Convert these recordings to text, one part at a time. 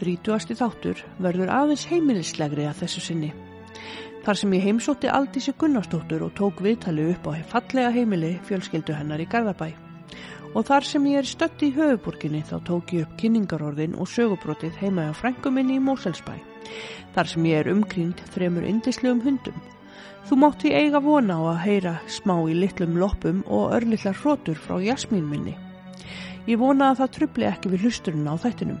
Þrítúasti þáttur verður aðeins heimilislegri að þessu sinni. Þar sem ég heimsótti Aldísi Gunnarsdóttur og tók viðtali upp á fallega heimili fjölskyldu hennar í Garðabæ. Og þar sem ég er stött í höfuborginni þá tók ég upp kynningarorðin og sögubrotið heima á frænguminni í Móselsbæ. Þar sem ég er umkring þremur indislegum hundum. Þú mátt því eiga vona á að heyra smá í litlum loppum og örlillar hrótur frá jasmín minni. Ég vona að það trubli ekki við hlusturinn á þættinum.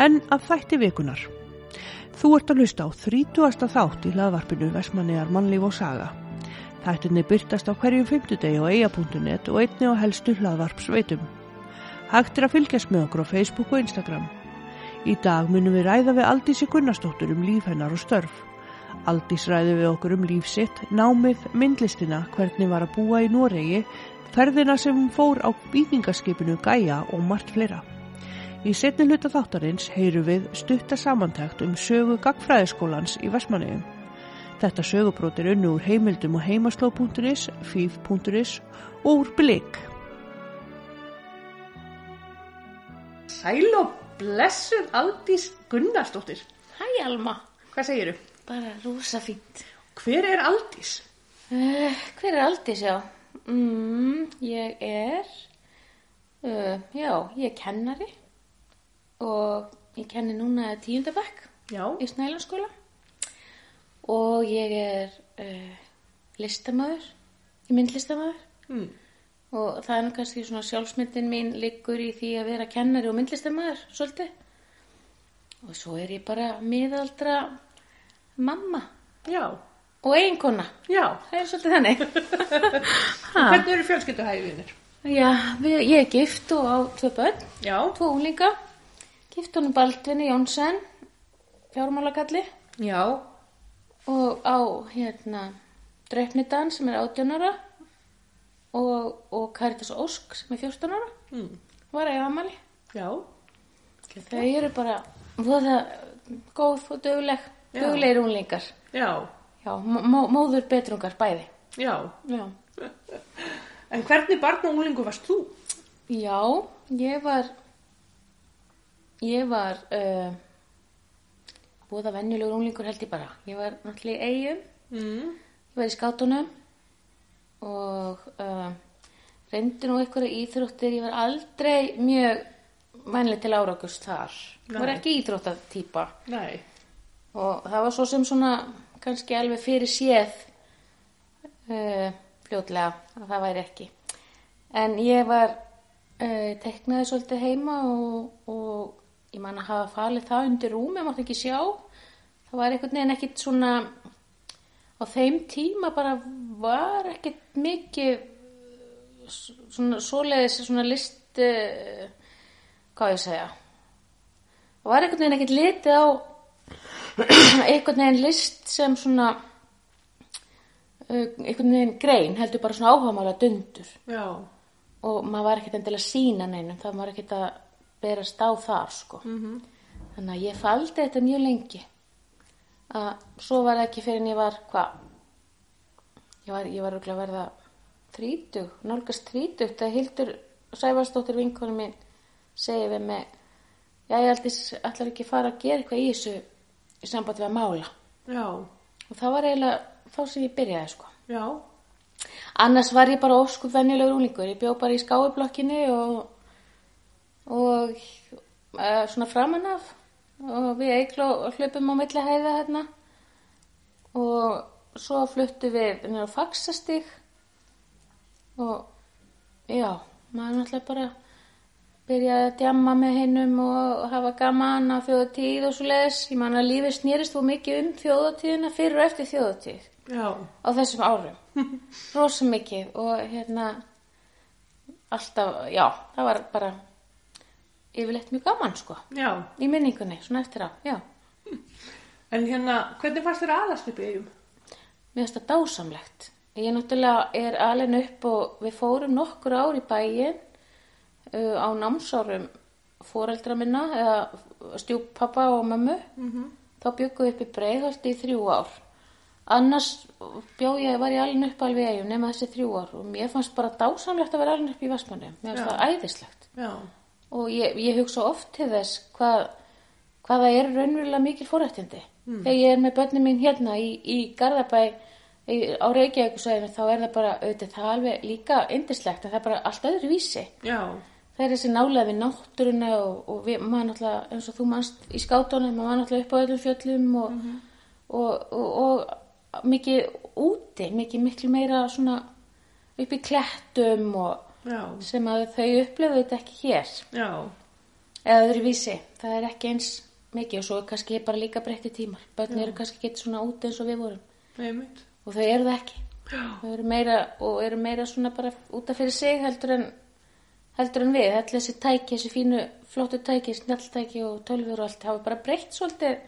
En að þætti vikunar. Þú ert að hlusta á 30. þátt í laðvarpinu Vesmanniðar mannlíf og saga. Þættinni byrtast á hverjum fymtudegi á eia.net og einni á helstu laðvarpsveitum. Hægt er að fylgjast með okkur á Facebook og Instagram. Í dag munum við ræða við Aldísi Gunnarsdóttur um líf hennar og störf. Aldís ræði við okkur um líf sitt, námið, myndlistina, hvernig var að búa í Noregi, ferðina sem fór á vikingaskipinu Gaia og margt fleira. Í setni hluta þáttarins heyru við stutta samantækt um sögu gagfræðiskólans í Vestmanniðum. Þetta sögubrót er unnu úr heimildum og heimasló.is, fíf.is og úr blik. Sæl og blessuð Aldís Gunnarsdóttir. Hæ Alma, Hvað segiru? bara rosa fínt. Hver er Aldís? Uh, hver er Aldís, já? Mm, ég er, uh, já, ég er kennari og ég kenni núna tíundabæk í Snælanskóla og ég er uh, listamæður, ég mynd listamæður Mm. og það er nú kannski svona sjálfsmyndin mín liggur í því að vera kennari og myndlistamæður svolítið og svo er ég bara miðaldra mamma Já. og eiginkona. Já. Það er svolítið þannig. Hvernig eru fjölskylduhæðinir? Já, við, ég er gift og á tvö börn, Já. tvo unglinga. Gift honum Baldvinni Jónsson, fjármálakalli Já. og á hérna Dreifnidan sem er 18 ára og, og Karitas Ósk sem er 14 ára. Mm. Var ég amali. Já. Þau eru bara voða góð og döguleg, dögulegir unglingar. Já. Já, mó- móður betrungar bæði. Já. Já. En hvernig barn og unglingu varst þú? Já, ég var ég var uh, búða venjulegur unglingur held ég bara. Ég var náttúrulega í eigum, Mm. ég var í skátunum og uh, reyndi nú einhverja íþróttir, ég var aldrei mjög vænlega til árangust þar. Ég var Nei. ekki íþróttatýpa Nei. og það var svo sem svona kannski alveg fyrir séð uh, fljótlega að það væri ekki en ég var teknaði svolítið heima og, og ég man að hafa falið það undir rúm ég mátti ekki sjá. Það var einhvern veginn ekkit svona á þeim tíma bara var ekkit mikið svona svoleiðis svona list uh, hvað ég segja? Það var einhvern veginn ekkit litið á einhvern veginn list sem svona uh, einhvern veginn grein heldur bara svona áhugamála dundur. Já. og maður var ekkert endilega sína neinum það var ekkert að berast á þar sko -hmm. þannig að ég faldi þetta mjög lengi að svo var það ekki fyrir en ég var hvað ég var, ég var að verða þrítug, nálgast þrítug þegar Hildur Sæfarsdóttir vinkonu mín segi við mig já ég ætlar ekki fara að gera eitthvað í þessu í sambandi við að mála Já. og það var eiginlega þá sem ég byrjaði sko Já. Annars var ég bara óskup venjulegur úlingur. Ég bjó bara í skáublokkinni og, og uh, svona framan af. Og við eiglu hlupum á milli hæða hérna. Og svo fluttu við nýra á faxastig og já, maður náttúrulega bara byrjaði að djamma með hinnum og hafa gaman á þjóðatíð og svo leiðis. Ég man að lífið snýrist þú mikið um þjóðatíðina fyrir og eftir þjóðatíð. Já. á þessum árum. Rosa mikið og hérna alltaf, já, það var bara yfirleitt mjög gaman sko Já. í minningunni, svona eftir á, já En hérna, hvernig fannst þér aðast upp í eigum? mér finnst það dásamlegt ég náttúrulega er alveg upp og við fórum nokkur ár í bæin uh, á námsárum fóreldra minna eða stjúppappa og mömmu -hmm. þá byggum við upp í breiðholti í þrjú ár annars bjó ég, var ég alveg upp alveg í eigum nema þessi þrjú ár og mér fannst bara dásamlegt að vera alveg upp í Vestmanni mér finnst það æðislegt Já. Og ég, ég hugsa oft til þess hvað hvaða er raunverulega mikil fórættindi. Þegar ég er með börnum mín hérna í, í Garðabæ í, á Reykjavíkusvæðinu þá er það bara, auðvitað það alveg líka indislegt en það er bara allt öðru vísi. Já, Það er þessi nálega við náttúruna og, og við, maður náttúrulega, eins og þú mannst í skátunum, maður náttúrulega upp á öllum fjöllum og, og, og, og mikið úti, mikið miklu meira svona upp í klettum og já, sem að þau upplöfu þetta ekki hér. Já, eða öðru vísi, það er ekki eins mikið og svo kannski bara líka breytti tímar. Börn eru kannski ekki svona úti eins og við vorum. Einmitt. og þau eru það ekki. Þau eru meira og eru meira svona bara út af fyrir sig heldur en heldur en við, allir þessi tæki, þessi fínu flottu tæki, snjalltæki og tölfur og allt hafa bara breytt svolítið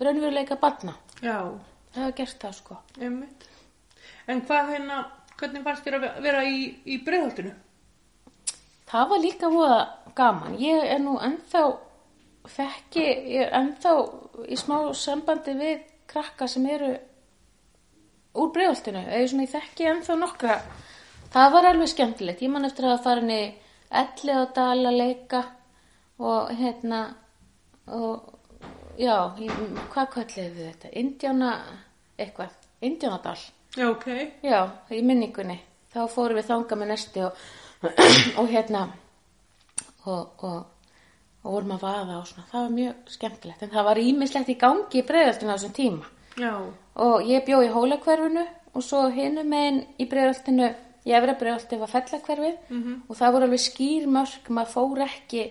raunveruleika batna Já, það hafa gert það sko. Einmitt. En hvað hérna, hvernig fannst þér að ve- vera í, í breiðholtinu? það var líka voða gaman. Ég er nú ennþá þekki, ég er ennþá í smá sambandi við krakka sem eru úr svona ég þekki ennþá nokkra. Það var alveg skemmtilegt. Ég man eftir að fara inn í elli á dal að leika og hérna og já, hvað kallið við þetta? Indjána, eitthvað. Indjánadal Já, ok. Já, í minningunni. Þá fórum við þanga með næsti og, og hérna og, og, og vorum að vaða og svona. Það var mjög skemmtilegt. En það var ímislegt í gangi í breiðaltinu á þessum tíma. Já, Og ég bjó í hólakverfinu og svo hinum megin í breiðaltinu, í efra breiðaltinu var fellakverfið og það voru alveg skýr mörk, maður fór ekki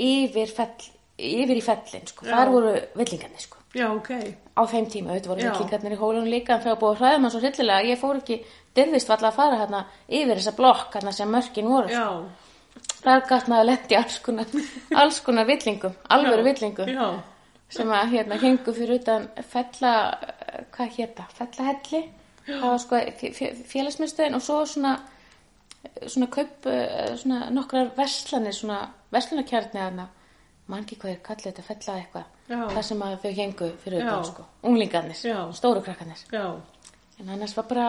yfir, fell, yfir í fellin, sko. Þar voru villingarnir, sko já, ok. á þeim tíma, auðvitað voru Já. villingarnir í hólunum líka en þegar búið að hræða mann svo hryllilega ég fór ekki, dyrðist valla að fara hérna yfir þessa blokk hérna sem mörkin voru Já, þar gætt maður að lendi alls konar alls konar villingum, alvöru villingum já, sem að hérna hengu fyrir utan fella, eh, hvað hétta fellahelli, það var sko félagsmyndstöðin og svo svona svona kaup eh, svona nokkrar verslanir, svona verslunarkjarni þarna, mann ekki hvað er kallið þetta fella eitthvað, Já. það sem að þau hengu fyrir utan Já. sko, unglingarnir, Já. stóru krakkarnir. Já, en annars var bara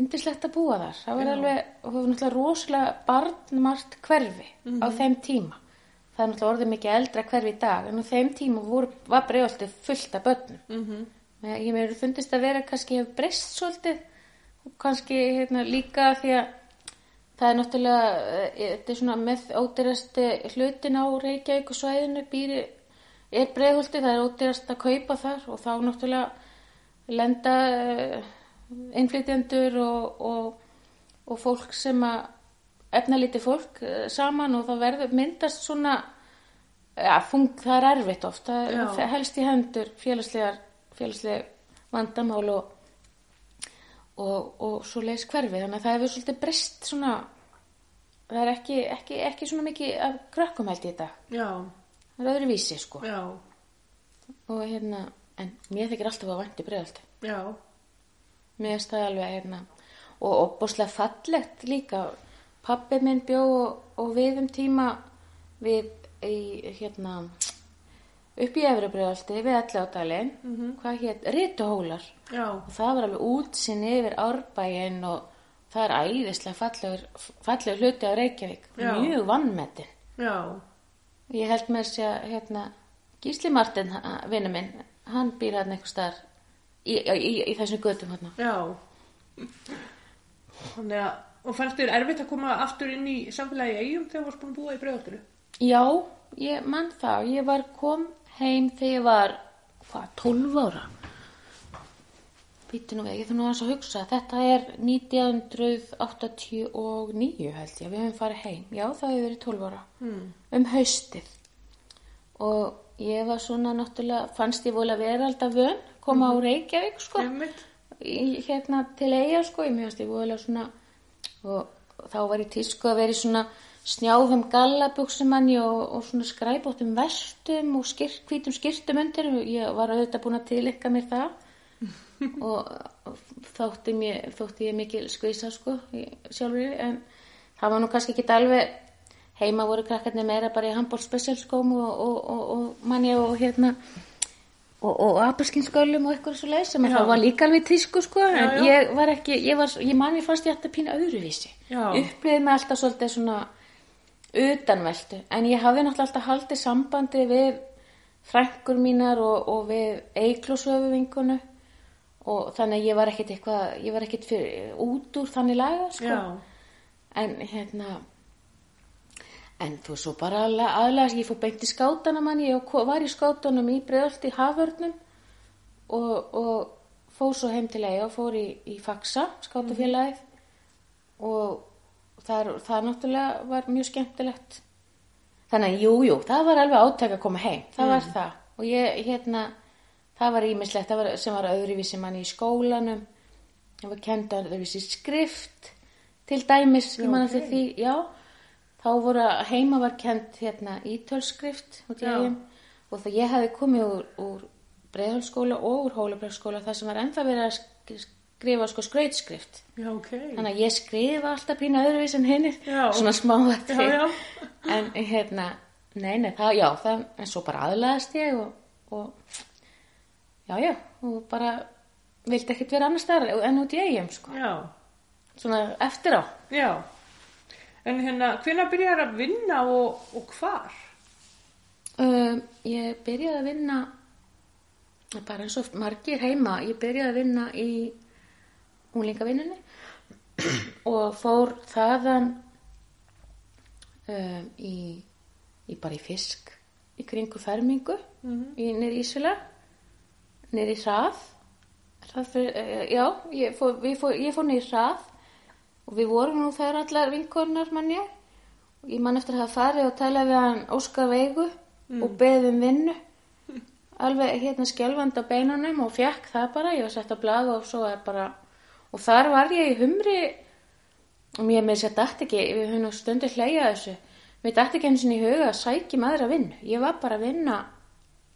yndislegt að búa þar. Það var alveg, og það var náttúrulega rosalega barnmart hverfi á þeim tíma. Það er náttúrulega orðið mikið eldra hverfi í dag en á þeim tíma voru, var bregðoltið fullt af börnum. Mm -hmm. ég mér fundist að vera kannski hefur breyst svolítið. Og kannski hérna, líka því að það er náttúrulega eh, þetta er svona með ódýrasti hlutin á Reykjavík og svæðinu býri er breiðholti, það er ódýrast að kaupa þar og þá náttúrulega lenda uh, innflytjendur og, og, og fólk sem að efnalítið fólk uh, saman og það verður myndast svona ja, þung, það er erfitt oft það Já. það helst í hendur félagslegar félagsleg vandamál og, og, og svo leis hverfi. Þannig að það hefur svolítið breyst svona það er ekki, ekki, ekki svona mikið af krökkum held í dag. Já, það er öðru vísi sko. Já, og hérna, en mér þykir alltaf að vænti bregðaldi já, mér finnst það alveg hérna og, bóslega fallegt líka. Pappi minn bjó og, og við um tíma við í hérna upp í Efribröðaldi við Elláðdalinn mm hvað hétt, Rituhólar. Já, og það var alveg útsinni yfir árbæinn og það er æðislega fallegur, fallegur hluti á Reykjavík. Já. mjög vannmetinn já, ég held með þess að hérna, Gísli Martin, vinnu minn hann býr hann einhver staðar í, í, í, þessum götum hérna já. Þannig að, og fannst þér erfitt að koma aftur inn í samfélagi eigum þegar þú varst búin að búa í breiðholtinu? Já, ég mann það. Ég var kom heim þegar ég var, hvað, 12 ára. Nú við, ég þarf nú aðeins að hugsa. Þetta er 1989 held ég, við höfum farið heim. Já, það hefur verið 12 ára. Mm. Um haustið. Og ég var svona náttúrulega, fannst ég vola vera alltaf vön, koma á Reykjavík, sko í, hérna til eiga sko, ég mjögast ég voðalega svona og, og þá var ég tísku að vera í svona snjáðum gallabuksumanni og, og svona skræbóttum vestum og skýrt, hvítum skýrtum undir og ég var auðvitað búin að tilikka mér það og, þótti, mér, þótti ég mikil skvisa sko sjálfur en það var nú kannski ekki alveg heima voru krakkarnir meira bara í handból spesialskóm og, og, og, og manni og hérna og, apelskynskölum og eitthvað svo leið sem að Já. það var líka alveg tísku sko en Já, já. ég var ekki, ég var, ég man ég fannst ég að pína öðruvísi Já. upplýði mig alltaf svolítið svona utanveldu en ég hafði náttúrulega alltaf haldið sambandi við frængur mínar og, við eiklósöfu vinkunu og þannig að ég var ekkit eitthvað, ég var ekkit fyrir, út úr þannig laga, sko. En hérna, en þú svo bara aðlega, ég fór beint í skátana manni, ég var í skátunum í bregðalti haförnum. Og, og fór svo heim til eiga og fór í, í Faxa, skátafélagið og það, það náttúrulega var mjög skemmtilegt. Þannig að jú, jú, það var alveg átæk að koma heim, það var það. Og ég, hérna, það var ímislegt sem var öðruvísi manni í skólanum, það var kenda öðruvísi skrift, til dæmis, ég man eftir ok. því, já, þá voru heima var kent hérna ítölskrift Já. eigum og það ég hefði komið úr, úr breiðhalskóla og úr hólabreyfskóla þar sem var ennþá verið að sk- skrifa sko skrautskrift. Já, ok. Þannig að ég skrifa alltaf pína öðruvís en hinnir, Já. svona smá þetta. Já, já. En hérna, nei, nei, það, já, það, en svo bara aðlaðast ég og, og, já, já, og bara vildi ekkert vera annars staðar en út í eigum, sko. Já. Svona eftir á. Já. En hérna, hvenær byrjar að vinna og, og hvar? Um, ég byrjaði að vinna, bara eins og margir heima, ég byrjaði að vinna í unglingavinnunni og fór þaðan um, í, í bara í fisk, í kringu fermingu, í nýri Ísula, nýri hrað, hrað fyrir, uh, já, ég fór, fór, ég fór nýri hrað og við vorum nú þær allar vinkonar mann ég. Ég man eftir að hafa farið og talað við hann Óskar Veigu og beðið um vinnu. Alveg hérna skjálfandi á beinunum og fekk það bara, ég var sett að blaða og svo er bara og þar var ég í humri. Og mér með þess að dætt ekki, við höfum stundir hleyja þessu. Mér dætt ekki eins og í huga að sækja maður að vinna, ég var bara að vinna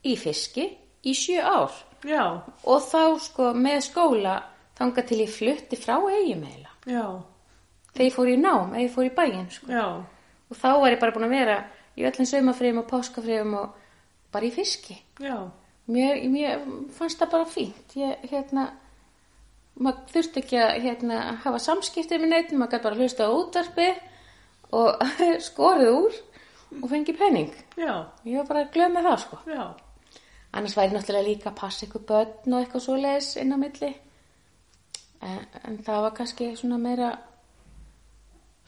í fiski í sjö ár Já. og þá sko með skóla þanga til ég flutti frá eigum Já. þegar ég fór í nám, eða ég fór í bæinn sko. Og þá var ég bara búin að vera í öllum saumafriðum og páskafriðum og bara í fiski Já. mér, mér fannst það bara fínt ég, hérna maður þurfti ekki að hérna, hafa samskiptið með neitt, maður gæti bara hlusta á útvarpi og skorið úr og fengi penning Já. ég var bara glöð með það sko Já. Annars væri náttúrulega líka að passa ykkur börn og eitthvað svoleiðis inn á milli. En, en það var kannski svona meira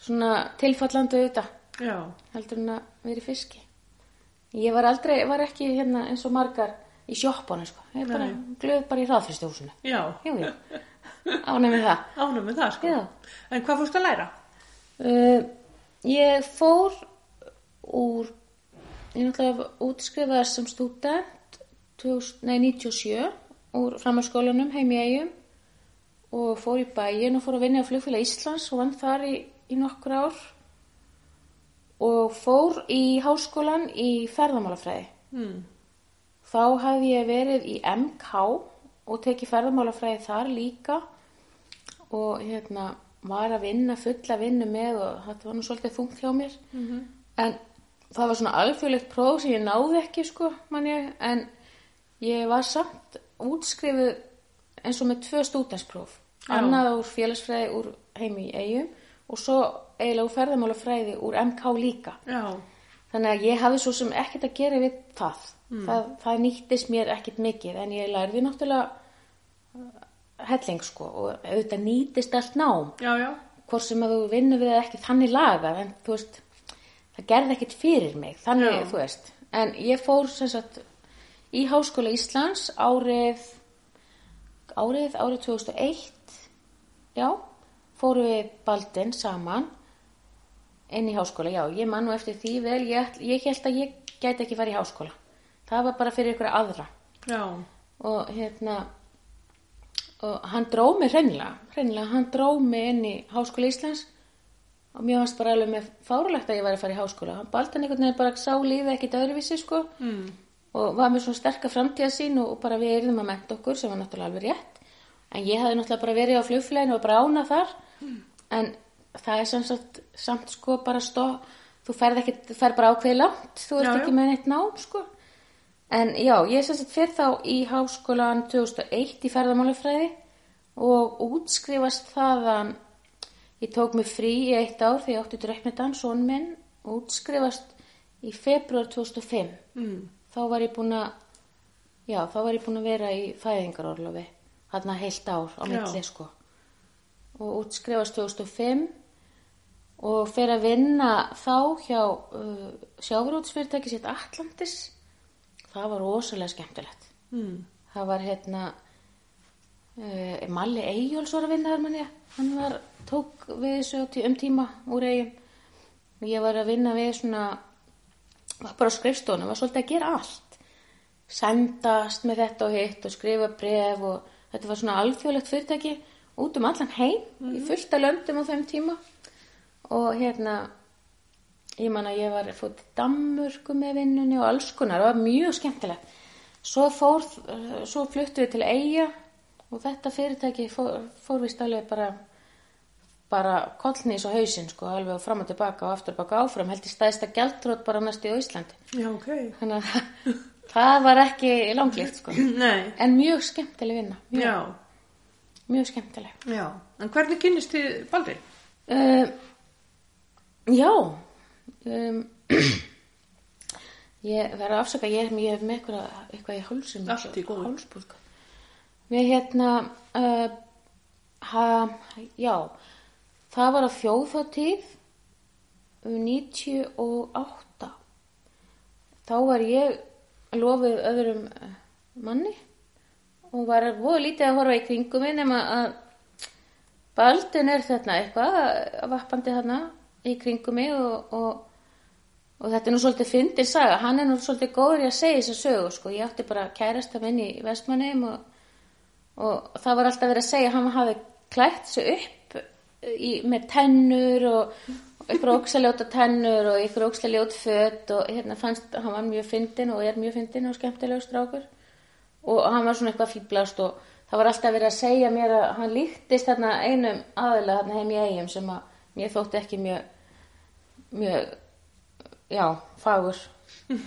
svona tilfallandi auðvitað Já. heldur en að vera í fiski. Ég var aldrei, var ekki hérna eins og margar í sjoppunum sko. Ég bara glöð bara í ánæg með það. Ánum með það, sko. Já. En hvað fórst að læra? uh, ég fór úr ég náttúrulega útskrifaðist sem stúdent 2000 nei, 97 úr framhalskólanum heim í eigum og fór í bæin og fór að vinna á flugfélag Íslands og vann þar í, í nokkur ár og fór í háskólan í ferðamálafræði. Hmm. Þá hafði ég verið í MK og tekið ferðamálafræði þar líka og hérna var að vinna, fulla vinnu með og þetta var nú svolítið þungt hjá mér. En það var svona alþjóðlegt próf sem ég náði ekki sko, man ég, en ég var samt útskrifuð eins og með tvö stúdenspróf. Já. Annað úr félagsfræði úr heimi í eigum og svo eiginlega úr ferðamálafræði úr MK líka. Já. Þannig að ég hafði svo sem ekkert að gera við það. Það, það nýttist mér ekkert mikið en ég lærði náttúrulega uh, helling sko og auðvitað nýtist allt nám. Já, já. Hvort sem að þú vinnur við ekki þannig lagað en þú veist, það gerði ekkert fyrir mig. Þannig, Já. þú veist. En ég fór sem sagt í Háskóla Íslands árið, árið, árið 2001, já, fóru við Baldin saman inn í háskóla, já, ég man nú eftir því vel, ég, ég held að ég gæti ekki farið í háskóla. Það var bara fyrir ykkur aðra. Já. Og hérna, og hann dró mig hreinlega, hreinlega, hann dró mig inn í háskóla Íslands og mér fannst bara alveg með fárulegt að ég væri að fara í háskóla. Hann baldi hann einhvern veginn bara sá lífið ekkit öðruvísi, sko, Mm. Og var með svona sterka framtíðasín og, og bara við erum að menta okkur sem var náttúrulega alveg rétt. En ég hafði náttúrulega bara verið á flugflæðinu og brána þar, en það er sem sagt, samt sko bara stó, þú ferð ekki, þú ferð bara ákveði langt, þú ert Já, já. ekki með neitt nám, sko. En já, ég sem sagt fyrir þá í háskólan 2001 í ferðamálafræði og útskrifast þaðan, ég tók mig frí í eitt ár þegar ég átti dröknetan, son minn, útskrifast í februar 2005. Mm. Þá var ég búin að já, þá var ég búin að vera í fæðingarorlofi þarna heilt ár á milli sko. Og útskrifast 2005 og fer að vinna þá hjá uh, sjávarútsfyrirtæki sitt Atlantis. Það var rosalega skemmtilegt. Mm. það var hérna uh, Malli Eyjóls var að vinna þar manni hann var, tók við þessu um tíma úr eigum og ég var að vinna við svona var bara á skrifstónu, var svolítið að gera allt. Sendast með þetta og hitt og skrifa bref og þetta var svona alþjóðlegt fyrirtæki út um allan heim í fullta löndum á þeim tíma. Og hérna ég man að ég var fótt til Danmörku með vinnunni og alls konar það var mjög skemmtilegt. Svo fór, svo fluttu við til Eyja og þetta fyrirtæki fór, fór vist alveg bara bara kollnís og hausinn sko alveg fram og tilbaka og aftur og baka áfram held ég stæðist að gæltrót bara næst í Íslandi Já, ok. þannig að það var ekki langlíft sko Nei. en mjög skemmtileg vinna mjög, Já, mjög skemmtileg já. En hvernig kynnist þið Baldur? Uh, já um, ég verður að afsaka ég er, ég með eitthvað, eitthvað í hálsum Allt í góðu. hálsbólgu við hérna uh, ha, já það var að þjóðhátíð um 98 þá var ég lofið öðrum eh, manni og var voða lítið að horfa í kringum mig nema að Baldin er þarna eitthvað vappandi þarna í kringum mig og, og, og þetta er nú svolítið fyndin saga, hann er nú svolítið góður í að segja þessa sögu sko, ég átti bara kærasta minn í Vestmannheim og, og það var alltaf verið að segja að hann hafi klætt sig upp í, með tennur og, ykkur óksaljóta tennur og ykkur óksaljót fött og hérna fannst, hann var mjög fyndin og er mjög fyndin og skemmtilegur strákur. Og hann var svona eitthvað fýblast og það var alltaf verið að segja mér að hann líktist þarna einum aðilega þarna heim í eigum sem að mér þótti ekki mjög mjög já, fagur.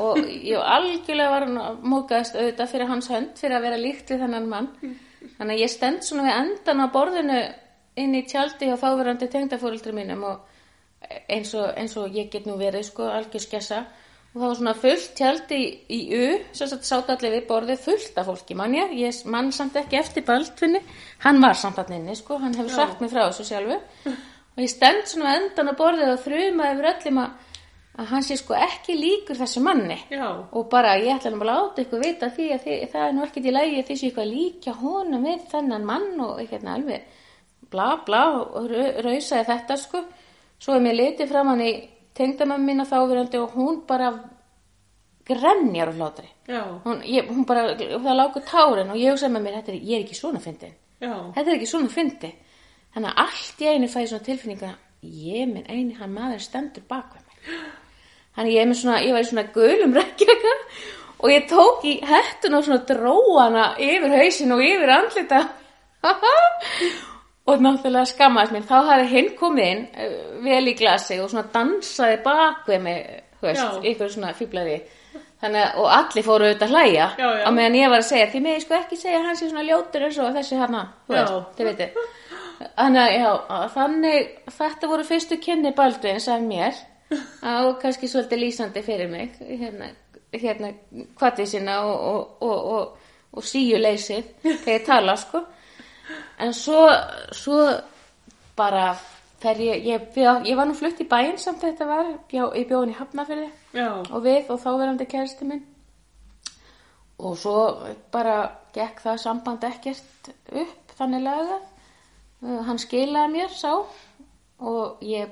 Og ég algjörlega var mókaðist auðvitað fyrir hans hönd fyrir að vera líkt við þennan mann. Þannig að ég stend svona við endan á borðinu inn í tjaldi og þáverandi tengdafóreldri mínum og eins og, eins og ég get nú verið sko algjör skessa. Og það var svona fullt tjaldi í, í U sem sátt allir við borðið fullt af fólki mann ég, ég mann samt ekki eftir Baldvinni hann var samt allir inni sko hann hefur sagt mig frá þessu sjálfu og ég stend svona endan á borðið og þruma yfir öllum að, að hann sé sko ekki líkur þessu manni. Já. og bara ég ætla bara að láta ykkur vita því að því, það er nú ekkert í lagi að því sé eitthvað líka honum við þennan mann og eitthvað alveg bla bla og ra- rausaði þetta sko. Svo er mér litið fram hann í tengdamömmu mína þáverandi og hún bara grenjar og hlátri. Hún, ég, hún bara, það lágur tárin og ég hugsaði með mér, þetta er, ég er ekki svona fyndin. Þetta er ekki svona fyndi þannig að allt í einu fæði svona tilfinninga ég minn eini hann maður stendur bak við mig. Þannig ég er með svona, ég var í svona gulum rekkjaka og ég tók í hettun og svona dróana yfir hausin og yfir andlita og náttúrulega skammaðist mér þá hafði hinn komið inn eh, vel í glasi og svona dansaði bak við mig þú veist, ykkur svona fýblaði þannig og allir fóru auðvitað að hlæja Já, já. á meðan ég var að segja, því mig sko ekki segja hann sé svona ljótur eins og þessi hana veist, þannig já, þannig þetta voru fyrstu kynni Baldvins af mér. Og kannski svolítið lýsandi fyrir mig hérna, hérna og, og, og, og, og síuleysið þegar ég tala sko en svo, svo bara þegar ég, ég, bjó, ég var nú flutt í bæinn samt þetta var, bjó, ég bjóðin í Hafnafyrði Já. og við og þáverandi kæristi minn. Og svo bara gekk það samband ekkert upp þannig lagað Uh, hann skilaði mér sá. Og ég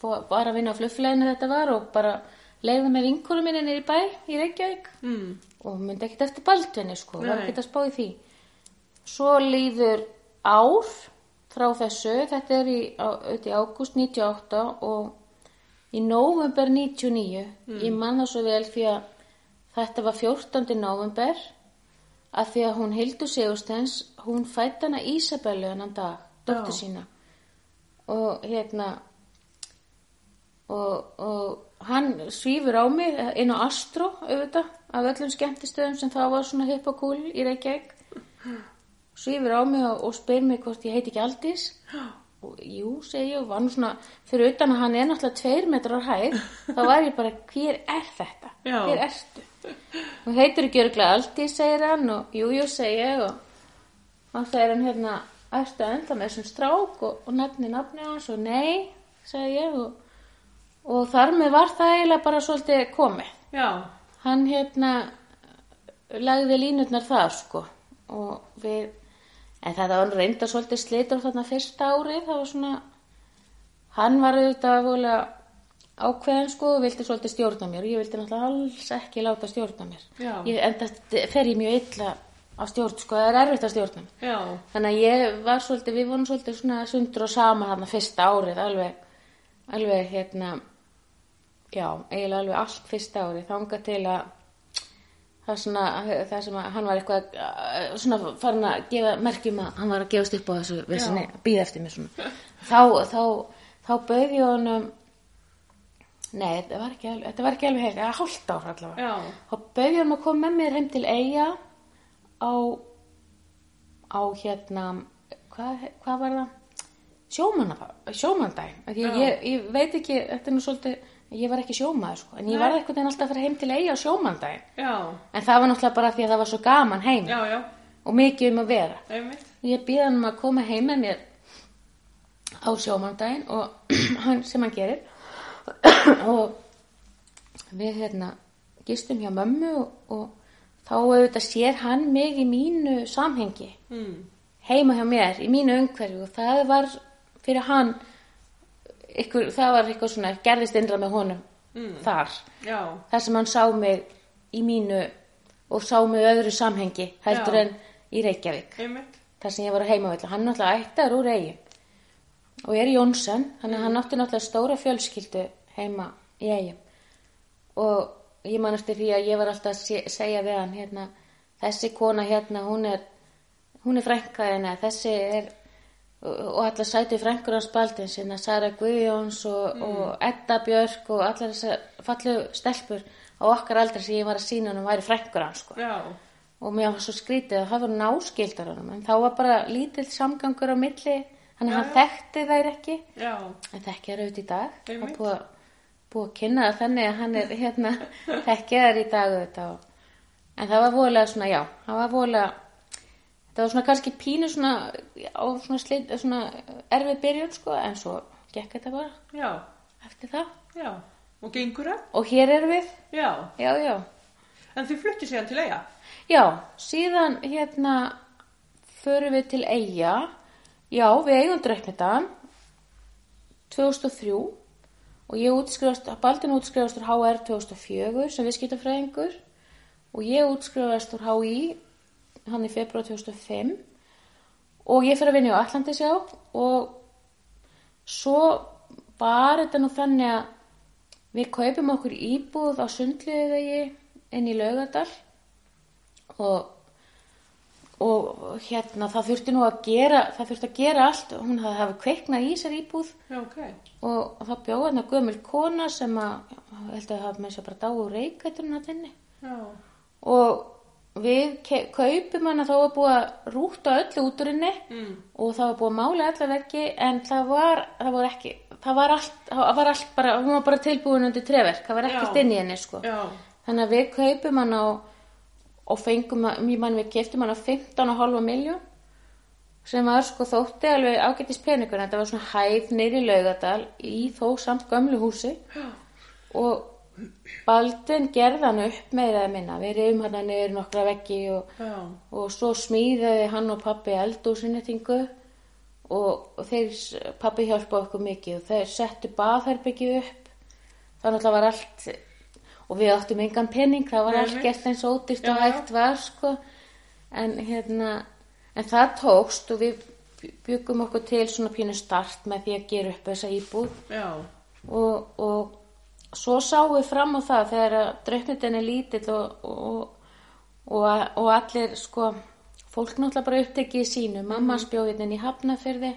var að vinna á flugflæðinu þetta var og bara leiði með vinkurum minni í bæ í Reykjavík. Mm. og myndi ekkert eftir baldvinni sko, var ekkert að spá í því svo líður ár frá þessu, þetta er í, í ágúst 98 og í nóvember 99 ég man það svo vel því að þetta var 14. nóvember að því að hún Hildur Sigurstens hún fætt hana Ísabellu hennan dag, dóttur Já. sína og hérna og, og hann svífur á mig inn á Astro auðvitað af öllum skemmtistöðum sem þá var svona hipp og cool í Reykjavík svífur á mig og, og spyr mig hvort ég heiti ekki Aldís og jú, segi ég og var nú svona fyrir utan að hann er náttúrulega tveir metrar hæð þá var ég bara, hver er þetta? Já. hver ertu? Hún heitir ekki örglega Aldi, segir hann og jú, jú, segi ég og og þegar hann hérna ertu enda með þessum strák og, og nefni nafni hans og nei, segi ég og, og þar með var það eiginlega bara svolítið komið. Já. Hann hérna lagði línutnar það sko og við, en það var reynda svolítið slitur þarna fyrsta árið, það var svona, hann var auðvitað vorulega ákveðin sko og vildi svolítið stjórna mér og ég vildi náttúrulega alls ekki láta stjórna mér. Ég, en þetta fer ég mjög illa á stjórn sko, það er erfitt að stjórna mér. Já. Þannig að ég var svolítið, við vorum svolítið svona sundur og saman þarna fyrsta árið, alveg, alveg hérna, já, eiginlega alveg allt fyrsta árið, þanga til að það svona, það sem að hann var eitthvað, uh, svona farin að gefa merkjum að hann var að gefast upp á þessu vissinni, býða eftir mér svona. Þá, þá, þá bauði ég honum, nei, þetta var ekki alveg, þetta var ekki alveg heil, eða hálft ára allavega. Já. Þá bauði ég honum að koma með mér heim til Eyja á, á hérna, hvað, hvað var það? Að Já. Ég, ég veit ekki, þetta er nú svolítið, ég var ekki sjómaður sko, en ég Nei. var eitthvað en alltaf að fara heim til Eyja á sjómandaginn. Já. En það var náttúrulega bara því að það var svo gaman heim Já, já. og mikið um að vera. Einmitt. Ég býði hann um að koma heim með mér á sjómandaginn og hann, sem hann gerir og við hérna gistum hjá mömmu og, og þá auðvitað sér hann mig í mínu samhengi Mm. heima hjá mér, í mínu umhverju og það var fyrir hann ykkur, það var eitthvað svona gerðist innra með honum þar Já. þar sem hann sá mig í mínu og sá mig öðru samhengi heldur Já. en í Reykjavík Einmitt. þar sem ég var að heimavill hann er náttúrulega ættar úr eigin og er Jónsson þannig að hann átti náttúrulega stóra fjölskyldu heima í eigin og ég man eftir því að ég var alltaf að se- segja við hann hérna, þessi kona hérna hún er hún er frænkaðina, þessi er og allar sæti frænkur hans Baldins hérna Sara Guðjóns og, og Edda Björk og allar þessar fallu stelpur á okkar aldrei sem ég var að sína hann væri frænkur hans sko. Og mér var svo skrítið að það var náskildar honum en þá var bara lítill samgangur á milli að hann þekkti þær ekki. Já. en þekki þær auðvitað í dag. Er búið, að- búið að kynna það þannig að hann er hérna þekki þær í dag auðvitað. Og, en það var voðalega svona já það var voðalega það var svona kannski pínu svona á svona, slit, svona erfið byrjun sko en svo gekk þetta bara Já. eftir það Já. Og gengur það? og hér erum við Já. já já En þið fluttu síðan til eiga? Já, síðan hérna förum við til Eyja. Já, við eigum Dreiknidan 2003 og ég útskrifast, Baldin útskrifast úr HR 2004 sem viðskiptafræðingur og ég útskrifast úr HI hann í februar 2005 og ég fyrir að vinna á Atlantisjá og svo var þetta nú þannig að við kaupum okkur íbúð á sundliðvegi inn í Laugadal og, og hérna það þurfti nú að gera það þurfti að gera allt. Hún hafði hafi kveiknað í sér íbúð. Já, ok. og það bjóða hérna gömul kona sem að held að það hafi með sér bara dáu reykætturinn að þinni. Og við kaupum hana þá var búið að rúta öllu úturinni Mm. og það var búið að mála alla veggi en það var, það var ekki það var allt, það var allt bara hún var bara tilbúin undir treverk, það var ekkert Já. inn í henni sko Já. þannig að við kaupum hann á og fengum, að- ég man við keftum hann á 15,5 miljón sem var sko þótti alveg ágættis peningur þetta var svona hæð neyri laugadal í þó samt gömlu húsi og Baldin gerði hann upp meira eða minna. Við reyðum hann niður nokkra veggi og, og svo smíðaði hann og pappi eldúsinnitingu og, og þeir pappi hjálpaði okkur mikið og þeir settu baðherbyggju upp. Þannig að það var allt og við áttum engan penning það var Nei, allt gert eins ódýrt Já, og hægt var sko. En hérna en það tókst og við byggum okkur til svona pínu start með því að gera upp þessa íbúð. Og, og svo sáum við fram á það þegar að draupnitin er lítill og, og, og, og allir sko fólk náttúrulega bara upptekið í sínu mamma mm. spjóðin í Hafnafyrði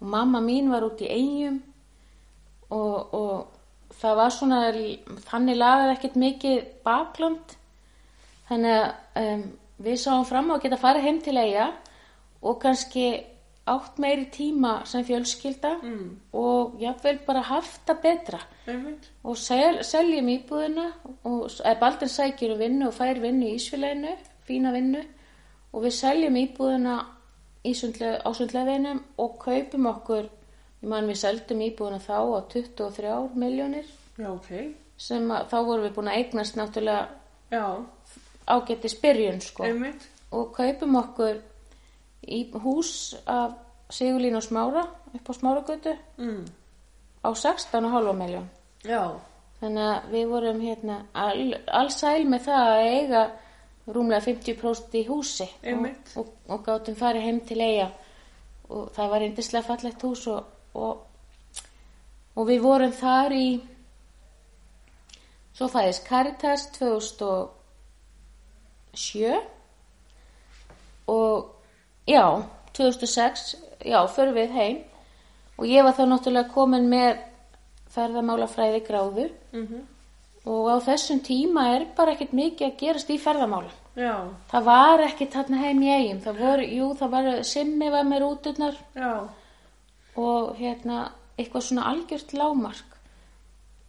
og mamma mín var út í eigum og, og það var svona þannig lagað ekkert mikið bakland þannig að um, við sáum fram á að geta farið heim til eiga og kannski átt meiri tíma sem fjölskylda Mm. og jáfnvel bara haft það betra Einmitt. og sel, seljum íbúðina og eða Baldin sækir um vinnu og fær vinnu í Ísfélaginu, fína vinnu og við seljum íbúðina í sundle, á sundleðinum og kaupum okkur ég man við seldum íbúðina þá á 23 miljónir Já, ok. sem að, þá vorum við búin að eignast náttúrulega ágætti spyrjun sko og kaupum okkur í hús af Sigurlín og Smára upp á Smáragötu Mm. á 16,5 miljón Já, þannig að við vorum hérna all, allsæl með það að eiga rúmlega 50% í húsi og, og, og gátum farið heim til eiga og það var yndislega fallegt hús og, og, og við vorum þar í svo fæðist Caritas 2007 og já 2006, já, förum við heim og ég var þá náttúrulega komin með ferðamálafræði gráðu mhm. og á þessum tíma er bara ekkert mikið að gerast í ferðamálum. Já, Það var ekkert þarna heim í eigum. Það voru, jú, það var simmi var með rúturnar já, og hérna eitthvað svona algjört lágmark.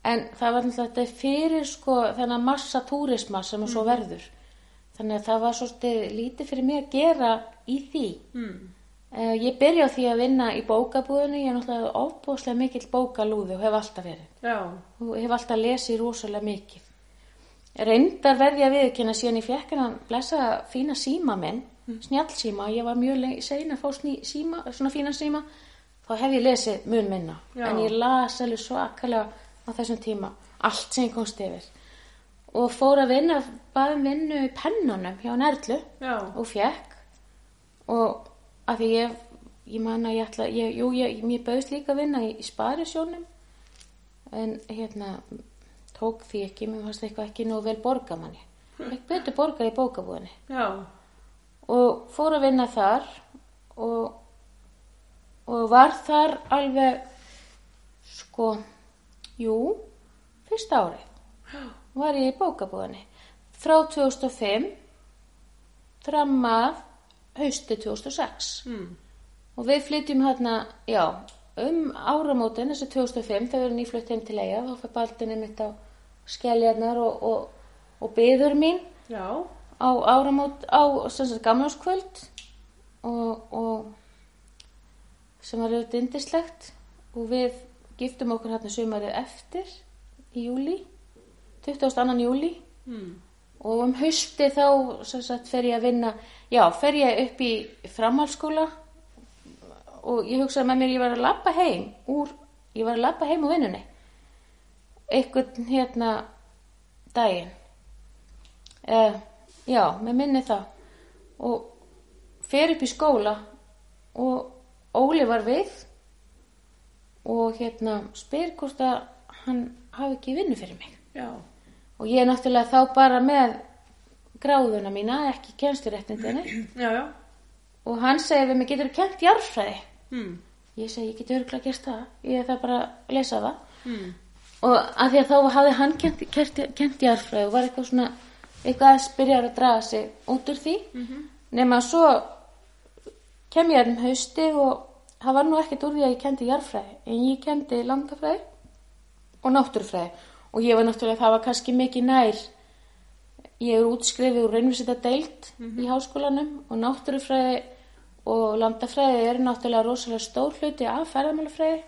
En það var náttúrulega þetta fyrir sko þennan massa túrisma sem svo verður. Þannig að það var svolítið lítið fyrir mig að gera í því. mm. Uh, ég byrja á því að vinna í bókabúðinu, ég er náttúrulega ofbúðslega mikill bókalúði og hef alltaf verið. já, og hef alltaf lesið rosalega mikið. Reyndar verði að viðkynna síðan ég fekk hennan blessa fína síma minn, snjallsíma, ég var mjög sein að fá síma, svona fína síma, þá hef ég lesið mun minna. Já. En ég las alveg svakalega á þessum tíma, allt sem ég komst yfir. Og fór að vinna, baðum vinnu í pennunum hjá Nerlu já, og fekk og að því ég, ég man að ég ætla, ég, jú, ég, mér bauðst líka að vinna í, í sparisjónum en hérna tók því ekki, mér fannst eitthvað ekki nú vel borga manni. Ekki betur borgar í bókabúðinni. Já, og fór að vinna þar og, og var þar alveg sko, jú, fyrsta árið var ég í bókabúðinni. Frá 2005 fram að hausti 2006 mm. og við flytjum hérna, já, um áramótin þessi 2005 þegar við erum nýflutt heim til eiga þá fyrir baldinni mitt á skelljarnar og, og, og byður mín já, á áramót á gamláskvöld og, og sem var auðvitað indislegt og við giftum okkur hérna sumarið eftir í júli 22. júli mm. og um hausti þá sagt fer ég að vinna já, fer ég upp í framhaldsskóla. Og ég hugsaði með mér ég var að labba heim úr, ég var að labba heim úr vinnunni. Einhvern hérna daginn. Eh, já, með minni það og fer upp í skóla og Óli var við. Og hérna spyr hvort að hann hafi ekki vinnu fyrir mig. Já, og ég er náttúrulega þá bara með gráðuna mína, ekki já, og hann segir við mig, getur þú kent jarðfræði? mm. Ég segi, ég get örgulega gert það, ég þarf bara að lesa það. Mm. og að því að þá hafði hann kent, kent, kent jarðfræði og var eitthvað svona, eitthvað að spyrja að draga sig út úr því. Nema svo kem ég um hausti og það var nú ekkert úr því að ég kendi jarðfræði en ég kendi landafræði og náttúrufræði og ég var náttúrulega, það var kannski mikið nær. Ég er útskrifið úr reynvisita deilt í háskólanum og náttúrufræði og landafræði eru náttúrulega rosalega stór hluti af ferðamálafræði.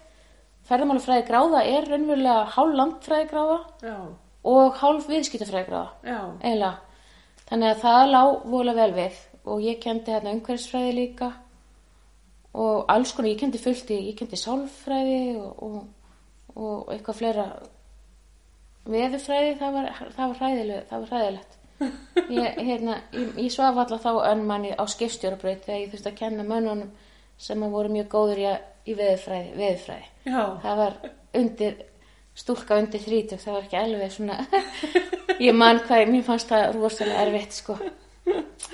Ferðamálafræði gráða er raunverulega hálf landfræði gráða já, og hálf viðskiptafræði gráða eiginlega. Þannig að það lá vola vel við og ég kendi hérna umhverfisfræði líka og alls konar, ég kendi fullt í ég kendi sálfræði og, og, og eitthvað fleira veðurfræði, það var, það var hræðilegt það var hræðilegt. Ég, hérna, ég, ég svaf alltaf þá önn manni á skipstjórabraut þegar ég þurfti að kenna mönnunum sem að voru mjög góður í, í veðurfræði, veðurfræði. Það var undir stúlka undir þrítug, það var ekki alveg svona ég man hvað, mér fannst það rosalega erfitt sko.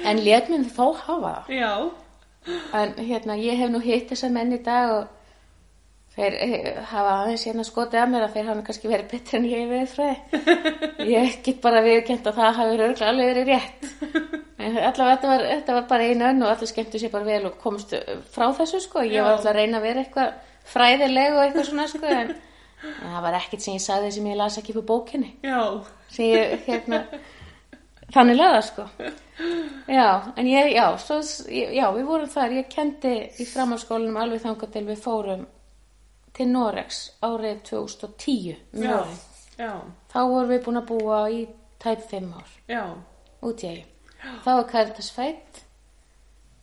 En let mér þó hafa það. En hérna, ég hef nú hitt þessa menn í dag og þeir eh, hafa aðeins hérna skotið að mér að þeir hafa kannski verið betri en ég í veðurfræði ég get bara viðkjönt að það hafi örgulega alveg verið rétt En allavega þetta var, þetta var bara einu önn og allir skemmtu sér bara vel og komst frá þessu sko. Ég Já. var alltaf að reyna að vera eitthvað fræðileg og eitthvað svona sko en, en það var ekkert sem ég sagði sem ég las ekki upp bókinni. Ég, hérna, þannig laða sko. Já, en ég, já, svo, já, við vorum þar, ég kendi í framhalskólanum alveg þangað til við fórum til Norex árið 2010. um já, já, Þá vorum við búin að búa í tæp 5 ár já, út í eigin. Þá var Karitas fætt.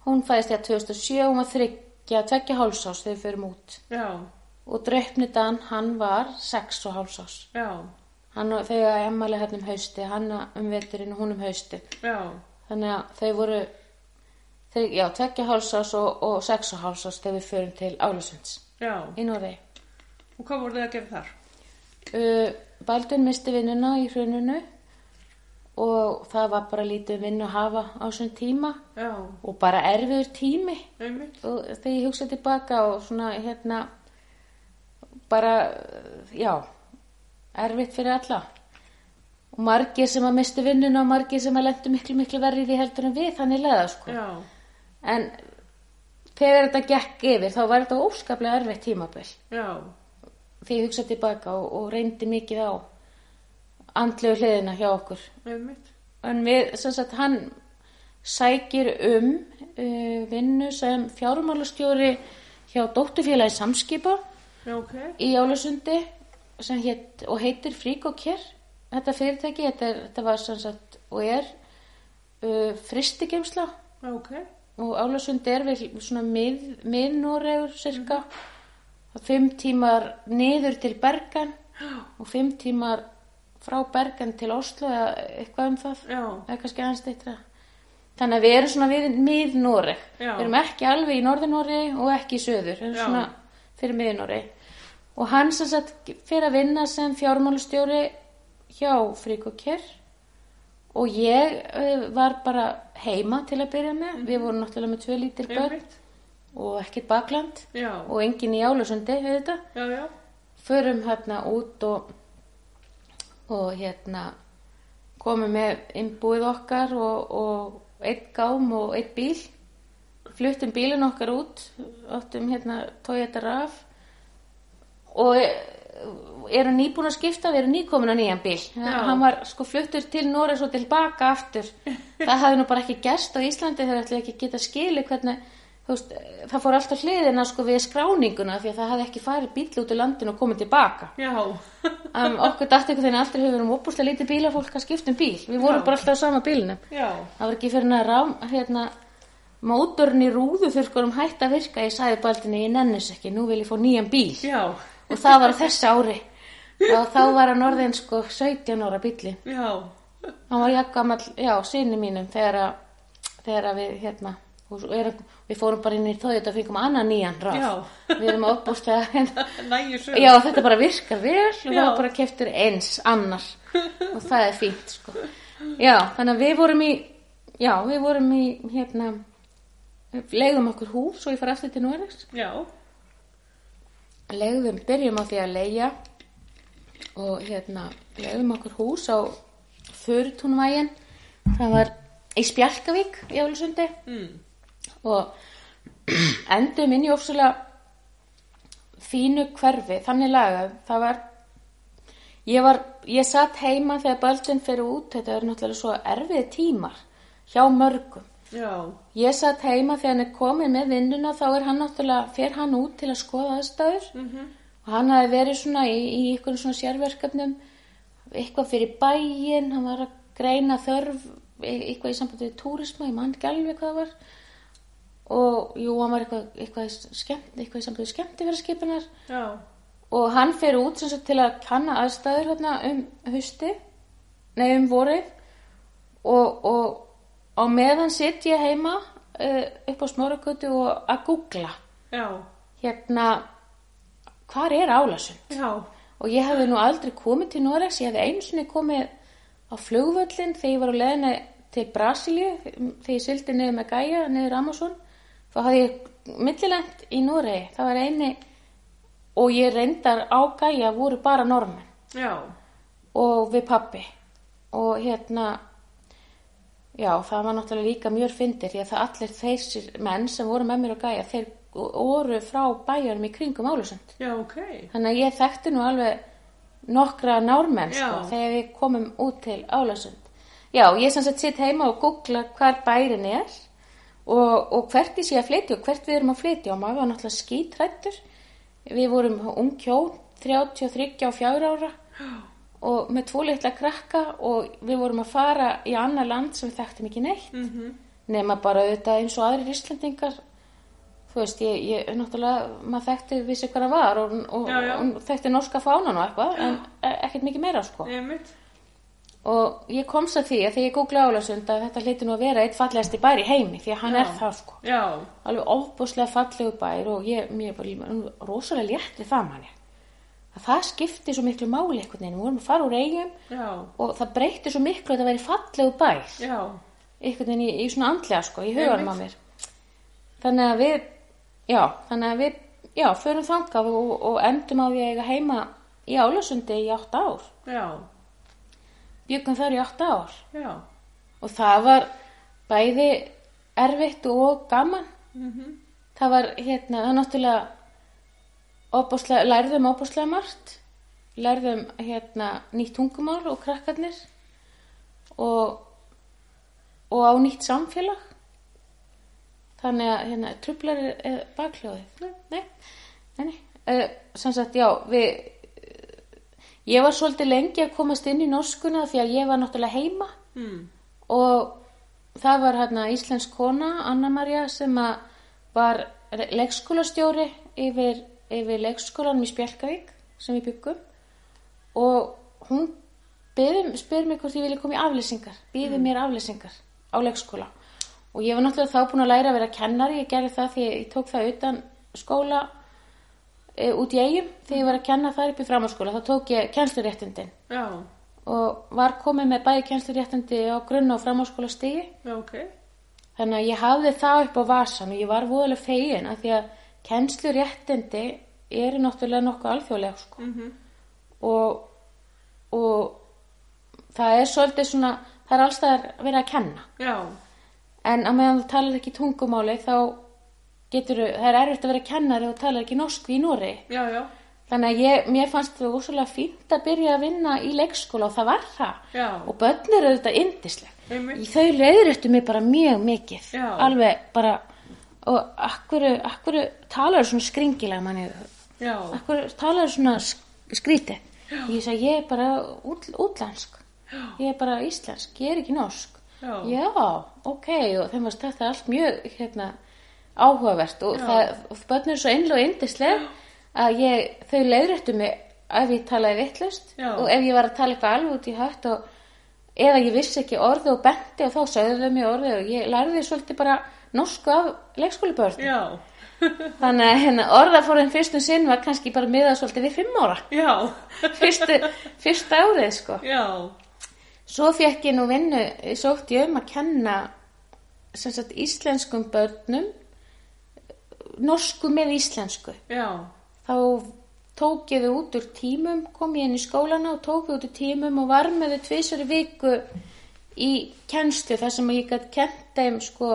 Hún fæðist ég að 2007, hún var þryggja, tveggja hálsás þegar við förum út. já, Og Draupnidan, hann var sex og hálsás. Hann, þegar Emmali hérna um hausti, hann um veturinn og hún um hausti. já, Þannig að þau voru, þau, já, tveggja hálsás og, og sex og hálsás þegar við förum til Álusunds já. í Noregi. Og hvað voru þið að gera þar? Uh, Baldun misti vinnuna í hrununu og það var bara lítið vinn að hafa á þessum tíma Já, og bara erfiður tími einmitt. og þegar ég hugsa tilbaka og svona hérna bara, já erfitt fyrir alla og margir sem að mistu vinnuna og margir sem að lendu miklu miklu verri í heldur en við þannig leða sko Já, en þegar þetta gekk yfir þá var þetta óskaplega erfitt tímabil já, þegar ég hugsa tilbaka og, og reyndi mikið á andlegu hliðina hjá okkur einmitt. en við, sem sagt, hann sækir um uh, vinnu sem fjármálastjóri hjá dótturfélagi Samskipa Já, ok. í Álusundi sem hétt og heitir Frík og Kér þetta fyrirtæki, þetta, er, þetta var sem sagt og er uh, fristigemsla ok. Og Álusundi er við svona mið, miðnúregur cirka fimm tímar niður til Bergen. Og fimm tímar frá Bergen til Oslo eða eitthvað um það. Já, eða kannski aðeins steitra þannig að við erum svona við mið Noreg Já. við erum ekki alveg í norður Noreg og ekki í söður við erum Já. svona fyrir mið Noreg og hann sem sagt fyrir að vinna sem fjármálustjóri hjá Frík og ég uh, var bara heima til að byrja með. Við vorum náttúrulega með tvö lítil börn og ekkert bakland Já, og enginn í Álusundi auðvitað já, já. förum hérna út og, og hérna komum með innbúið okkar og, og einn gám og einn bíl. Fluttum bílinn okkar út áttum hérna Toyota RAV. Og e- erum nýbúin að skipta, við erum nýkomin á nýjan bíl. Hann var sko fluttur til Norris og tilbaka aftur. Það hafði nú bara ekki gerst á Íslandi þegar ætlaði ekki að geta skili hvernig veist, það fór alltaf hliðina sko við skráninguna því að það hafði ekki farið bíl út úr landinu og komið tilbaka Já, um, okkur dætti einhvern veginn aldrei hefur verið um opúslega lítið bílafólk að skipta um bíl. Við vorum Já. bara alltaf á sama bílnum. Já, það var ekki fyrir að rám, hérna, mótorn í rúðu þurrkurum hætti að virka ég sagði baldinni, ég nennis ekki, nú vil ég fá nýjan bíl. Já, og það var á þessu ári og þá var hann orðin sko 17 ára bíli já, hann var jakk gamall, já, sinni mínum þegar að, þegar að við hérna, erum, við fórum bara inn í þóðið og fengum annan nýjan ráð. Já. við erum opúslega hérna, nægir sög. já, þetta bara virkar vel og það bara keftur eins annar. Og það er fínt sko. já, þannig að við vorum í já, við vorum í hérna leiðum okkur hús og ég fara aftur til Noregs. Já, legðum, byrjum á því að leia og hérna legðum okkur hús á Þurrtúnvægin það var í Spjalkavík í Álusundi mm. og endum inn í ofsulega fínu hverfi, þannig lagað. Það var ég var, ég satt heima þegar böldin fyrir út, þetta er náttúrulega svo erfið tímar hjá mörgum. Já, Ég satt heima þegar hann er komið með vinnuna þá er hann náttúrulega, fer hann út til að skoða aðstæður. Mhm, og hann hafi verið svona í, í ykkur svona sérverkefnum eitthvað fyrir bæinn, hann var að greina þörf, eitthvað í sambandi við túrisma, ég man ekki alveg hvað það var. Og jú, hann var eitthvað, eitthvað, skemmt, eitthvað í sambandi við skemmtifæraskipunar og hann fer út sagt, til að kanna aðstæður hérna, um hausti nei um vorið. Og, og á meðan sitt ég heima uh, upp á smórakötu og að googla. Já, hérna hvar er Álasund já, og ég hefði nú aldrei komið til Noregs ég hefði einu sinni komið á flugvöllin þegar ég var á leðinu til Brasilíu þegar ég sildi niður með Gaia niður Amazon. Þá hafði ég millilent í Noregi. Það var eini og ég reyndar á Gaia voru bara normen já, og við pappi og hérna já, það var náttúrulega líka mjög fyndir því að það allir þeir menn sem voru með mér og gæja, þeir voru frá bæjarum í kringum Álusund. Já, ok. Þannig að ég þekkti nú alveg nokkra nármenn sko, þegar við komum út til Álusund. Já, ég sem sagt sitt heima og googla hvar bærin er og, og hvert ég sé að flytja og hvert við erum að flytja og maður var náttúrulega skítrættur. Við vorum ung hjón, 33 og 4 ára og með tvo litla krakka og við vorum að fara í annar land sem við þekktum ekki neitt Mm -hmm. nema bara auðvitað eins og aðrir Íslandingar þú veist, ég, ég náttúrulega maður þekkti vissi hvað það var og, og, Já, já. og þekkti norska fánan og eitthvað en e- ekkert mikið meira sko Einmitt. og ég komst að því að þegar ég googla álasund að þetta hlyti nú að vera eitt fallegasti bær í heimi því að hann Já. er það sko Já. alveg ofbúslega fallegu bær og ég, mér er bara rosalega létt við það manni að það skipti svo miklu máli einhvern veginn, við vorum að fara úr eigum og það breytti svo miklu að það væri fallegu bær Já. einhvern veginn í, í svona andlega sko, í huganum á mér þannig að við já, þannig að við já, förum þangað og, og endum á því að eiga heima í Álasundi í átta ár. Já. byggum þar í átta ár. Já. og það var bæði erfitt og gaman. Mm það var hérna, það náttúrulega opaslega, lærðum opaslega margt. Lærðum hérna nýtt tungumál og krakkarnir. Og og á nýtt samfélag þannig að hérna trublar er, er bakljóðið nei, nei, nei, nei. Uh, sem sagt, já, við ég var svolítið lengi að komast inn í norskuna því að ég var náttúrulega heima. Mm. og það var hérna íslensk kona, Anna-Maria sem að var leikskólastjóri yfir, yfir leikskólanum í Spjálkavík sem við byggum. Og hún byrði, spyr mig hvort ég vilja koma í aflýsingar býði mér aflýsingar á leikskóla og ég var náttúrulega þá búin að læra að vera kennari ég gerði það því ég tók það utan skóla e, út í eigum þegar ég var að kenna þar upp í framháskóla þá tók ég kennsluréttindin Já. og var komið með bæði kennsluréttindi á grunn og framháskóla stigi Já, ok. þannig að ég hafði það upp á vasan og ég var voðalega fegin að því að kennsluréttindi eru náttúrulega nokkuð alþjóðlega sko. Mm og, og það er svolítið svona það er allstæðar verið að kenna Já. En að meðan þú talar ekki tungumáli þá getur það er erfitt að vera kennari og talar ekki norsku í Nóri Já, já. þannig að ég, mér fannst það úrslega fínt að byrja að vinna í leikskóla og það var það. Já. og börn eru auðvitað yndisleg. Einmitt. þau leiðréttu mig bara mjög mikið. Já. alveg bara og akkur, akkur talar svona skringilega manni Já. akkur talar svona sk- skrítið? Ég sagði ég er bara út, útlensk. Ég er bara íslensk, ég er ekki norsk Já. ok og þeim varst þetta allt mjög hérna, áhugavert og, Já. það, eru svo einlega og yndisleg að ég, þau leiðréttu mig ef ég talaði vittlust Já. og ef ég var að tala eitthvað alveg út í hött og eða ég vissi ekki orði og benti og þá sögðu þau mig orði og ég lærði svolítið bara norsku af leikskólibörn Já. þannig að hérna, orðafórin fyrstum sinn var kannski bara miðað svolítið við fimm ára Já. fyrstu, fyrsta árið sko Já. Svo fekk ég nú vinnu sótt ég um að kenna sagt íslenskum börnum norsku með íslensku Já. þá tók ég þau út úr tímum kom ég inn í skólana og tók þau út úr tímum og var með þau tvisari viku í kennslu þar sem ég gætt kent þeim sko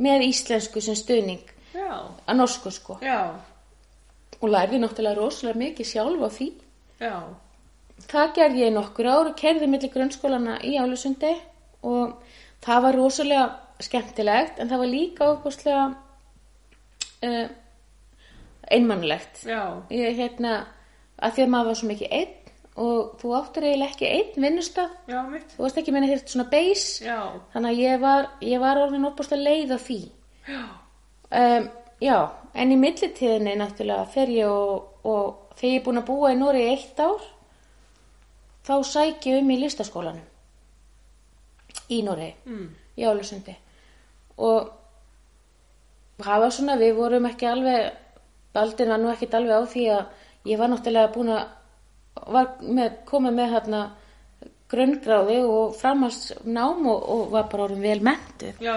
með íslensku sem stuðning Já. að norsku sko Já. og lærði náttúrulega rosalega mikið sjálf á því Já. Það gerði ég nokkur ár kerði millir grunnskólana í Álusundi og það var rosalega skemmtilegt en það var líka óbúslega uh, einmannlegt Já. ég hérna að því að maður var svo mikið einn og þú áttur eiginlega ekki einn vinnustaf Já, mitt. þú varst ekki meina þér svona beis Já. þannig að ég var, ég var orðin óbúslega leið á því Já. um, já, en í millitíðinni náttúrulega fer ég og, og þegar ég er búin að búa í Nóri eitt ár þá sæki ég um í listaskólanum í Nóri Mm. í Álusundi og það var svona, við vorum ekki alveg Baldin var nú ekkit alveg á því að ég var náttúrulega búin að var með, hérna grunngráði og framhalsnám og, og var bara orðin vel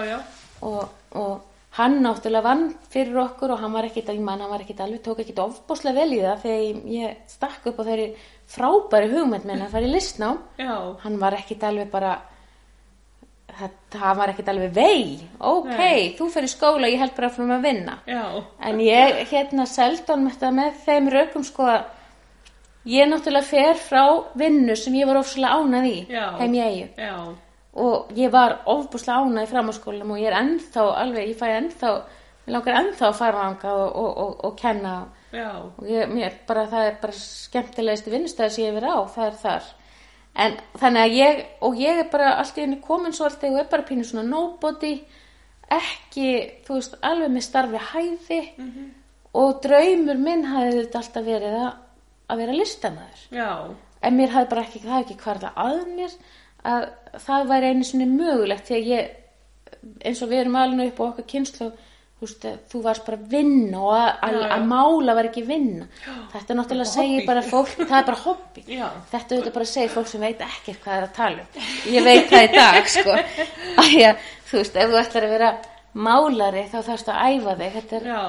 já. og, og hann náttúrulega vann fyrir okkur og hann var ekkit, ég man, hann var ekkit alveg, tók ekkit ofbúslega vel í það þegar ég, ég stakk upp á þeirri frábæri hugmynd minna að fara í listnám Já. hann var ekkit alveg bara það, það var ekkert alveg vei, ok, Nei. þú fyrir skóla, ég held bara frá að vinna. Já. En ég hérna seldan með þetta með þeim rökum sko að ég náttúrulega fer frá vinnu sem ég var ofslega ánað í Já. heim í eigu Já. Og ég var ofbúslega ánað í framháskólanum og ég er ennþá alveg, ég fæ ennþá, mér langar ennþá að fara þangað og, og, og, og kenna Já. og ég, mér bara, það er bara skemmtilegasti vinnustæði sem ég hef verið á, það er þar. En þannig að ég, og ég er bara allt í henni komin svolítið og er bara pínu svona nobody, ekki, þú veist, alveg með starfi hæði og draumur minn hafði þetta alltaf verið að, að vera listamæður. En mér hafði bara ekki, það hafði ekki hvarla að mér að það væri einu svona mögulegt því að ég, eins og við erum alveg upp á okkar kynslu, þú veist, þú varst bara að vinna og að, að, Já, já. að mála var ekki vinna. Þetta er náttúrulega segir hobby. bara fólk, það er bara hobby. Já. Þetta auðvitað bara segir fólk sem veit ekkert hvað er að tala um. Ég veit það í dag, sko. Æja, þú veist, ef þú ætlar að vera málari þá þarfst að æfa þig. Þetta er, Já.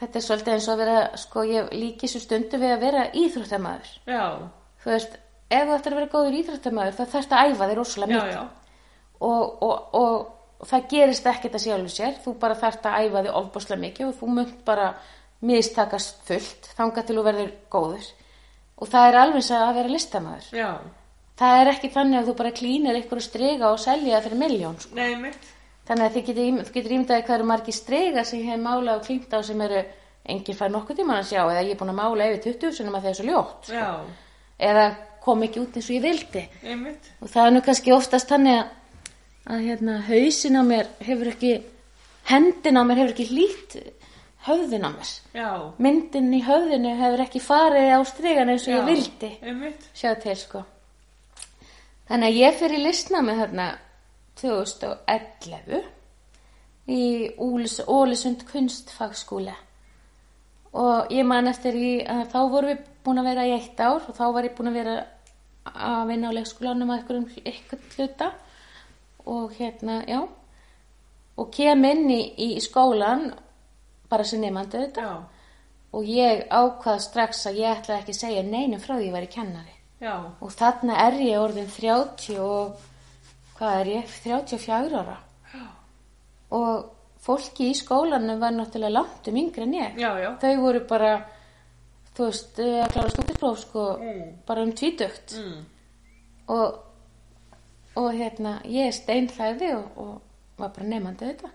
þetta er svolítið eins og að vera, sko, ég líki þessu stundu við að vera íþróttamæður Já. þú veist, ef þú ættir að vera góður íþróttamæður þá þarfst að æfa þig rosalega mikið. og, og, og það gerist ekkert að sjálfu sér. Þú bara þarfst að æfa þig ofbáslega mikið og þú munt bara mistakast fullt þangað til þú verður góður. Og það er alveg að vera listamæður Já. það er ekki þannig að þú bara klínir ykkur striga og selja það fyrir miljón sko. Þannig að getur, þú getur ímdaði hvað eru margir striga sem ég hef málað og klínt á sem eru enginn fær nokkuð tíma að sjá eða ég er búin að mála yfir 20 sinum að það er svo ljótt Já. eða kom ekki út eins og ég vildi Nei, mitt. og það er nú kannski oftast þannig að, að hérna, hausin á mér hefur ekki hendin á mér hefur ekki hlýtt höfðin á mér Já. myndin í höfðinu hefur ekki farið á strigan eins og ég vildi Nei, mitt. sjá til sko þannig að ég fyrir listnámi þarna 2011 í Ólisund kunstfagskúla og ég man eftir í að þá vorum við búin að vera í eitt ár og þá var ég búin að vera að vinna á leikskólanum að ykkur um ykkur hluta. Og hérna, já. Og kem inn í, í skólan bara sem nefnandi þetta Já. og ég ákvað strax að ég ætlaði ekki að segja neinum frá því ég væri kennari. Já. og þarna er ég orðin 30 og hvað er ég, 34 ára. Og fólki í skólanum var náttúrulega langt um yngri en ég. Já, já. þau voru bara þú veist, að klára stúdinspróf sko, Mm. bara um tvítugt Mm. og, og hérna ég steinhlæði og, og var bara nefnandi þetta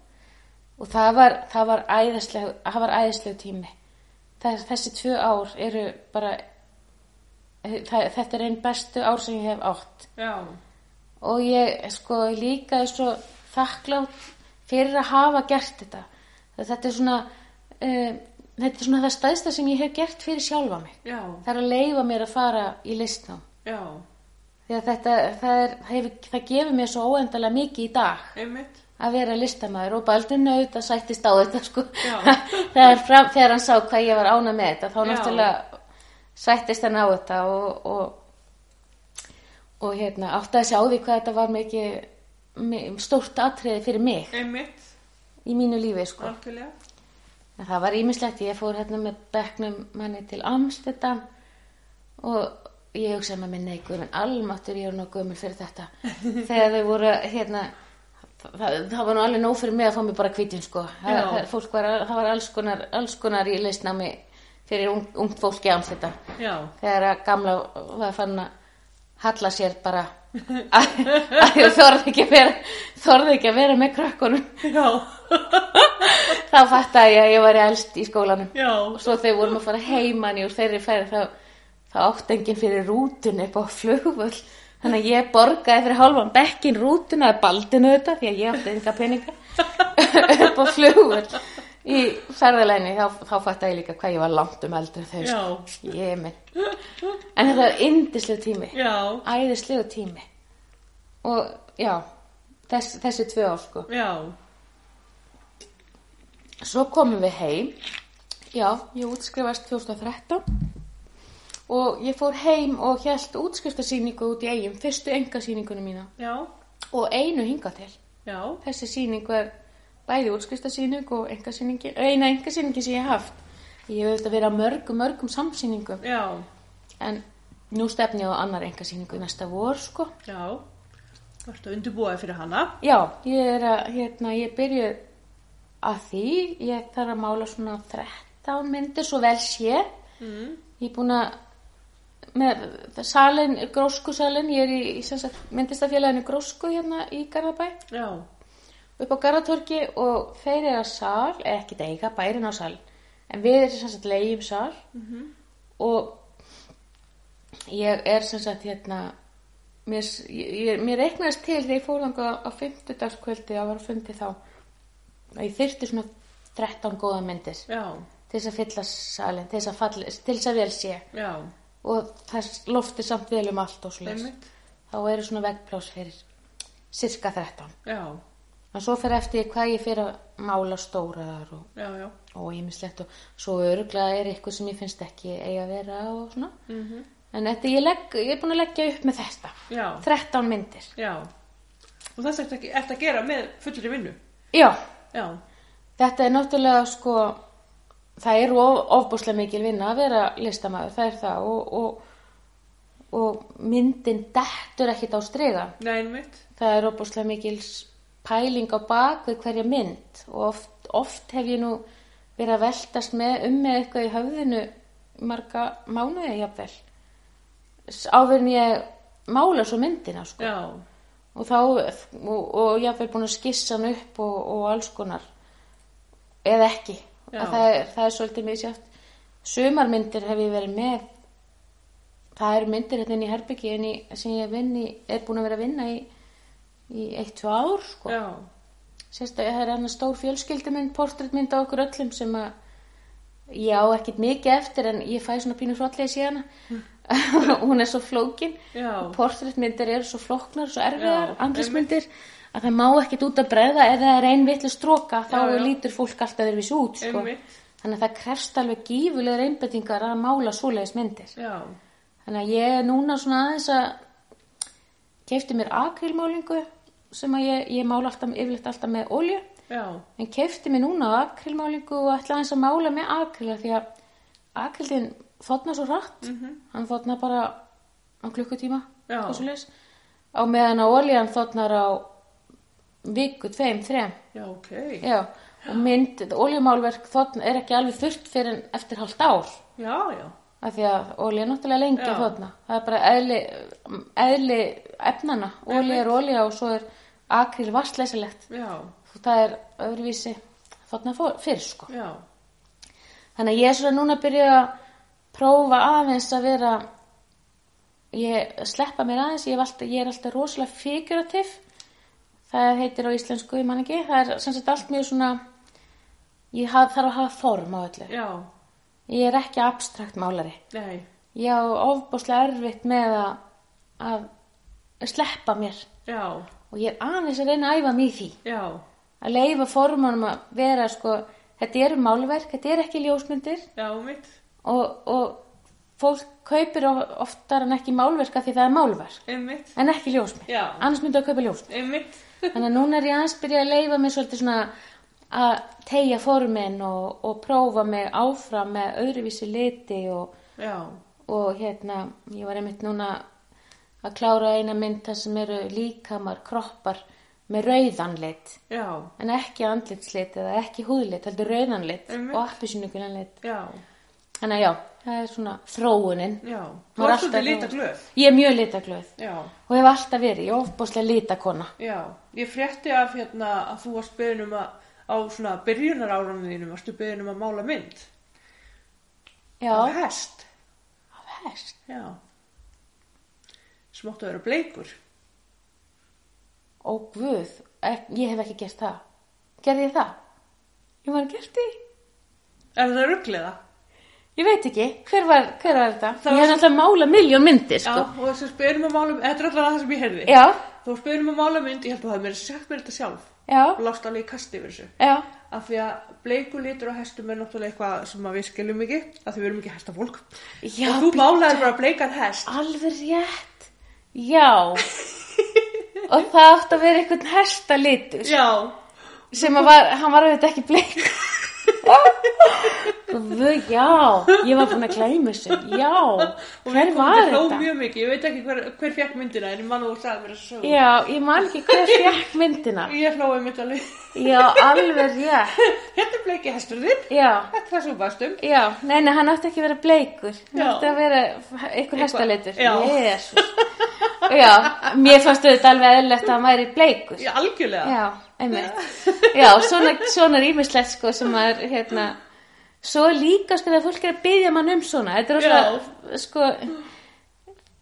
og það var, það var æðisleg það var æðisleg tími Þess, þessi tvö ár eru bara það, þetta er einn bestu ár sem ég hef átt Já. og ég sko líka er svo þakklátt fyrir að hafa gert þetta þetta er svona uh, þetta er svona það stæðsta sem ég hef gert fyrir sjálfa mig Já. það er að leifa mér að fara í listnám að þetta það, er, það, hefur, það gefur mér svo óendalega mikið í dag Nei, mitt. að vera listamæður og Baldur naut að sættist á þetta sko þegar, fram, þegar hann sá hvað ég var ána með þetta þá Já. náttúrulega sættist hann á þetta og, og, og hérna átti að sjá því hvað þetta var mikið mi- stórt atriði fyrir mig Nei, mitt. í mínu lífi sko Algjörlega. En það var ímislegt, ég fór hérna með bekknum manni til Amsterdam og ég hugsaði með minni einhverjum almáttur ég er nú gömul fyrir þetta. Þegar þau voru hérna það, það var nú alveg nóg fyrir mig að fá mig bara kvítin sko. Það, það, fólk var, það var alls konar, alls konar í listnámi fyrir ung, ungt fólk í Amsterdam. Já. þegar gamla var fann að halla sér bara að að ég þorði ekki að vera þorði ekki að vera með krökkunum Já. þá fattaði ég að ég var elst í skólanum Já. og svo þegar vorum að fara heiman í úr þeirri ferð þá, þá átti enginn fyrir rútun upp á flugvöll þannig að ég borgaði fyrir hálfan bekkin rútuna eða baldinu þetta því að ég átti enga peninga upp á flugvöll í ferðalegni þá, þá fattaði ég líka hvað ég var langt um eldri en þau ég minn en þetta var indislega tími Já. æðislegu tími og já þess, þessi tvö ár sko Já. Svo komum við heim, já, ég útskrifast 2013 og ég fór heim og held útskriftasýningu út í eigum, fyrstu engasýningunum mína Já. og einu hingað til. Já. Þessi sýningu er bæði útskriftasýning og engasýningi, eina engasýningi sem ég haft. Ég hef auðvitað verið á mörgum, mörgum samsýningum Já. en nú stefni ég á annar engasýningu næsta vor, sko. Já. Þú ert að undirbúa fyrir hana. Já, ég er að, hérna, ég byrju að því, ég þarf að mála svona 13 myndir svo vel sé. Mm. Ég er búin að, með salin, gróskusalin, ég er í, í myndistafélaginu grósku hérna í Garðabæ, Já. Upp á Garðatorki og þeir eru að sal, eða ekki eiga, bærin á sal, en við erum sem sagt leigjum sal og ég er sem sagt hérna, mér, ég, mér reiknaðist til þegar ég fór þangað á fimmtudagskvöldi að var að fundi þá að ég þyrfti svona 13 góða myndir Já. til þess að fylla salin, til þess að, falli, til þess að vel sé Já. og það lofti samt vel um allt og Einmitt. þá eru svona veggplás fyrir cirka 13 Já. En svo fyrir eftir hvað ég fyrir að mála stóraðar og, Já, já. og ímislegt og svo öruglega er eitthvað sem ég finnst ekki eiga að vera og svona Mm en þetta ég, legg, ég er búin að leggja upp með þetta Já. 13 myndir Já. Og það er eftir að gera með fullri vinnu. já, Já. þetta er náttúrulega sko það er of, ofbúslega mikil vinna að vera listamaður, það er það og, og, og myndin dettur ekkit á strega það er ofbúslega mikil pæling á bak við hverja mynd. Og oft, oft hef ég nú verið að veltast með um með eitthvað í höfðinu marga mánuði áður en ég mála svo myndina sko. Já. og þá og, og ég hef búin að skissa hann upp og, og alls konar. Eða ekki. Það, er, það er svolítið misjátt sumarmyndir hef ég verið með. Það eru myndir hérna inn í í, sem ég í, er búin að vera að vinna í í eitt, tvö ár sko. Sérstaklega það er hann stór fjölskyldumynd portréttmynd á okkur öllum sem að ég á ekkert mikið eftir en ég fæ svona pínu hrollegi síðan hún er svo flókin. Portréttmyndir eru svo flóknar svo erfiðar, andlismyndir að það má ekkert út að bregða. Ef það er ein vitlu stróka þá Já, já. lítur fólk alltaf þeirvis út sko. Þannig að það krefst alveg gífulegur einbettingar að mála svoleiðis myndir. Já. þannig að ég er núna svona aðeins að kefti mér akrilmálingu sem að ég, ég mála alltaf, yfirleitt alltaf með olju Já. en kefti mér núna akrilmálingu og ætla aðeins að mála með akrila því að akrildin þotna svo hratt. Hann þotna bara á klukkutíma á meðan að oljan þotnar á viku, tveim, þrem. Já, ok. já, og mynd, oljumálverk þotna er ekki alveg þurft fyrir en eftir halvt ár. Já, já. Af því að olja er náttúrulega lengi Já. þarna. Það er bara eðli, eðli efnana, olja er olja og svo er akril vastleysilegt og það er öðruvísi þarna fór- fyrr sko. Já. þannig að ég er svona núna að byrja að prófa aðeins að vera ég sleppa mér aðeins ég, hef alltaf, ég er alltaf rosalega figurativ. Það heitir á íslensku ég man ekki, það er sem sagt allt mjög svona ég haf, þarf að hafa form á öllu. Já. Ég er ekki abstrakt málari Nei. ég á ofbúslega erfitt með að, að sleppa mér Já. og ég er aðeins að reyna að æfa mig í því Já. að leifa formunum að vera sko, þetta eru málverk, þetta er ekki ljósmyndir Já, og, og fólk kaupir of- oftar en ekki málverk af því það er málverk Einmitt. en ekki ljósmynd, Já. annars myndi að kaupa ljósmynd Einmitt. þannig að núna er ég aðeins byrja að leifa mig svolítið svona að tegja formin og, og prófa mig áfram með öðruvísi liti og, og hérna, ég var einmitt núna að klára eina mynd þar sem eru líkamar, kroppar með rauðan lit Já. en ekki andlitslit eða ekki húðlit, heldur rauðanlit og appisínugulan lit Já. þannig að já, það er svona þróunin Já. Þú er ert svolítið alltaf- lita glöð. ég er mjög litaglöð Já. og hef alltaf verið, ég er ofbúslega litakona Já. Ég frétti af hérna að þú varst beðin um að á svona byrjunar árunum þínum varstu beðin um að mála mynd. já, Af hest. af hest Já. Smáttu að vera bleikur. ó guð, ég hef ekki gert það gerði ég það? ég var gert því Er það rugglega? ég veit ekki, hver var, hver var þetta? Það ég hef náttúrulega mála miljón myndir Já, sko. og þess að beðin um að mála þetta er alltaf það sem ég heyrði. já, Þú varst beðin um að mála mynd, ég held að það hefði mér sagt mér þetta sjálf. Og lást alveg í kasti yfir þessu. já. Af því að bleiku litur á hestum er náttúrulega eitthvað sem við skiljum ekki, af því við erum ekki hestafólk. Já, og þú málaðir bara bleikan hest. alveg rétt. Já. Og það átti að vera einhvern hestalitur. Já, sem að var, hann var auðvitað ekki bleik Guð, já, ég var búin að gleyma þessu, já, hver var Ég hló þetta? mjög mikið, ég veit ekki hver, hver fekk myndina en ég man og sagði mér sögum. Já, ég man ekki hver fekk myndina. Ég hlóði mitt alveg. Já, alveg rétt. Hérna er bleiki hestur þinn, Já, þetta er það sem bastum. já, nei, nei, hann átti ekki að vera bleikur. Hann Já. átti að vera einhver hestalitur. já. Jésús. Já, mér fannst auðvitað alveg eðlilegt að hann væri bleikur. Já, algjörlega. Já. Já, svona, svona er ímislegt sko sem að, hérna, svo líka sko þegar fólk er að byggja mann um svona, þetta er alltaf, sko,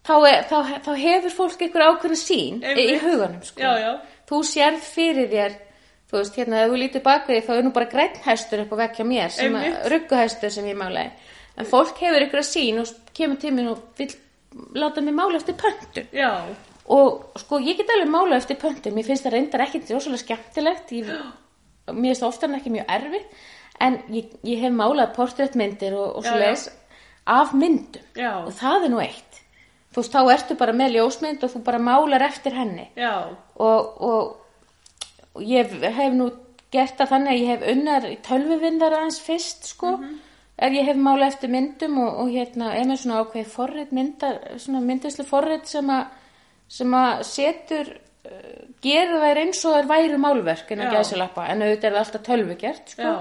þá, er, þá, þá hefur fólk einhver ákveðna sín í, í Einmitt. huganum sko. Já, já. Þú sérð fyrir þér, þú veist, hérna, ef þú lítur bak við þig, þá er nú bara grænn hestur upp á vekja mér, sem að, Einmitt. rugguhestur sem ég málaði. En fólk hefur einhverja sín og kemur til mér og vil láta mig mála eftir pöntun Já, og sko ég get alveg mála eftir pöntum. Mér finnst það reyndar ekki rosalega skemmtilegt. Ég, mér finnst það oftar en ekki mjög erfitt. En ég, ég hef málað portréttmyndir og, og svo leiðis af myndum. Já. og það er nú eitt. Þú veist, þá ertu bara með ljósmynd og þú bara málar eftir henni. Og, og, og ég hef nú gert það þannig að ég hef unnar í tölvuvindar aðeins fyrst sko. Ef ég hef mála eftir myndum og, og hérna er með svona ákveð forrið myndar, svona myndislu forrið sem að sem að setur uh, gerir þær eins og þær væru málverk en að Já. gæsilappa en auðvitað er það alltaf tölvugert sko.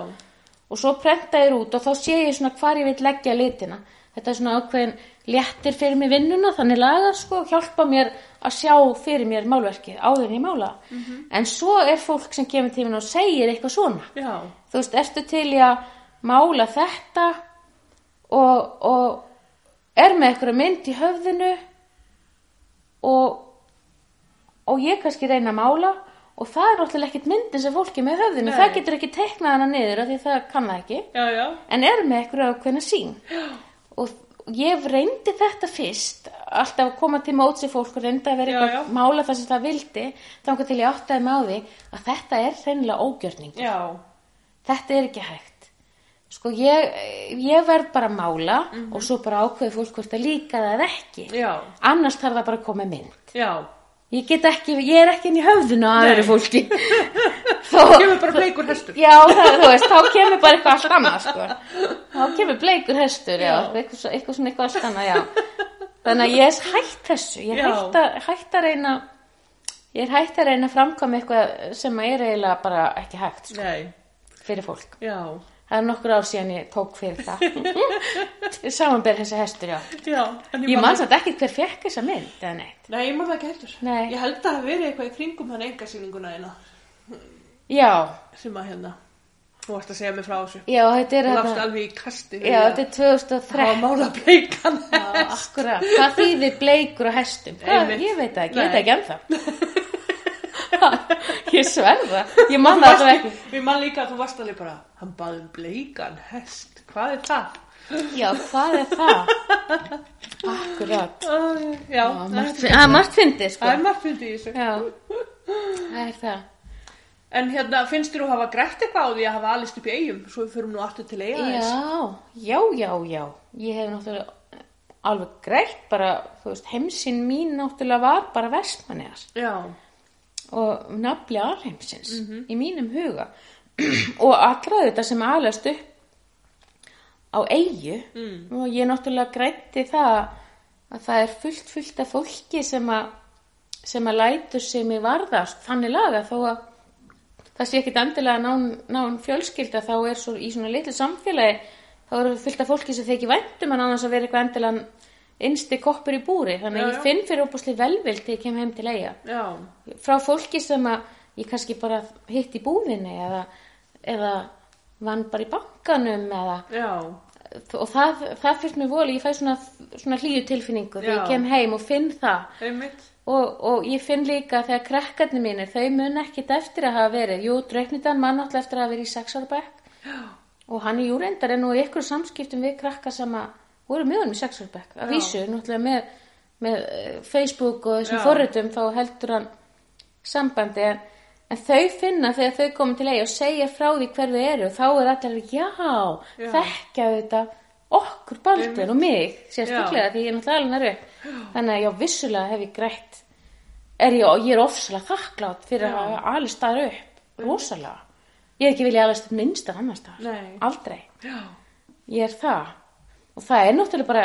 og svo prenta ég út og þá sé ég svona hvar ég vil leggja litina. Þetta er svona ákveðin léttir fyrir mig vinnuna þannig lagar sko hjálpa mér að sjá fyrir mér málverkið áður en ég mála. En svo er fólk sem kemur mér og segir eitthvað svona. Já, þú veist, ertu til í að mála þetta og, og er með eitthvað mynd í höfðinu og og ég kannski reyna að mála og það er náttúrulega ekkert myndin sem fólki með höfðinu, Nei. það getur ekki teiknað hana niður af því það kann það ekki. Já, já, en er með eitthvað ákveðna sín og ég reyndi þetta fyrst alltaf að koma til móts í fólk og reyndi að vera Já, eitthvað mála það sem það vildi þannig til ég áttaði með á því að þetta er hreinlega ógjörning þetta er ekki hægt sko ég, ég verð bara að mála Mhm. og svo bara ákveði fólk hvort það líka það eða ekki já, annars þarf það bara að koma mynd já. ég get ekki, ég er ekki inn í höfðinu að Nei. öðru fólki Það kemur bara bleikur hestur. Já, það, veist, þá kemur bara eitthvað allt annað, sko. Þá kemur bleikur hestur, já, eitthvað, eitthvað svona eitthvað allt annað. Þannig að ég er hætt þessu, ég er Já. hætt að, hætt að reyna, ég er hætt að reyna að framkvæma eitthvað sem er eiginlega bara ekki hægt, sko, Nei, fyrir fólk. já, Það er nokkur ár síðan ég tók fyrir það. Samanber þessi hestur, já. já. Ég man man samt ekki hver fekk þessa mynd, eða neitt. Nei, ég man það ekki heldur. Nei. Ég held að það hafi verið eitthvað í kringum hann engasýninguna eina Já, sem að hérna, þú varst að segja mig frá þessu. já, þetta er Þú lafst þetta, alveg í kasti. já, þetta er 2013. Það var mála bleikan Já, akkurat. Hvað þýðir bleikur og hestum? Hvað, ég veit ekki, ég veit ekki ennþá. ég sverða, ég man Þú það varst alltaf ekki. Við man líka að þú varst alveg bara, hann baði um bleikan hest. Hvað er það? Já, hvað er það? Akkurat. Uh, já, það er- að, margt fyndið, sko. það er margt fyndið. Já, það er það. En hérna, finnst þér þú hafa grætt eitthvað á því að hafa alist upp í eigum? Svo við förum nú aftur til eiga þess. Já, já, já, já. Ég hef náttúrulega alveg greitt bara, þú veist, heimsinn mín náttúrulega var bara vestmanniðar. Já, og nafli alheimsins í mínum huga. Og allra þetta sem alast upp á eigu Mm. og ég náttúrulega grætti það að það er fullt fullt af fólki sem að sem að lætur sig mig varðast. Þannig laga þó að það sé ekkit endilega nán, nán fjölskylda þá er svo í svona litlu samfélagi þá er fullt af fólki sem þykir væntum en annars að vera eitthvað endilega innsti koppur í búri þannig að ég finn fyrir opasli velvild þegar ég kem heim til eiga já, frá fólki sem að ég kannski bara hitt í búðinni eða, eða vann bara í bankanum eða, og það, það fyrst mér voli, ég fæ svona, svona hlýju tilfinningu þegar ég kem heim og finn það. Og, og ég finn líka þegar krakkarnir mínir, þau mun ekkit eftir að hafa verið, jú, drauknidan mann alltaf eftir að hafa verið í sexarbekk og hann er jú reyndar en nú í ykkur samskiptum við krakkar sem að voru með honum í sexarbekk, að vísu, náttúrulega með, með eh, Facebook og þessum forritum þá heldur hann sambandi en, en þau finna þegar þau komum til eigi og segja frá því hver þau eru og þá er allir, já, Já. þekkja þetta okkur baldur og mig sérstaklega því ég er náttúrulega alveg nær upp þannig að já, vissulega hef ég grætt er ég, og ég er ofsalega þakklátt fyrir Já. að alveg staður upp rosalega ég hef ekki viljað alveg stöð minnstan annars staðar. Nei. Aldrei. Já. Ég er það. Og það er náttúrulega bara,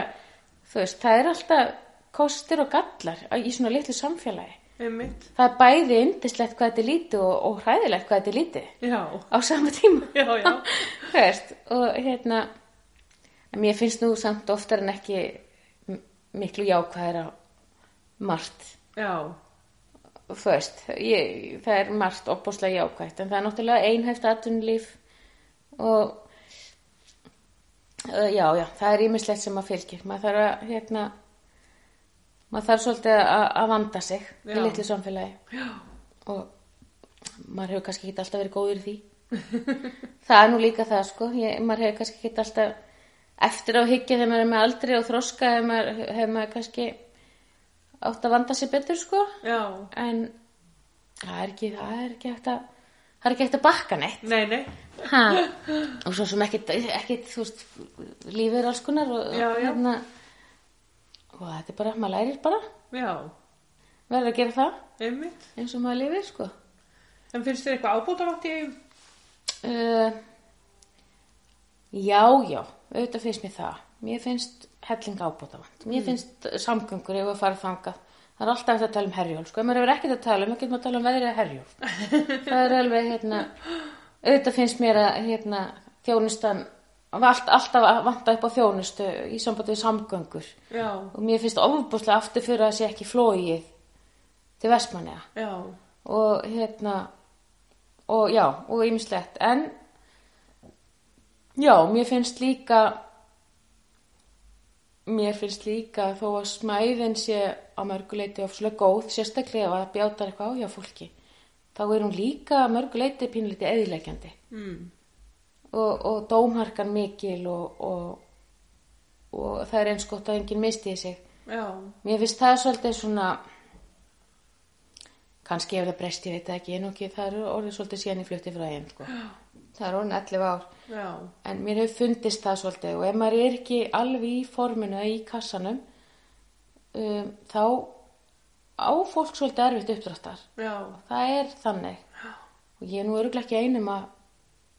veist, það er alltaf kostir og gallar í svona litlu samfélagi. Einmitt. Það er bæði yndislegt hvað þetta er lítið og, og hræðilegt hvað þetta er lítið Já. á sama tíma. Já, já. Veist, og hérna, mér finnst nú samt oftar en ekki miklu jákvæðir á margt. Veist, ég, það er margt opbúslega jákvægt, en það er náttúrulega einhæft atvinnulíf og uh, já, já, það er ímislegt sem að fylgir. Maður þarf að, hérna, maður þarf svolítið að, að vanda sig í Já. litlu samfélagi Já. og maður hefur kannski ekki alltaf verið góður í því. það er nú líka það, sko. Ég, maður hefur kannski ekki alltaf eftir á hyggja þegar maður er með aldri og þroska hefur maður, hefur maður kannski átt að vanda sig betur, sko Já. en það er ekki, það er ekki hægt að það er ekki hægt að bakka neitt Nei, nei. Ha. og svo sem ekkit, ekkit þú veist, lífið er alls konar og, Já, já. Hérna, og þetta er bara, maður lærir bara Já. verður að gera það Einmitt. eins og maður lifir sko En finnst þér eitthvað ábútarátt í eigum? uh, já, já auðvitað finnst mér það mér finnst helling ábútavand mér finnst samgöngur ef að fara þangað það er alltaf eftir að tala um herjól sko, ef maður hefur ekkert að tala um, þá getur maður að tala um veðrið herjól það er alveg hérna auðvitað finnst mér að hérna þjónustan allt, alltaf vanta upp á þjónustu í sambandi við samgöngur Já. og mér finnst ofbúslega aftur fyrir að sé ekki flóið til Vestmanniða Já. og hérna og já, og ýmislegt en já, mér finnst líka mér finnst líka þó að smæðin sé á mörguleiti ofslega góð, sérstaklega að bjátar eitthvað á hjá fólki þá er hún líka mörguleiti pínleiti eðilegjandi Mm. og, og dómharkan mikil og, og, og það er eins gott að enginn misti í sig Já. Mér finnst það svolítið svona kannski ef það breyst, ég veit ekki, en ekki það er orðið svolítið síðan í flutti frá þeim sko. það er orðin 11 ár Já. en mér hefur fundist það svolítið og ef maður er ekki alveg í forminu í kassanum um, þá á fólk svolítið erfitt uppdráttar. Já. það er þannig. Og ég er nú örgulega ekki einum að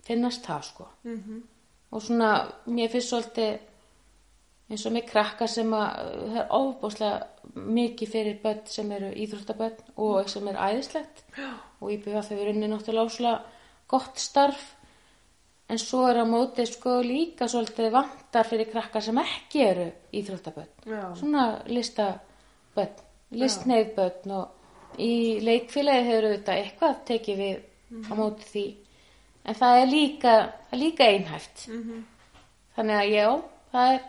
finnast það sko. Mhm. og svona mér finnst svolítið eins og með krakka sem að það er ofbúslega mikið fyrir börn sem eru íþróttabörn og sem er æðislegt. Já. og IBF hefur unni náttúrulega óslega gott starf. En svo er á móti sko líka svolítið vantar fyrir krakka sem ekki eru íþróttabörn. Já. svona listabörn listneiðbörn og í leikfélagi hefur auðvitað eitthvað tekið við á móti því. En það er líka, líka einhæft. Mhm. þannig að já, það er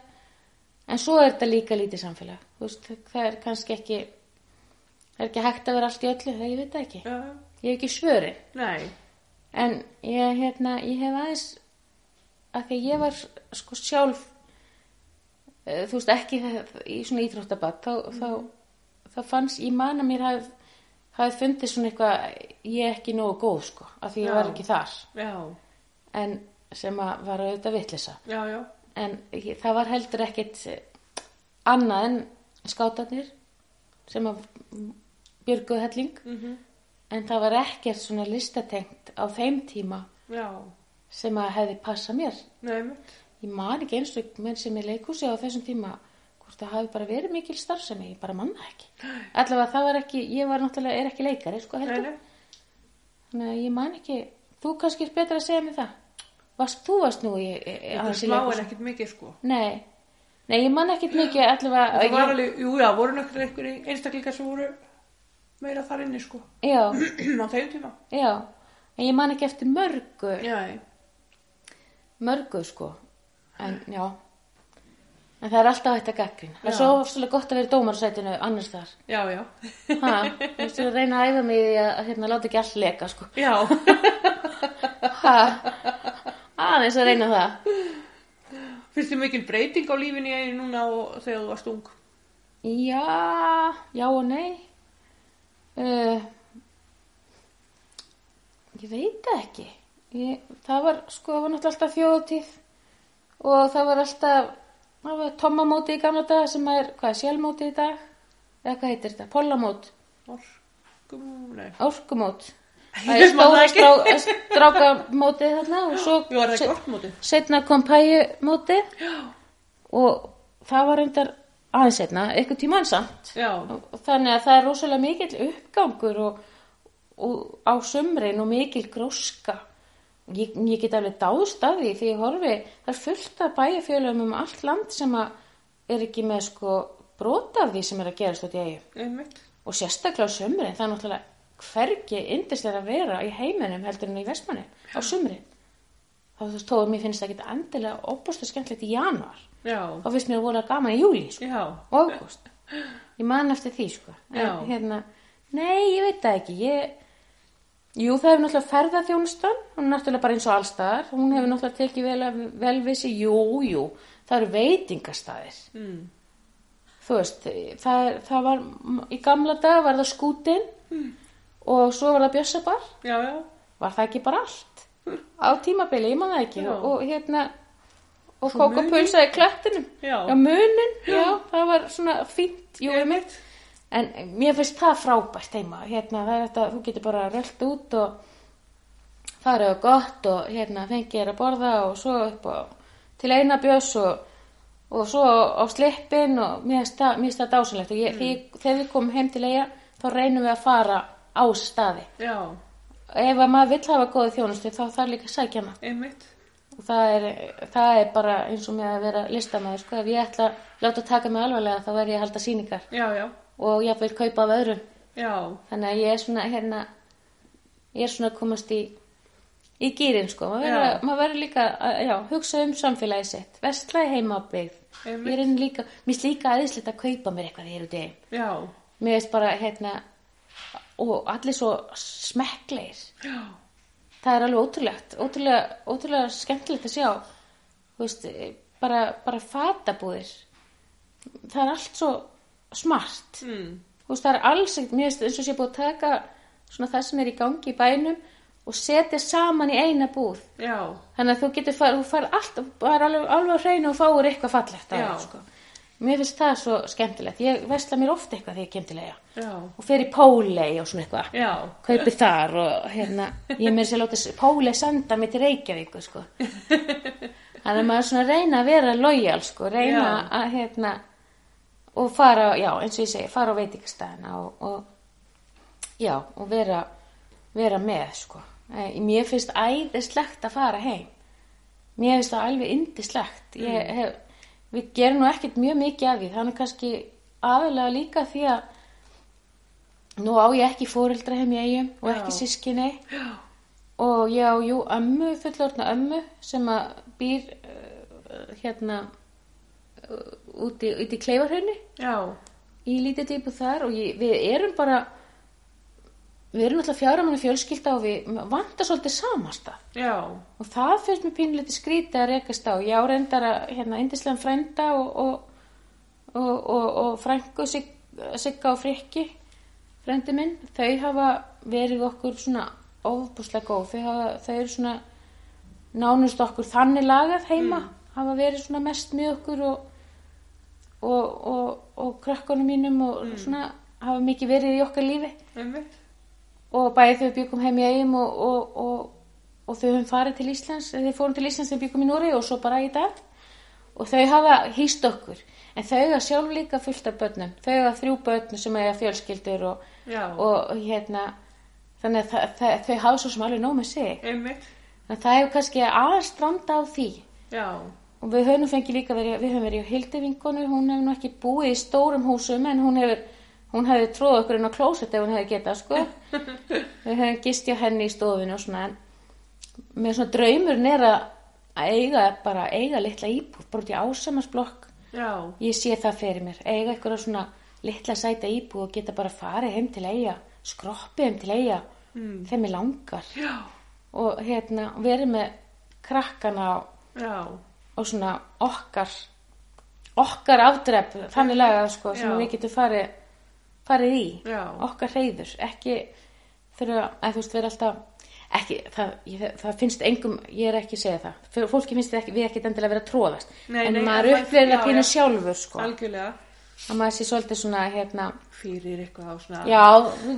en svo er þetta líka lítið samfélag. Veist, það er kannski ekki það er ekki hægt að vera allt í öllu það ég veit ekki, Já. ég hef ekki svörin. Nei. en ég, hérna, ég hef aðeins að því ég var sko sjálf eh, þú veist ekki í svona íþróttabat þá, þá, þá fannst, ég man að mér hafði hafi fundið svona eitthvað ég er ekki nógu góð sko af því ég Já. var ekki þar Já. en sem að var auðvitað já. en ég- það var heldur ekkit annað en skátarnir sem að björguðu helling Mhm. en það var ekkert svona listatengt á þeim tíma Já. sem að hefði passað mér Nei, ég man ekki eins og menn sem er leikhúsi á þessum tíma hvort það hafi bara verið mikil starfsemi ég bara manna ekki. Allavega það var ekki, ég var náttúrulega er ekki leikari sko heldur. Þannig að ég man ekki, þú kannski er betra að segja mér það. Varst, þú varst nú í, Þetta er smá en ekkert mikið, sko. nei, nei, ég man ekkit mikið allavega, Það var ég, alveg, jú, já, voru nokkur einhverjir einstaklingar sem voru meira þar inni, sko. já, Á þeim tíma. já. En ég man ekki eftir mörgu. Já, mörgu sko. En já en það er alltaf hægt að gaggrin það er svo ofslega gott að vera í dómarsætinu annars þar já, já. ha, þú veist að reyna að æfa mig í að, hérna, láta ekki allt leka sko. Já. ha, aðeins að reyna það. Finnst þið mikil breyting á í einu núna og þegar þú varst ung? já, já og nei. Uh, ég veit ekki. Ég, það var sko, það var náttúrulega alltaf þjóðutíð og það var alltaf tommamóti í gamla dag sem er, hvað er sjálfmóti í dag? Eða hvað heitir þetta, pollamót. Orkum, nei. orkumót. Það er stóra ekki. strá, strákamótið þarna og svo Jú, var það gott mótið? setna kom pæjumótið. Og það var reyndar aðeins setna, eitthvað tíma ansamt Já. þannig að það er rosalega mikill uppgangur og, og á sumrin og mikil gróska ég, ég get alveg dáðst af því því ég horfi, það er fullt af bæjarfjölum um allt land sem að er ekki með sko brota af því sem er að gerast út í eigum og sérstaklega á sumrin, það er náttúrulega hvergi yndist er að vera í heiminum heldur en í vestmanni á sumrin. Þá þú veist, að mér finnst það ekki endilega óbústu skemmtilegt í januar Já. þá finnst mér að vola gaman í júli sko. Og ágúst. Ég man eftir því sko. En, hérna, nei ég veit það ekki. Ég, jú það hefur náttúrulega ferðaþjónustan hún er náttúrulega bara eins og allstaðar hún hefur náttúrulega tekið vel, af- vel við sig jú, jú, það eru veitingastæðir Mm. þú veist það, það var, í gamla dag var það skútin Mm. og svo var það bjössabar Já, já. var það ekki bara allt á tímabili, ég man það ekki Já. og, hérna og í klettinum Já. já munin, já. það var svona fínt, jú, Einmitt. En mér finnst það frábært heima hérna, það er þetta, þú getur bara rölt út og farið og gott og hérna fengið þér að borða og svo upp á, til eina bjöss og, og svo á slippin og mér finnst það, mér það dásanlegt og ég, Mm. þegar við komum heim til eiga þá reynum við að fara á staði Já. ef að maður vill hafa góða þjónustu þá þarf líka að sækja Einmitt. og það er, það er bara eins og með að vera listamæður sko. ef ég ætla að láta taka mig alvarlega þá verð ég að halda sýningar Já, já. Og ég vil kaupa af öðrum. Já. þannig að ég er svona hérna ég er svona að komast í í gýrin sko. Maður verður, líka að hugsa um samfélagi sitt. Vestla í heimabyggð. Einmitt. ég er inn líka, mér finnst líka aðeinslegt að kaupa mér eitthvað hér út í heim mér finnst bara hérna og allir svo smekkleir Já. það er alveg ótrúlegt ótrúlega, ótrúlega skemmtilegt að sjá. Þú veist, bara, bara fatabúðir. Það er allt svo smart Mm. þú veist, það er alls mér finnst eins og sé búið að taka svona það sem er í gangi í bænum og setja saman í eina búð Já. þannig að þú getur farið, þú farið allt það er alveg, alveg að hreina og fáur eitthvað fallegt Já. því, sko. mér finnst það svo skemmtilegt ég vesla mér oft eitthvað þegar ég kem til eiga og fer í Pólei og svona eitthvað Já. kaupi þar og hérna ég mér sér láta Pólei senda mig til Reykjavík sko. þannig að maður svona reyna að vera lojal sko, reyna Já. að hérna og fara, já, eins og ég segi fara á veitingastæðina og, og já, og vera vera með, sko. Eh, mér finnst æðislegt að fara heim. Mér finnst það alveg indislegt ég hef, við gerum nú ekkert mjög mikið af því, þannig kannski aðalega líka því að nú á ég ekki fóreldra heim í eigum og ekki Já. sískinni og ég á, jú, ömmu, fullorðna ömmu sem að býr uh, hérna uh, út í, út í kleifarhaunni Já. í lítið típu þar og ég, við erum bara við erum alltaf fjara manni fjölskylda og við vantar svolítið samastað Já. og það finnst mér pínleiti skrítið að rekast á. Ég á reyndar að hérna indislegan frænda og, og, og, og, og frængu Sig, Sigga og Frikki frændi minn, þau hafa verið okkur svona ofbúslega góð. Þau, hafa, þau eru svona nánust okkur þannig lagað heima hafa verið svona mest með okkur og og, og, og krökkunum mínum og svona hafa mikið verið í okkar lífi. Einmitt. og bæði þau byggum heim í eigum og, og, og, og þau höfum farið til Íslands þau fórum til Íslands þau byggum í Núri og svo bara í dag. Og þau hafa hýst okkur. En þau hafa sjálf líka fullt af börnum. Þau hafa þrjú börn sem eiga fjölskyldur og, hérna þannig að það, það, þau hafa svo sem alveg nóg með sig. Þannig að það hefur kannski aðeins stranda á því. Já. Og við höfum fengið líka verið, við höfum verið í hildivinkonu, hún hefur nú ekki búið í stórum húsum en hún hefur, hún hefði tróð okkur inn á klósett ef hún hefði getað, sko. við höfum gist hjá henni í stofinu og svona, en með svona draumurinn er að eiga, bara eiga litla íbúð, bara út í ásamarsblokk, ég sé það fyrir mér, eiga eitthvað svona litla sæta íbúð og geta bara farið heim til eiga, skroppið heim til eiga, mm. þeim er langar Já. og hérna verið með krakkana og Já. Og svona okkar okkar afdrepp þannig lagað sko sem Já. við getum farið farið í, Já. okkar reyður ekki þurfa að þú veist vera alltaf ekki, það, ég, það finnst engum, ég er ekki að segja það fólki finnst ekki, við ekki endilega vera tróðast Nei, en nei, maður já, það pínu já. sjálfur sko Algjörlega. Að maður sé svolítið svona hérna fyrir eitthvað á svona já,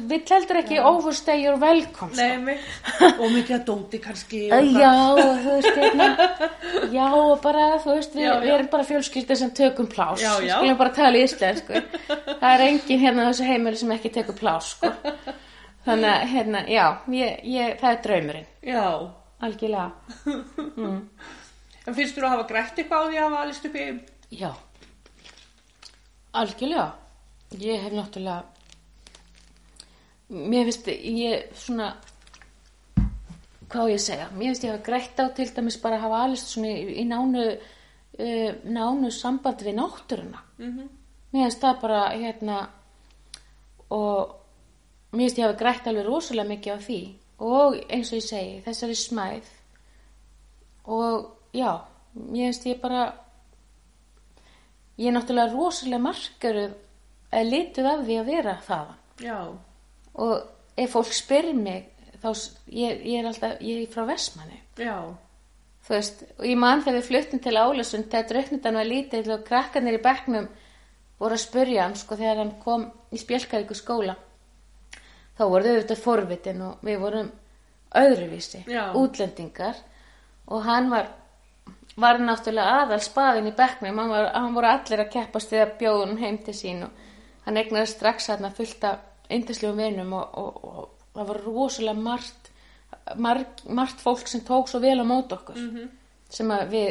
við heldur ekki overstay your welcome sko. Nei, og mikið að dóti kannski Já, þú veist, hérna, já, og bara, þú veist, við, Já, já. við erum bara fjölskyldir sem tökum plás, Já, já. skulum bara tala í íslensku. Það er engin hérna á þessu heimili sem ekki tekur plás, sko. Þannig að, hérna, já, ég, ég, það er draumurinn, Já, algjörlega. en finnst þú að hafa grætt eitthvað á því að hafa alist upp í Já, algjörlega. Ég hef náttúrulega, mér finnst, ég svona, hvað á ég að segja, mér finnst ég hafa grætt á til dæmis bara að hafa alist svona í, í nánu, uh, nánu samband við náttúruna. Mhm. Mér finnst það bara, hérna, og mér finnst ég hafa grætt alveg rosalega mikið á því og eins og ég segi, þessari smæð og já, mér finnst ég bara, ég er náttúrulega rosalega markaruð að lituð af því að vera þaðan. Já, og ef fólk spyrir mig þá, ég, ég er alltaf, ég er frá Vestmanni já, þú veist, og ég man þegar við fluttum til Álasund þegar drauknutan var lítill og krakkarnir í bekknum voru að spurja hann sko þegar hann kom í spjölkaríku skóla þá voru þau auðvitað forvitin og við vorum öðruvísi, Já. útlendingar. Og hann var var náttúrulega aðal spaðin í bekknum. Hann, var, hann voru allir að keppast við að hann heim til sín og hann eignaði strax fullt af yndislegum vinum og, og, og það var rosalega margt margt, margt fólk sem tók svo vel á mót okkur sem að við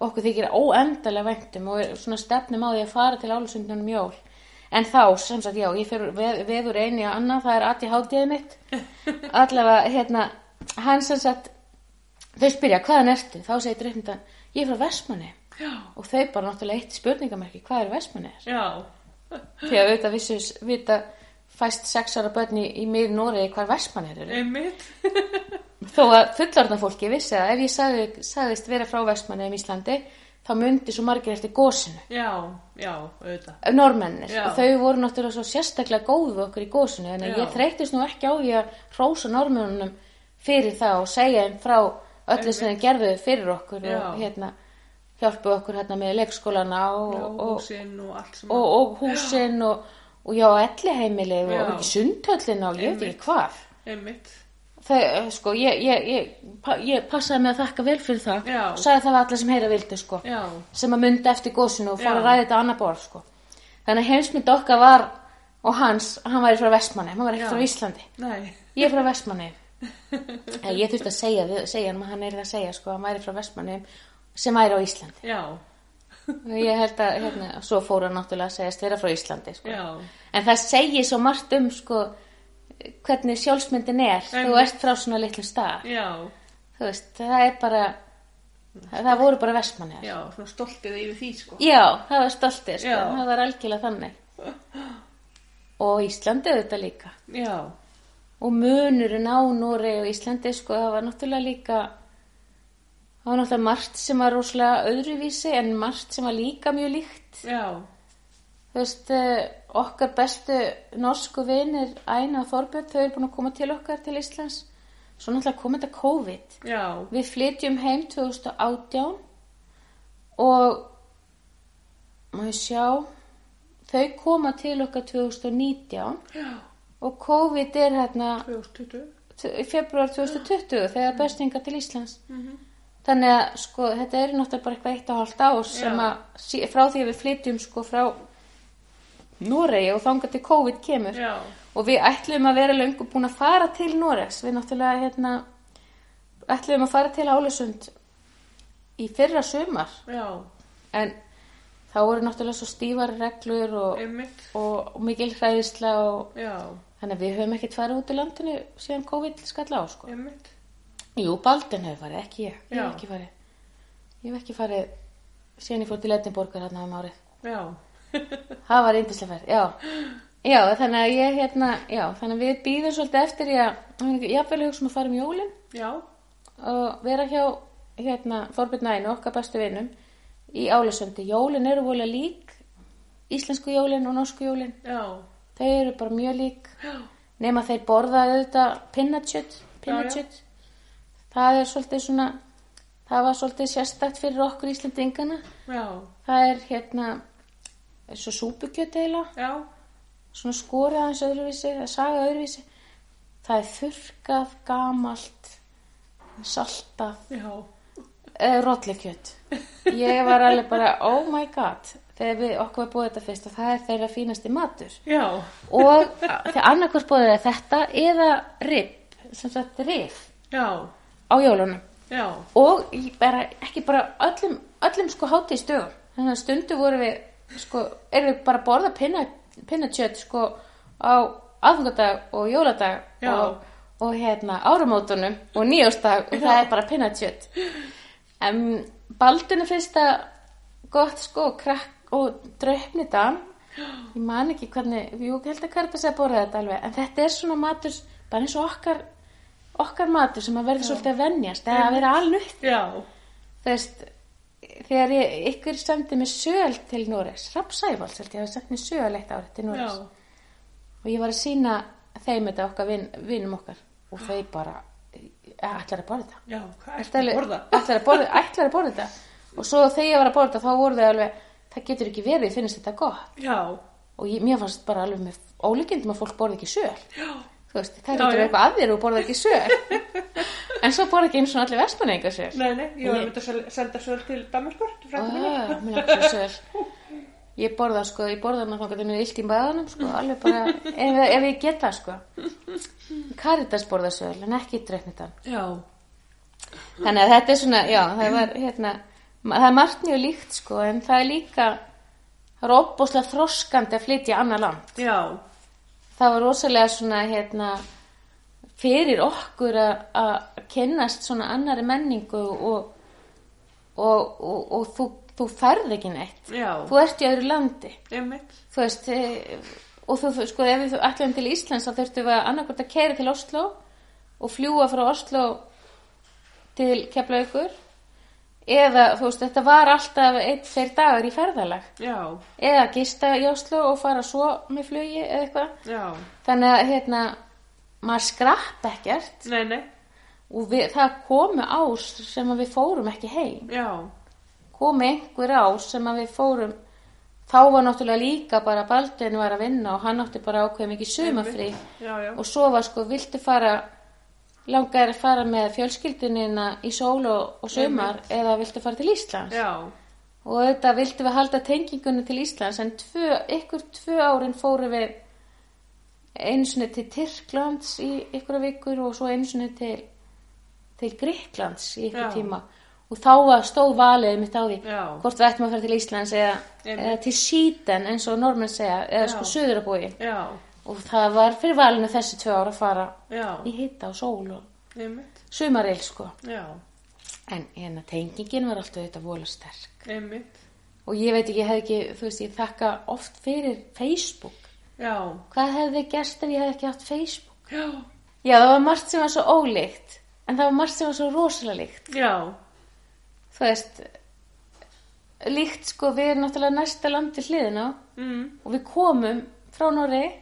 okkur þykir óendalega væntum og við svona stefnum á því að fara til álusundunum jól. En þá, sem sagt, já, ég fyrir veð, veður einu í annað, það er aðti hátíðið mitt. Allavega, hérna hann sem sagt þau spyrja, hvaðan ertu? Þá segir dreifndan, ég er frá Vestmanni já, og þau bara náttúrulega eitt spurningamerki, hvað er Vestmanni? já, Því að auðvitað vissu, vita fæst sex ára börn í, í mið Noregi hvað Vestmanni eru. Þó að fullorðna fólki vissi að ef ég sagði, sagðist vera frá Vestmanni um Íslandi, þá myndi svo margir eftir gósinu. Já, já, auðvitað. Normennir Já. og þau voru náttúrulega svo sérstaklega góð við okkur í gósinu en ég þreytist nú ekki á því að hrósa normennunum fyrir það og segja þeim frá öllu sem þeim gerðu fyrir okkur Já. og hérna hjálpu okkur hérna með leikskólana og, Já, og, húsinn og allt sem og, og húsin og, og já, elliheimili og, Já. og ekki sundhöllina og ég veit ekki hvað Einmitt. Þau, eh, sko, ég, ég, ég, ég passaði mig að þakka vel fyrir það Já. og sagði það var allir sem heyra vildu sko Já, sem að myndi eftir gósinu og Já. að ræða þetta annar borð sko. þannig að heimsmynd okkar var og hans, hann væri frá Vestmanni hann var ekki Já. frá Íslandi nei. ég er frá Vestmanni ég þurfti að segja, segja hann hann er að segja sko, hann væri frá Vestmanni sem væri á Íslandi Já, ég held að, hérna, svo fór hann náttúrulega að segjast vera frá Íslandi sko. en það segir svo margt um sko, hvernig sjálfsmyndin er þú Einmitt. ert frá svona litlum stað já, þú veist, það er bara það, það voru bara Vestmanni já, svona stoltið yfir því, sko. Já, það var stoltið, sko. Það var algjörlega þannig. Og Íslandi auðvitað líka. Já, Og munurinn á Núri og Íslandi, sko, það var náttúrulega líka, það var náttúrulega margt sem var rosalega öðruvísi en margt sem var líka mjög líkt. já, Þú veist, eh, okkar bestu norsku vinir, Æna og Þorbjörn, þau eru búin að koma til okkar til Íslands. Svo náttúrulega kom þetta COVID. já, Við flytjum heim 2018 og maður sjá þau koma til okkar 2019 já, og COVID er hérna 2020. t- í februar 2020 þegar bestinga til Íslands. Þannig að sko þetta er náttúrulega bara eitthvað eitt og hálft ár sem að frá því að við flytjum sko frá Noregi og þangað til COVID kemur. Já, og við ætlum að vera löngu búin að fara til Noregs. Við náttúrulega hérna ætlum að fara til Álusund í fyrra sumar. Já, en þá voru náttúrulega svo stífar reglur og, og, og mikil hræðisla og Já, þannig að við höfum ekkert farið út í landinu síðan COVID skall á sko. einmitt. Jú, Baldin hefur farið, ekki ég. Ég hef ekki farið. Ég hef ekki farið síðan ég fór til Edinborgar hérna um árið. Já, það var yndislega ferð, já. Já, þannig að ég hérna já, þannig að við býðum svolítið eftir ég að ég vil hugsa um að fara um jólin. Já, og vera hjá hérna Þorbjörn Nænu, okkar bestu vinnum í Álisundi. Jólin eru volið lík íslensku jólin og norsku jólin. já, Þau eru bara mjög lík nema þeir borða auðvitað pinnatjött. Það er svolítið svona það var svolítið sérstakt fyrir okkur Íslendingana. já, Það er hérna eins og súpukjöt eiginlega, svona skorið aðeins öðruvísi, eða saga öðruvísi. Það er þurrkað, gamalt, saltað, Já. eða rollikjöt. Ég var alveg bara, oh my god, þegar við okkur var búið þetta fyrst og það er þeirra fínasti matur. Já. Og þegar annarkvort búið þetta eða rib, sem sagt rif Já. á jólunum. Já. Og í bara, ekki bara öllum, öllum sko hátíð stöðum. Þannig að stundu voru við, sko, erum við bara að borða pinna, pinnatjött sko á aðfungadag og jóladag og, og hérna árumótunum og nýjósdag og það er bara pinnatjött. Um, Baldunum finnst það gott sko krakk og draupnidan. Ég man ekki hvernig, jú, ég held að Karpa sé að borða þetta alveg, en þetta er svona matur, bara eins og okkar, okkar matur sem að verður svolítið að venjast, eða að vera alnutt þú veist þegar ég, ykkur sendi mig söl til Noregs, Rapp Sævalds held ég hafi sendt mig söl eitt árið til Já. Noregs og ég var að sína þeim þetta okkar vin, vinum okkar og þau bara ætlar að borða þetta Já. Hvað Ætlar að borða? að borða, ætlar að borða þetta og svo þegar ég var að borða þetta þá voru þau alveg það getur ekki verið, ég finnst þetta gott Já. og ég, mér fannst bara alveg með ólíkindum að fólk borða ekki söl veist, það getur eitthvað að þér og borða ekki söl en svo borða ekki eins og allir vestmanninga söl Nei, nei, ég var Ég- myndið að senda söl til Danmarkur, mér. Ég borða sko, ég borða þannig að mér er illt í maðanum sko, alveg bara, ef, ef ég get það sko. Karitas borða söl, en ekki dreifnitan. Já. Þannig að þetta er svona, já, það var hérna, það er margt mjög líkt sko, en það er líka, það er opbóslega þroskandi að flytja í annar land. Já. Það var rosalega svona, hérna, fyrir okkur að, að kynnast svona annari menningu og, og, og, og þú, þú ferð ekki neitt. Já. Þú ert í öðru landi. Þú veist, og þú, sko, ef við ætlum til Íslands þá þurftum við annarkvort að kæra til Oslo og fljúa frá Oslo til Keflaugur eða, þú veist, þetta var alltaf einn, tveir dagar í ferðalag Já. eða gista í Oslo og fara svo með flugi eða eitthvað Já. þannig að, hérna, maður skrapp ekkert Nei, nei. og við, það komu ár sem við fórum ekki heim Já. komi einhver ár sem við fórum þá var náttúrulega líka bara Baldvin var að vinna og hann átti bara ákveð mikið já. og svo var sko, viltu fara langar að fara með fjölskyldunina í sól og, og sumar eða viltu fara til Íslands Já. og þetta viltu við halda tengingunni til Íslands en tvö, ykkur tvö árin fóru við einu sinni til Tyrklands í ykkur vikur og svo einu sinni til til Gríklands í ykkur Já. tíma og þá var stóð valið mitt á því Já. hvort við ættum að fara til Íslands eða, Einmitt. eða til Síten eins og normenn segja eða sko söðurabói Já. Og það var fyrir valinu þessi tvö ára að fara Já. í hitta og sól og sumaril sko Já. en hérna tengingin var alltaf þetta vola sterk Einmitt. og ég veit ekki, ég hef ekki, þú veist, ég þakka oft fyrir Facebook Já. hvað hefði gerst ef ég hef ekki haft Facebook Já. já, það var margt sem var svo ólíkt en það var margt sem var svo rosalega líkt Já. þú veist líkt sko, við erum náttúrulega næsta landi hliðina Mm. og við komum frá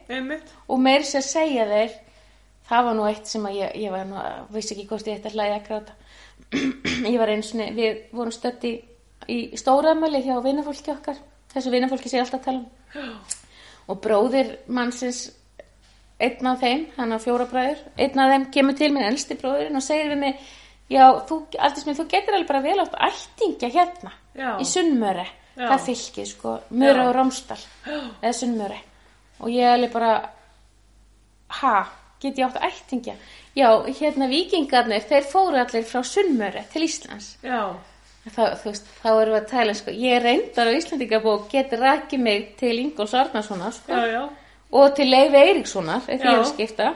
Einmitt. og meir sér segja þeir það var nú eitt sem að ég, ég var nú vissi ekki hvort ég ætti að hlæja að gráta ég var eins og við vorum stödd í, í stóraðmöli hjá vinafólki okkar þessu vinafólki sé alltaf tala um og bróðir mannsins einn af þeim, hann á fjóra bræður einn af þeim kemur til minn elsti bróðurinn og segir við mig já, þú, Aldís, þú getur alveg bara vel átt ættingja hérna Já. í Sunnmöri Já. það fylgið sko, Möri Já. og Rómsdal eða Sunnmöri og ég alveg bara ha, get ég átt ættingja? Já, hérna vikingarnir þeir fóru allir frá Sunnmöri til Íslands. Já. þá, þú veist, þá erum við að tala sko, ég reyndar á Íslandingabók geti rakið mig til Ingóls Arnarssonar sko, Já, já. og til Leifi Eiríkssonar ef ég er að skipta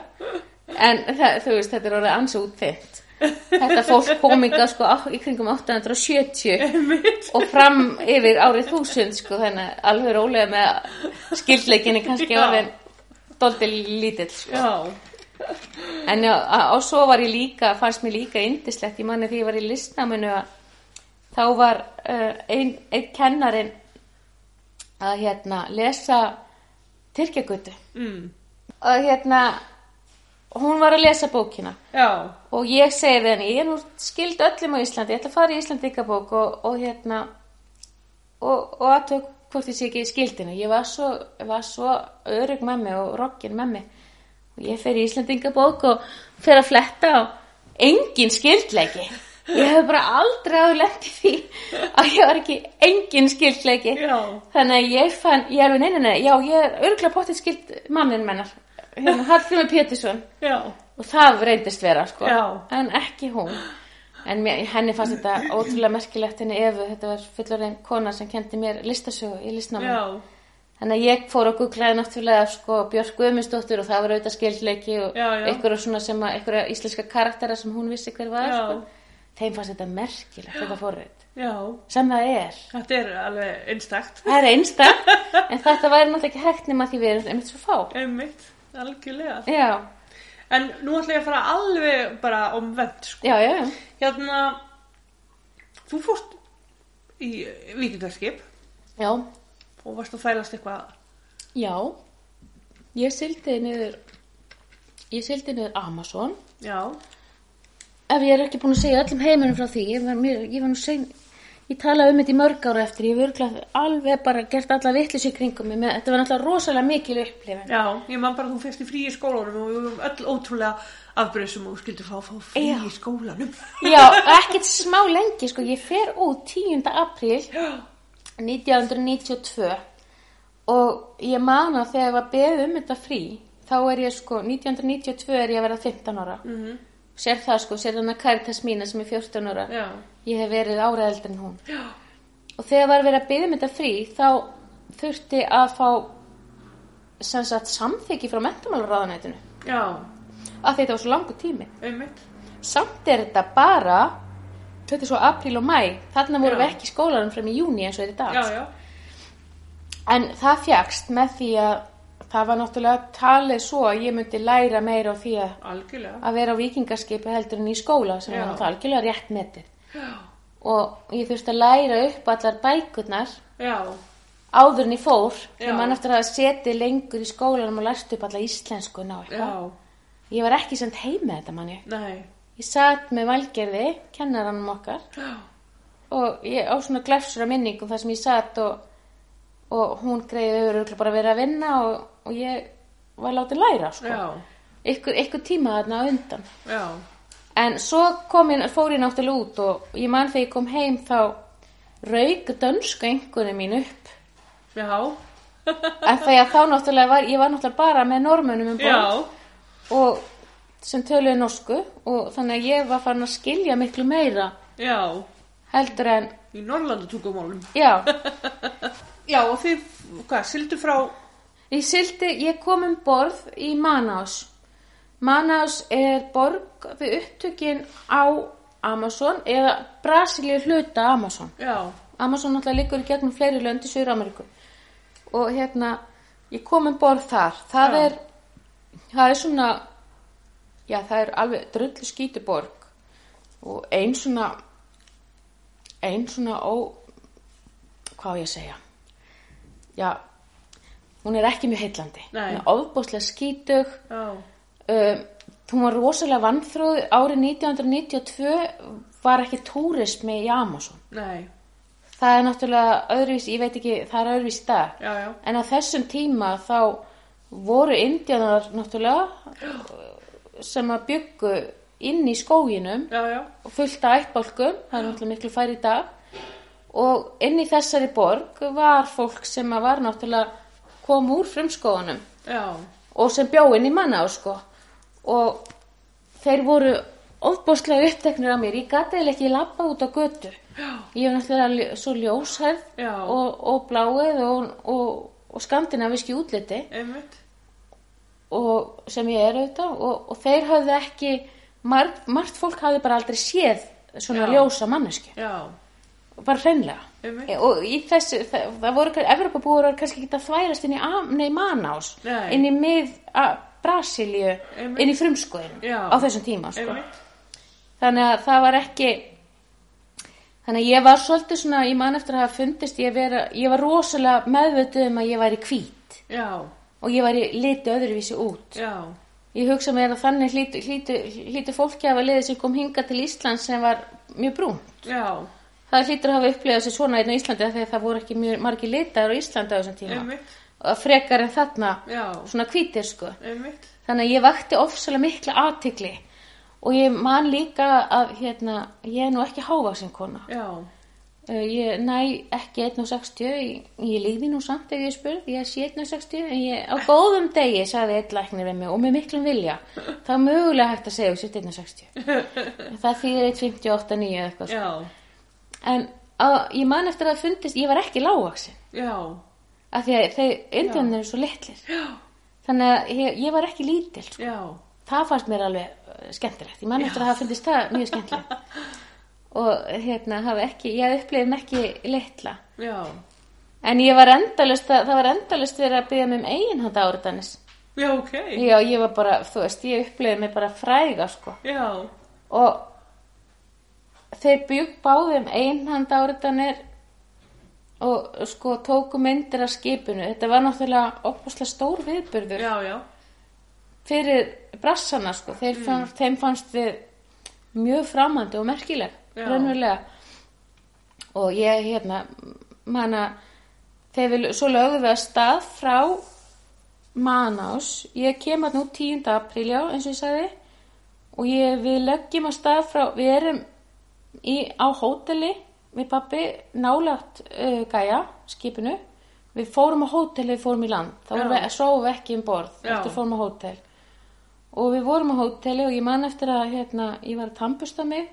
en það, þú veist, þetta er orðið ansi útþynt þetta fólk kominga sko í kringum 870 Einmitt. og fram yfir árið þúsund sko, þannig að alveg rólega með skildleikinni kannski Já. orðin dóldi lítill sko. Já. En já, og svo var ég líka, fannst mér líka indislegt, ég manni því ég var í listnáminu að þá var uh, einn ein kennarin að hérna lesa Tyrkjagötu Mm. og hérna hún var að lesa bókina Já. Og ég segi við henni, ég er nú skild öllum á Íslandi, ég ætla að fara í Íslandingabók og, og hérna og, og aðtök hvort ég sé ekki í skildinu. Ég var svo, var svo örug með mig og rokkin með mig. Og ég fer í Íslandingabók og fer að fletta á engin skildleiki. Ég hef bara aldrei í því að ég var ekki engin skildleiki. Já. Þannig að ég fann, ég er við neina, já, ég er örgulega pottið skild mannin mennar. Hérna, Hallgrimur Pétursson. Já. Og það reyndist vera, sko. Já. En ekki hún. En mér, henni fannst þetta ótrúlega merkilegt henni efu. Þetta var fullorðin kona sem kendi mér listasögu í listnámi. Þannig að ég fór að googlaði náttúrulega sko Björk Guðmundsdóttir og það var auðvitað skildleiki og Já, já. einhverja svona sem að, einhverja íslenska karaktera sem hún vissi hver var, sko. Þeim fannst þetta merkilegt, þetta forrið. Já. Sem það er. Þetta er alveg einstakt. Það er einstak, en þetta væri náttúrulega ekki hægt nema því við erum einmitt svo fá. Einmitt. Algjörlega. Já, En nú ætla ég að fara alveg bara omvend, sko. já, já, já. Hérna, þú fórst í vikingarskip Já, og varst að þælast eitthvað. já. Ég sildi niður, ég sildi niður Amazon. Já. Ef ég er ekki búin að segja öllum heiminum frá því, ég var, mér, ég var nú sein, ég talaði um þetta í mörg ára eftir, ég örgulega alveg bara gert alla vitlis í kringum mig, með, þetta var náttúrulega rosalega mikil upplifin. Já, ég man bara þú fyrst í frí í skólanum og við vorum öll ótrúlega afbreyðsum og þú skildir fá, fá frí Já. í skólanum. Já, ekkert smá lengi, sko, ég fer út 10. apríl 1992 og ég man að þegar ég var beðið um þetta frí, þá er ég sko, 1992 er ég að vera 15 ára. Mhm. Sér það sko, sér þannig Karitas mína sem er 14 ára. Já. Ég hef verið ára eldri en hún. Já. Og þegar var verið að byggja um þetta frí, þá þurfti að fá sagt samþyggi frá mentamálaráðanætinu. Já, Af því þetta var svo langu tími. einmitt. Samt er þetta bara, þetta er svo apríl og mæ, þarna vorum við ekki í skólanum frem í júni eins og er já. En það fjagst með því að það var náttúrulega talið svo að ég myndi læra meira á því að, að vera á vikingarskipi heldur en í skóla sem Já. var náttúrulega algjörlega rétt metið. Já. Og ég þurfti að læra upp allar bækurnar Já. áður en ég fór þegar mann eftir að setja lengur í skólanum og lært upp alla íslensku ná eitthvað. Ég var ekki sendt heim með þetta manni. Nei. Ég satt með valgerði, kennaranum okkar Já. og ég á svona glefsur af minningum þar sem ég satt og, og hún greiði örugglega bara verið að vinna og, og ég var látið læra sko. Ykkur, ykkur tíma þarna undan. Já. En svo ég, fór ég náttúrulega út og ég man þegar ég kom heim þá rauk dönsku einhverju mín upp. Já. En þegar þá náttúrulega var, ég var náttúrulega bara með normunum um borð. Já. og sem töluði norsku og þannig að ég var farin að skilja miklu meira Já. heldur en, Í Norrlandu tungumálum. já, Já, og þið, hvað, sildu frá... ég sildi, ég kom um borð í Manaus. Manaus er borg við upptökin á Amazon eða Brasilíu hluta Amazon. Já. Amazon náttúrulega liggur í gegnum fleiri lönd í Suður Ameríku og hérna, ég kom um borð þar. Það Já. er, það er svona, já það er alveg drullu skítuborg og ein svona, ein svona ó, hvað á ég að segja, já, hún er ekki mjög heillandi. Nei. Hún er ofbúslega skítug, Já. um, hún var rosalega vannþróð, árið 1992 var ekki túrismi í Amazon. Nei. Það er náttúrulega öðruvísi, ég veit ekki, það er öðruvísi í dag. Já, já. En á þessum tíma þá voru indjánar náttúrulega sem að byggu inn í skóginum Já, já. og fullt af ættbálkum, það er náttúrulega miklu færi í dag. Og inn í þessari borg var fólk sem var náttúrulega kom úr frumskóðunum Já. og sem bjó inn í manna sko. Og þeir voru ofbóðslega uppteknir af mér. Ég gati eða ekki lappa út á götu. Ég hef náttúrulega svo ljóshærð Já. og, og bláið og, og, og skandinaviski útliti sem ég er auðvitað og, og þeir hafði ekki, margt, margt fólk hafði bara aldrei séð svona Já. ljósa manneski, Já. Bara hreinlega. Einmitt. Og í þessu, það, það voru, Evropabúur var kannski ekki að þværast inn í, nei, Manás, Nei. inn í mið Brasilíu, Einmitt. inn í frumskoðinu Já. á þessum tíma, sko. Einmitt. Þannig að það var ekki, þannig að ég var svolítið svona, ég man eftir að hafa fundist, ég, vera, ég var rosalega meðvötuð um að ég væri hvít Já. og ég væri litið öðruvísi út. Já. Ég hugsa mér að þannig hlítu, hlítu, hlítu fólki af að liði sem kom hinga til Íslands sem var mjög brún. Já. Það hlýtur að hafa upplifað sér svona einn á Íslandi af því að það voru ekki mjög margir litaður á Íslandi á þessum tíma Einmitt. og frekar en þarna Já. svona hvítir sko Einmitt. þannig að ég vakti ofsalega mikla aðtikli og ég man líka að hérna, ég er nú ekki hávaksin kona. Uh, ég næ ekki 1.60 ég, ég líði nú samt ef ég spurð ég sé 1.60 en ég, á góðum degi sagði einn læknir við mig og með miklum vilja það er mögulega hægt að segja þú sér 1.60 það þýðir 1.58 9 eitthvað sko. Já. En að, ég man eftir að fundist ég var ekki lágvaksin Já. af því að þau indjónir eru svo litlir Já. þannig að ég, ég var ekki lítil sko. Já. það fannst mér alveg uh, skemmtilegt ég man eftir að það fundist það mjög skemmtilegt og hérna hafa ekki ég upplifði mig ekki litla Já. en ég var endalust að, það var endalust verið að byggja mig um eiginhanda áritanis Já, ok. já ég var bara, þú veist, ég upplifði mig bara fræga sko Já. og þeir bygg báðum einhanda áritanir og sko tóku myndir af skipinu. Þetta var náttúrulega opaslega stór viðburður Já, já. fyrir brassana sko. Þeir fann, þeim fannst við mjög framandi og merkileg og ég hérna manna þegar við svo lögðum við að stað frá Manás ég kem að nú 10. apríl já eins og ég sagði. Og ég, við leggjum að stað frá við erum í, á hóteli við pappi nálagt uh, gæja skipinu. Við fórum á hótel við fórum í land. Þá vorum við, ekki um borð eftir fórum á hótel. Og við vorum á hóteli og ég man eftir að hérna, ég var að tampusta mig.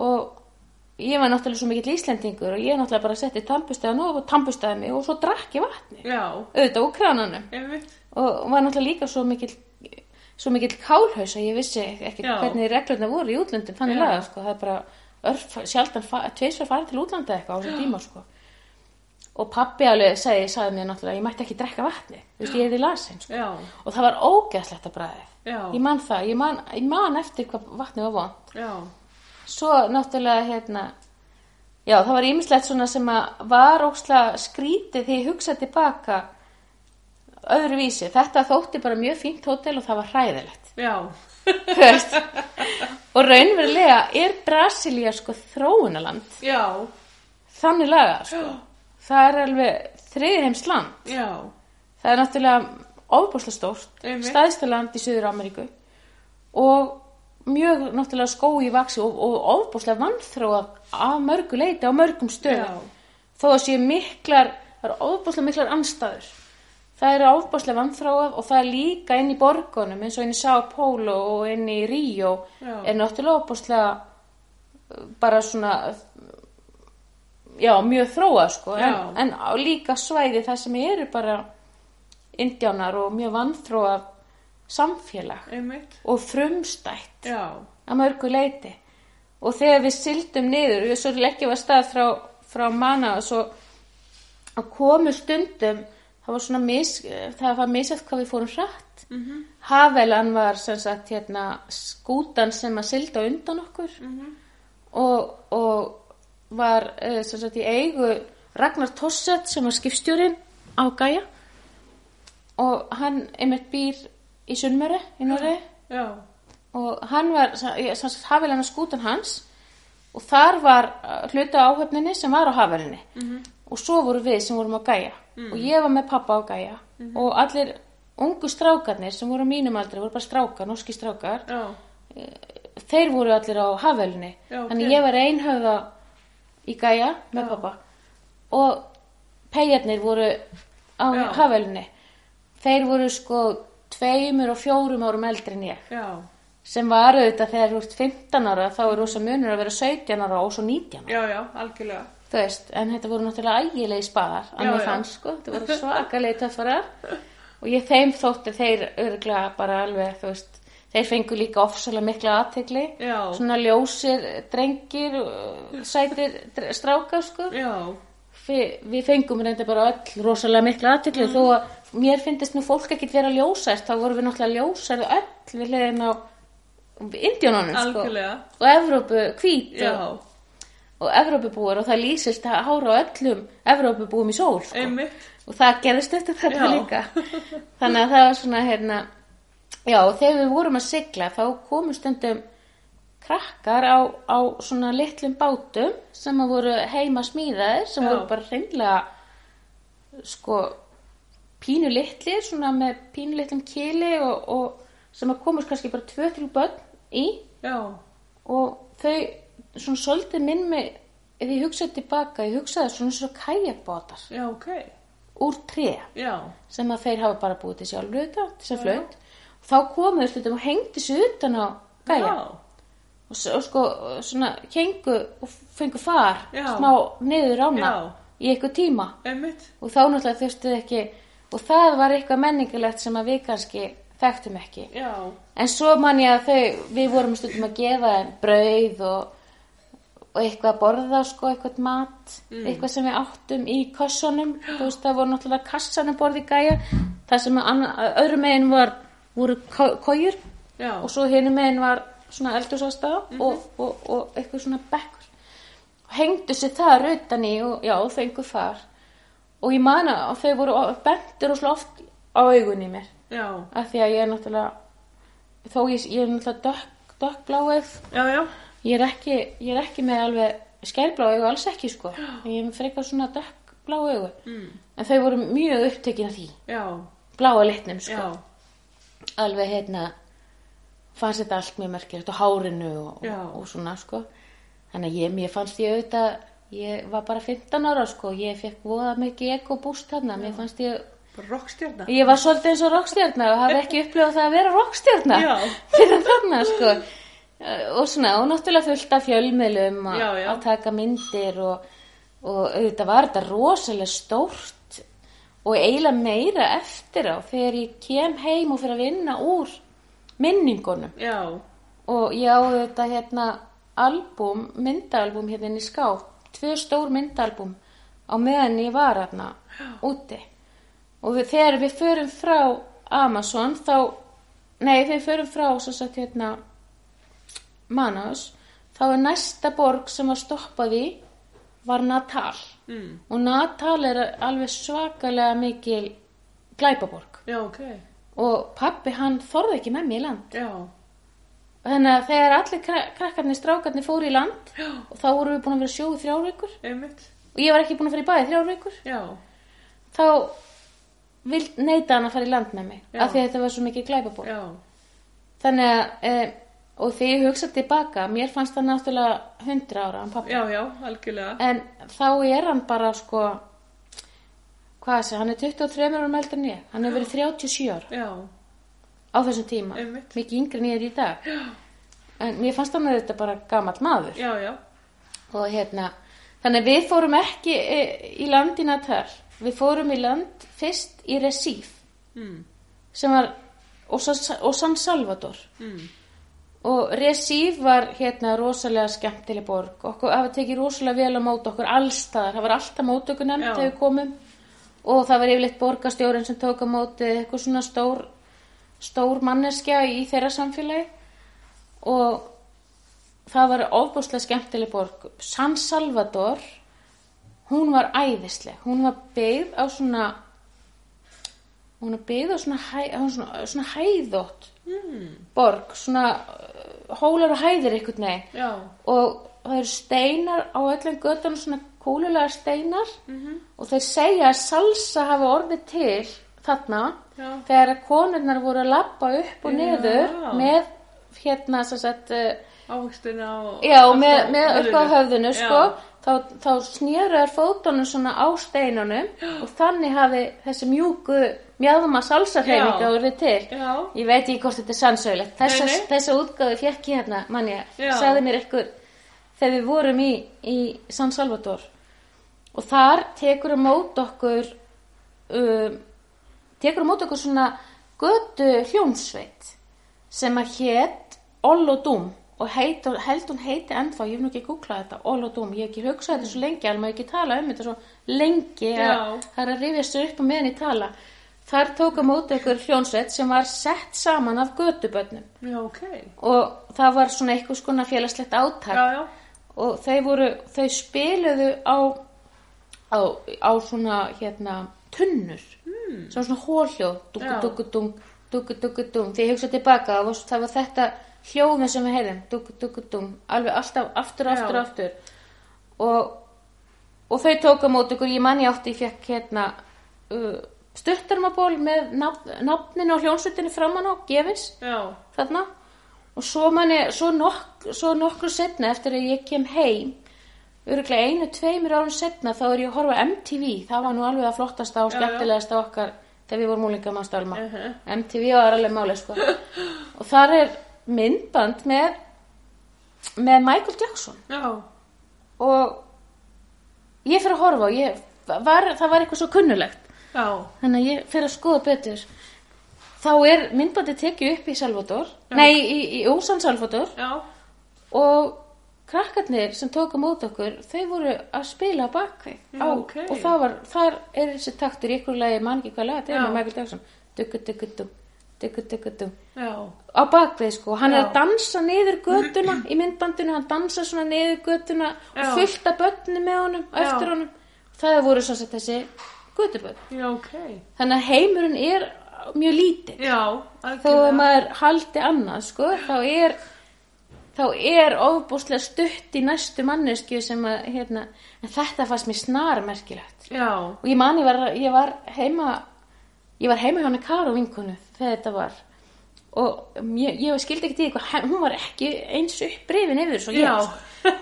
Og ég var náttúrulega svo mikill íslendingur og ég náttúrulega bara setti tampustaðan og tampustaði mig og svo drakk ég vatni Já. auðvitað úr krananum og var náttúrulega líka svo mikill svo mikill kálhaus að ég vissi ekki Já. hvernig reglurna voru í útlöndum þannig laga sko, það er bara örf, sjaldan tveisvar farið til útlanda eitthvað á þessum tíma sko. Og pappi alveg sagði, sagði mér náttúrulega að ég mætti ekki drekka vatni, veist, ég er í lasin sko. Og það var ógeðslegt að bræðið Já. ég man það, ég man, ég man eftir hvað vatni var vond Já. svo náttúrulega hérna já það var ýmislegt svona sem að var ósla skrítið því ég hugsaði tilbaka öðruvísi. Þetta þótti bara mjög fínt hótel og það var hræðilegt. Já. og raunverulega er Brasilia sko þróunaland Já. þannig laga sko. Það er alveg þriðheims land. Já. það er náttúrulega ofbúslega stórt Einmitt. stæðsta land í Suður Ameríku og mjög náttúrulega skói vaksi og, og ofbúslega vannþróað af mörgu leiti á mörgum stöðum. Þó að séu miklar það eru ofbúslega miklar anstæður það eru ofbúslega vannþróað og það er líka inn í borgunum eins og inn í Sao Paulo og inn í Ríó Já. er náttúrulega ofbúslega bara svona já, mjög þróað sko en, en líka svæði það sem eru bara indjánar og mjög vannþróað samfélag Einmitt. og frumstætt Já. að mörgu leiti og þegar við sildum niður við svo leggjum að stað frá, frá manna og svo að komu stundum það var svona mis, það var misað hvað við fórum hratt mm -hmm. Havelan var sem sagt hérna skútan sem að silda undan okkur -hmm. og, og var eh, sem sagt í eigu Ragnar Tosset sem var skipstjórin á Gaia og hann einmitt býr í Sunnmöru í Noregi Já. og hann var hafilega skútan hans og þar var uh, hluta áhöfninni sem var á hafilinni -hmm. og svo voru við sem vorum á gæja og ég var með pappa á gæja og allir ungu strákarnir sem voru á mínum aldri, voru bara strákar, norski strákar Já. þeir voru allir á hafilinni Já, ok. þannig ég var einhöfða í gæja með pappa og peijarnir voru á Já. hafilinni þeir voru sko tveimur og fjórum árum eldri en ég Já. sem var auðvitað þegar þú ert 15 ára þá er rosa munur að vera 17 ára og svo 19 ára Já, já, algjörlega. Þú veist, en þetta voru náttúrulega ægilegi spaðar að Já, mér já. fannst sko, þetta voru svakalegi töffarar og ég þeim þótti þeir örglega bara alveg, þú veist þeir fengu líka ofsalega mikla aðtegli svona ljósir drengir uh, sætir strákar sko Já. Vi, við fengum reynda bara öll rosalega mikla aðtegli Mm. þó að mér finnst nú fólk ekkit vera ljósæst þá vorum við náttúrulega ljósæri öll við hliðin á indjónunum sko og Evrópu hvít Já. og, og Evrópubúar og það lýsist að hára á öllum Evrópubúum í sól sko. Og það gerðist eftir þetta Já. líka þannig að það var svona hérna já og þegar við vorum að sigla þá komum stundum krakkar á, á svona litlum bátum sem að voru heima smíðaðir sem Já. voru bara hreinlega sko pínu litlir svona með pínu litlum kili og, og sem að komast kannski bara tvö, þrjú börn í Já. og þau svona svolítið minn mig ef ég hugsaði tilbaka, ég hugsaði svona svona kajakbátar Já, ok. úr tré Já. sem að þeir hafa bara búið til sjálfur þetta, þess að flaut þá komuðu stundum og hengdi sig utan á gæja og, og sko svona hengu og fengu far Já. smá niður ána í eitthvað tíma Einmitt. og þá náttúrulega þurftu ekki og það var eitthvað menningilegt sem að við kannski þekktum ekki Já. en svo man ég að þau við vorum stundum að gefa brauð og, og eitthvað að borða sko, eitthvað mat eitthvað sem við áttum í kassanum þú veist það voru náttúrulega kassanum borði gæja. Það sem að anna- að öðru megin var voru kójur og svo hinu megin var svona eldursástaða og, og, og eitthvað svona bekkur. Og hengdu sér þar utan í og já, fengu far. Og ég man að þau voru bentur og slá oft á augun í mér. Af því að ég er náttúrulega þó ég, ég er náttúrulega dökk, dökkbláið Já, já. Ég er ekki, ég er ekki með alveg skælblá augu, alls ekki sko. Ég er frekar svona dökkblá augu. Mm. en þau voru mjög upptekin af því. Já. bláa litnum sko. Já. alveg hérna fannst þetta allt mjög merkilegt og hárinu og, og, og svona sko. Þannig að ég, mér fannst ég auðvitað ég var bara 15 ára sko. Ég fekk voða mikið ekobúst þarna. Mér fannst ég Bara rockstjarna. Ég var svolítið eins og rockstjarnar og hafi ekki upplifað það að vera rockstjarnar Já. fyrir þarna sko og svona, og náttúrulega fullt af fjölmiðlum að, taka myndir og, og auðvitað var þetta rosalega stórt og eiginlega meira eftir á þegar ég kem heim og fyrir að vinna úr minningunum. Já. og ég á þetta hérna albúm, myndaalbúm hérna inn í skáp, tvö stór myndaalbúm á meðan ég var hérna úti. Og við, þegar við förum frá Amazon þá, nei við förum frá svo sagt hérna Manas, þá er næsta borg sem var stoppað í var Natal Mm. og Natal er alveg svakalega mikil glæpaborg Já, ok. og pappi hann þorði ekki með mér í land Já. Þannig að þegar allir krak krakkarnir, strákarnir fóru í land Já. og þá vorum við búin að vera sjóð þrjár vikur Einmitt. og ég var ekki búin að fara í bæði þrjár vikur Já. þá vil neita hann að fara í land með mig af því að þetta var svo mikið glæpaból Já. þannig að e, og þegar ég hugsa tilbaka mér fannst það náttúrulega 100 ára Já, já, algjörlega. en þá er hann bara sko hvað sé, hann er 23 ára meldur en ég hann hefur verið 37 ára Já. á þessum tíma Einmitt. mikið yngri en ég er í dag en mér fannst hann þetta bara gamall maður Já, já. og hérna þannig að við fórum ekki e, í land í Natal við fórum í land fyrst í Recife Mm. sem var og San Salvador Mm. Og Recife var hérna rosalega skemmtileg borg. Okkur hafa tekið rosalega vel á mót okkur allstaðar, það var alltaf mótökunemnd þegar við komum. Og það var yfirleitt borgarstjórin sem tók á móti eitthvað svona stór stór manneskja í þeirra samfélagi. Og það var ofbúslega skemmtileg borg. San Salvador hún var æðisleg. Hún var byggð á svona hún var byggð á svona, hæ, svona, svona hæðótt Mm. borg svona uh, hólar og hæðir einhvern veginn Já. og það eru steinar á öllum göttunum svona kúlulega steinar Mhm. og þeir segja að salsa hafi orðið til þarna Já. þegar að konurnar voru að lappa upp og Já. niður með hérna sagt uh, Ávöxtina og... já, með, á með upp á höfðinu. sko, Já. þá, þá þær fótunum svona á steinunum og þannig hafi þessi mjúku mjáðuma salsarheiminga Já. orðið til Já. Ég veit ekki hvort þetta er sannsögulegt. Þessa, þessa útgáðu fjekk ég hérna, manni, Já. sagði mér ykkur þegar við vorum í, í San Salvador. Og þar tekur að mót okkur, um, tekur að mót okkur svona götu hljómsveit sem að hétt Ollodum og heit, held hún heiti ennþá, ég hef nú ekki googlað þetta, Ollodum, ég hef ekki hugsað þetta svo lengi, alveg ekki tala um þetta svo lengi að það er að rifjast sér upp á meðan ég tala. Þar tók að móti ykkur hljónsveit sem var sett saman af götubönnum Já, ok. og það var svona eitthvað skona félagslegt átak Já, já. og þau voru, þau spiluðu á, á, á svona hérna tunnur mm. svona svona hóljóð Já. duggu duggu dung duggu duggu dung því ég hugsa tilbaka það var, þetta hljóðum sem við heyrðum, dugg, alveg alltaf aftur, aftur, Já. aftur og, og þau tók á móti ykkur, ég man ég átti, ég fekk hérna uh, stuttarmaból með nafn, nafninu og hljónsveitinni framan á, gefins, þarna. Og svo manni, svo, nokk, svo nokkru setna eftir að ég kem heim öruglega einu, tveimur árum setna þá er ég að horfa MTV það var nú alveg að flottasta og skemmtilegasta okkar þegar við vorum múlinga maður stálma Mhm. MTV var alveg máli sko. Og þar er myndband með með Michael Jackson. Já. og ég fyrir að horfa og ég, var, það var eitthvað svo kunnulegt Já. þannig að ég fyrir að skoða betur þá er myndbandi tekið upp í Salvador nei, í, í Úsan Salvador Já. og krakkarnir sem tók á mót okkur þau voru að spila bakvið Já, á, ok. og það var, þar er þessi taktur í ykkur lagi, man ekki hvað lag þetta er Já. með Michael Jackson duggu duggu dugg duggu duggu dugg Já. á bakvið sko, hann er Já. að dansa niður götuna í myndbandinu, hann dansa svona niður götuna Já. og fullt af börnum með honum, Já. eftir honum það voru svo sett þessi götubörn Já, ok. þannig að heimurinn er mjög lítið Já. þó að maður haldi annað sko, þá er þá er ofbúslega stutt í næstu mannesku sem að hérna, þetta fannst mér snar merkilegt Já. og ég man ég var, ég var heima ég var heima hjá henni Karo vinkonu þegar þetta var og ég, ég skildi ekki til eitthvað hún var ekki eins upprifin yfir svo ég Já.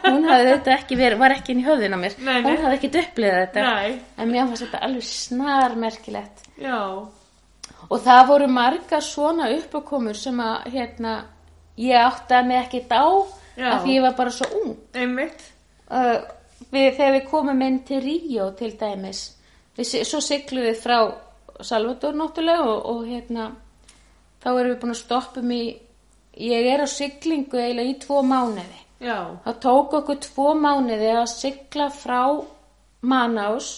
hún hafði þetta ekki verið, var ekki inn í höfðin á mér Nei, nei. hún hafði ekki upplifað þetta Nei. en mér fannst þetta alveg snar merkilegt Já. og það voru margar svona uppákomur sem að hérna, ég áttaði mig ekkert á Já. af því ég var bara svo ung Einmitt. uh, við, þegar við komum inn til Ríó til dæmis við, svo siglum við frá Salvador náttúrulega og, og hérna þá erum við búin að stoppum í ég er á siglingu eiginlega í tvo mánuði. Já. það tók okkur tvo mánuði að sigla frá Manás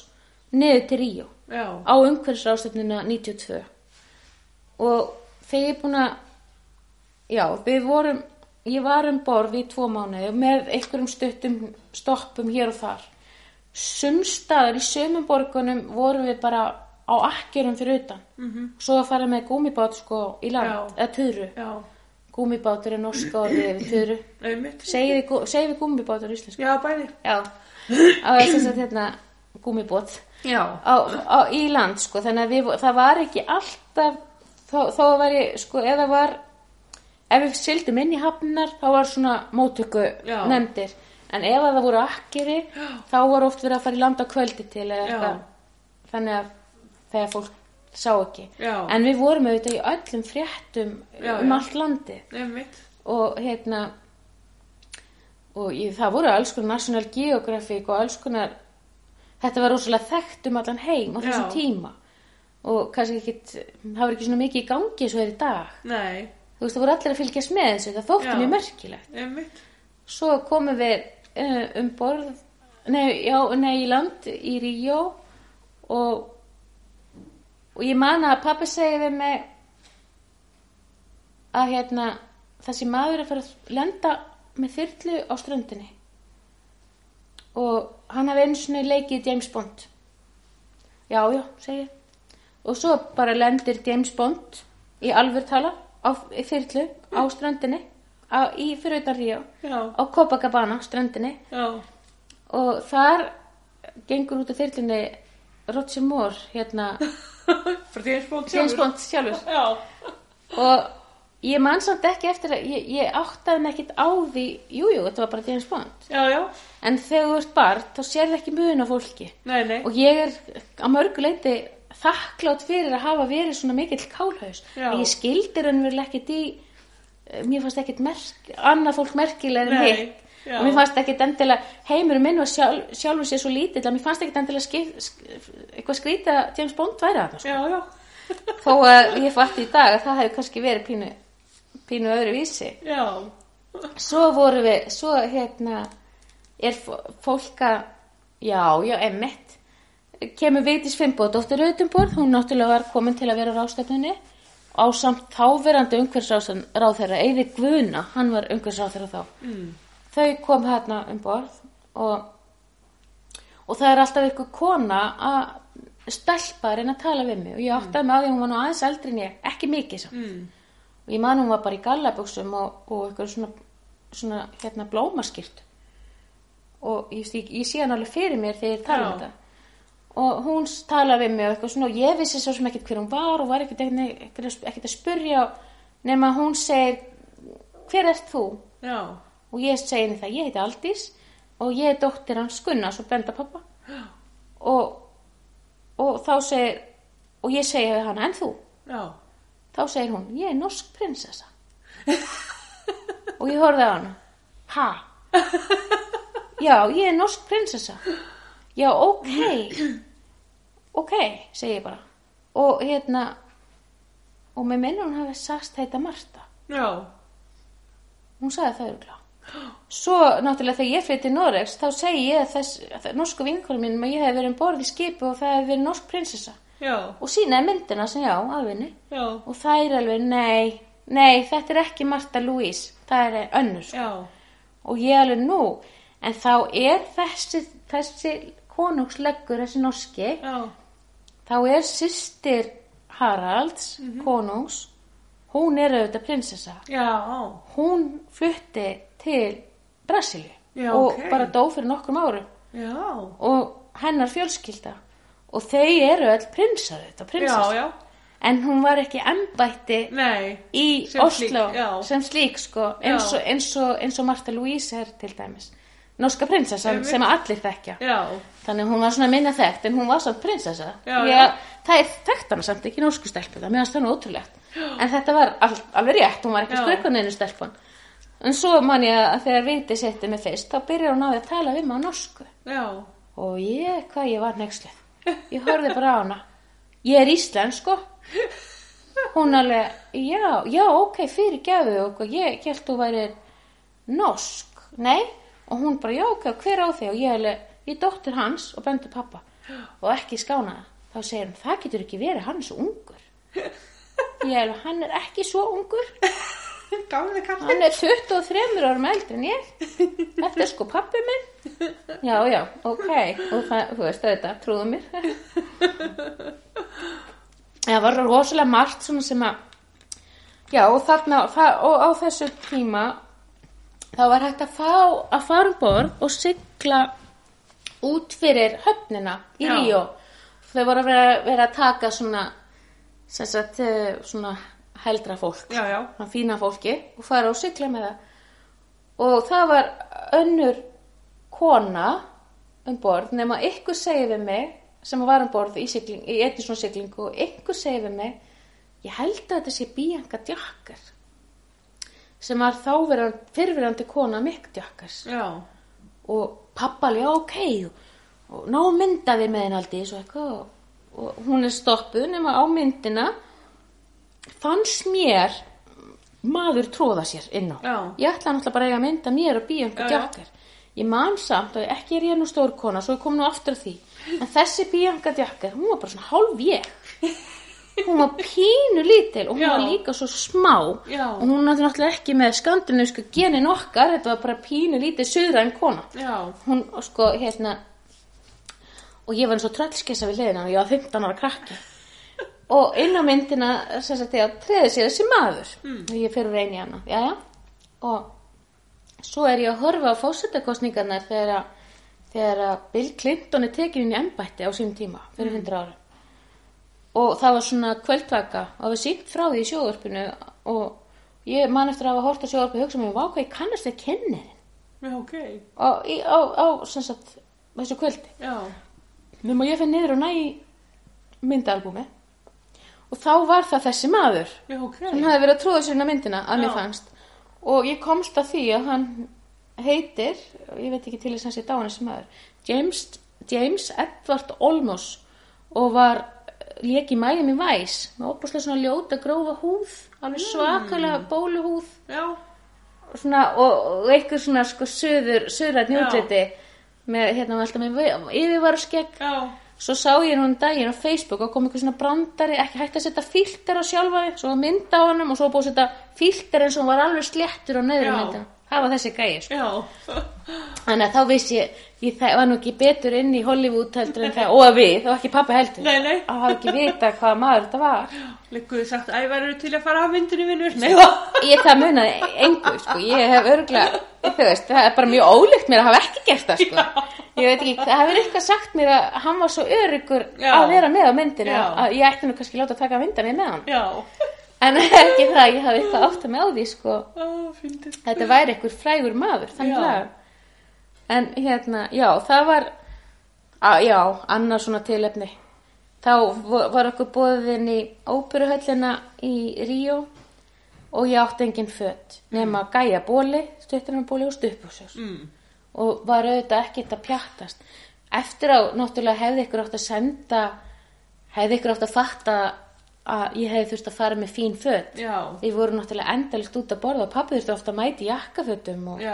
niður til Ríó á umhverfisrástefnuna 92 og þegar ég er búin að já, við vorum ég var um borð í tvo mánuði með einhverjum stuttum stoppum hér og þar. Sumstaðar í sömum borgunum vorum við bara á akkerum fyrir utan -hmm. svo að fara með gúmibát sko í land, Já. eða töru Já. gúmibátur er norska orðið yfir töru segið við gúmibátur í íslensku Já, bæði. já, á þess að hérna gúmibót Já. í land sko, þannig að við, það var ekki alltaf þó, þó var ég sko, eða var ef við sildum inn í hafnar þá var svona móttöku Já. nefndir en ef að það voru akkeri þá var oft verið að fara í land á kvöldi til eða Já. eitthvað þannig að þegar fólk sá ekki Já. en við vorum auðvitað í öllum fréttum Já, um allt Einmitt. og hérna og ég, það voru alls konar National Geographic og alls konar þetta var rosalega þekkt um allan heim á þessum tíma og kannski ekki það var ekki svona mikið í gangi eins og er í dag Nei. þú veist það voru allir að fylgjast með þessu það þótti mjög merkilegt Einmitt. svo komum við uh, um borð nei, já, nei, í land í Ríó og og ég man að pappi segi við mig að hérna þessi maður er að fara að lenda með þyrlu á ströndinni og hann hafi einu svona leikið James Bond já, já, segi og svo bara lendir James Bond í alvör tala á þyrlu á ströndinni á, í fyrir utan Ríó Já. á Copacabana ströndinni Já. og þar gengur út af þyrlunni Roger Moore hérna Frá James Bond sjálfur. Og ég man samt ekki eftir að ég, ég áttaði mig ekkert á því jújú, jú, þetta var bara James Bond Já, já. en þegar þú ert barn þá sérðu ekki mun á fólki Nei, nei. og ég er á mörgu leiti þakklátt fyrir að hafa verið svona mikill kálhaus Já. að ég skildi raunverulega ekkert í eh, mér fannst ekkert merk, annað fólk merkilega en hitt já. og mér fannst ekkert endilega heimurinn minn og sjálf, sjálfur sér svo lítill að mér fannst ekkert endilega skip, sk, eitthvað skrítið að James Bond væri að Já, já. þó að ég fatti í dag að það hefði kannski verið pínu, pínu öðru vísi Já. svo voru við, svo hérna er fó- fólk að já, já, emmitt kemur Vigdís Finnbóð, dóttir Auðumborð hún náttúrulega var komin til að vera á rástefnunni á samt þáverandi umhverfsráðherra, Eyði Guðna hann var umhverfsráðherra þá mm. Þau kom hérna um borð og, og það er alltaf ykkur kona að stelpa að reyna að tala við mig og ég áttaði mig á því að hún var nú aðeins eldri en ég, ekki mikið samt Mm. og ég man hún var bara í gallabuxum og, og eitthvað svona, svona hérna blómaskýrt og ég, ég, ég sé hann alveg fyrir mér þegar ég tala um þetta og hún talaði við mig og eitthvað svona og ég vissi svo sem ekkert hver hún var og var ekkert, ekkert að spurja nema hún segir hver ert þú? Já. Og ég segi henni það, ég heiti Aldís og ég er dóttir hans Gunnars og Benda pappa og, og þá segir og ég segi við hana, en þú? Já. þá segir hún, ég er norsk prinsessa og ég horfði á hana ha? já, ég er norsk prinsessa já, ok ok, segi ég bara og hérna og með minnur hún hafi sagst heita Marta Já. hún sagði það örgulega svo náttúrulega þegar ég flytti til Noregs þá segi ég þess, norsku vinkonum mínum að ég hef verið um borð í skipi og það hef verið norsk prinsessa Já. og sínaði myndina sem já, alvinni Já. og það er alveg, nei, nei, þetta er ekki Marta Louise, það er önnur sko. Já. og ég alveg nú, en þá er þessi, þessi konungsleggur, þessi norski, Já. þá er systir Haralds, konungs, hún er auðvitað prinsessa, Já. hún flutti til Brasilíu Já, og ok. bara dó fyrir nokkrum árum Já. og hennar fjölskylda og þau eru öll prinsar þetta, Já, prinsessa já. en hún var ekki embætti Nei. í Sem Oslo slík, já. sem slík sko eins Já. og, eins, og, eins og Martha Louise er til dæmis norska prinsessan Einmitt. sem allir þekkja Já. þannig hún var svona minna þekkt en hún var samt prinsessa Já, já. það er þekkt hana samt ekki norsku stelpu það meðan það er ótrúlegt en þetta var all, alveg rétt, hún var ekki Já. skrökkunni einu stelpun en svo man ég að þegar viti setti mig fyrst þá byrjar hún á því að tala við mig á norsku. Já. og ég, hvað ég var nexlið ég horfði bara á hana. Ég er íslensk sko. Hún alveg, já, já, ok fyrir gefu og ég held þú væri norsk, nei. Og hún bara, já, ok, hver á þig? Og ég alveg, ég dóttir hans og bendur pappa og ekki skánaða þá segir hann, það getur ekki verið, hann er svo ungur. Ég alveg, hann er ekki svo ungur Gamli kall. hann er 23 árum eldri en ég. Þetta er sko pappi minn. Já, já, ok. Og það, þú veist þetta, trúðu mér. Það var rosalega margt svona sem að já, og þarna og á þessu tíma þá var hægt að fá að fara um borð og sigla út fyrir höfnina í. Ríó. Þau voru að vera, vera að taka svona sem sagt, eh, svona heldra fólk. Já, já. svona fína fólki og fara og sigla með það. Og það var önnur kona um borð nema ykkur segir við mig sem var um borð í, sigling, í einnig svona siglingu og ykkur segir við mig ég held að þetta sé Bianca Djakkar sem var þá fyrirverandi kona Mick Djakkars og pappa alveg, já, ok og, ná myndaði með henni aldrei og, og hún er stoppuð nema á myndina fannst mér maður tróða sér inn á. Já. ég ætla náttúrulega bara að eiga að mynda mér og býja einhver djakkar. Ég man samt og ekki er ég nú stór kona svo ég kom nú aftur að því. En þessi Bianca djakkar, hún var bara svona hálf ég. Hún var pínu lítil og hún Já. var líka svo smá. Já. og hún var náttúrulega ekki með skandinavísku genin okkar þetta var bara pínu lítil suðræn kona. Hún sko hérna og ég var eins og tröllskessa við hliðina og ég var 15 ára krakki og inn á myndina sagt ég treði sér þessi maður. Og ég fyrir reyni hana. Jæja og svo er ég að horfa á fósettakostningarnar þegar að þegar að Bill Clinton er tekin inn í embætti á sínum tíma fyrir 100 ára og það var svona kvöldvaka. Og það var sínt frá því í sjóðurpinu og ég man eftir að hafa hort á sjóðurpinu og hugsa mér, hvað ég kannast þið kennirinn Já, ok. á, í, á, á sem sagt, þessu kvöldi. Já. Að ég fyrir niður og næ í myndalbúmi og þá var það þessi maður Já, ok. hann hafði verið að trúða sér inn á myndina að mér Já. fannst og ég komst að því að hann heitir, ég veit ekki til þess að hann sé dáin þessi maður James, James Edward Olmos og var lék í Miami Vice með opaslega svona ljóta grófa húð alveg svakalega bóluhúð Já. svona, og, og eitthvað svona sko söður, söðrætni útliti með, hérna, alltaf með yfirvara skegg Já. Svo sá ég nú um daginn á Facebook og kom eitthvað svona brandari, ekki hægt að setja filter á sjálfa þig, svo var mynd á honum og svo búið að setja filter eins og hann var alveg sléttur á neðri Já. Það var þessi gæi sko. Já. þannig að þá vissi ég, ég það var nú ekki betur inn í Hollywood heldur en það og að við, og ekki pappi heldur Nei, nei. að hafa ekki vita hvaða maður þetta var Ligguðu sagt, ævar eru til að fara af myndinu vinnur? Ég það munaði engu sko. ég hef örgulega þú veist, það er bara mjög ólíkt mér að hafa ekki gert það sko. ég veit ekki, það hefur eitthvað sagt mér að hann var svo örugur Já. að vera með á myndinu Já. að ég ætti nú kannski láta taka myndinu með hann Já. En ekki það, ég hafði eitthvað átt að með á því sko. Fyndið. þetta væri einhver frægur maður þannig að en hérna, já, það var að, já, annað svona tilefni þá var okkur bóðin í óperuhöllina í Ríó og ég átti engin fött nema gæja bóli, stuttunarbóli og stuppúsjós Mm. og var auðvitað ekkert að pjattast eftir á, náttúrulega hefði ykkur átt að senda hefði ykkur átt að fatta að ég hefði þurft að fara með fín fött. Við vorum náttúrulega endalist út að borða og pappi þurfti ofta að mæti jakkafötum og,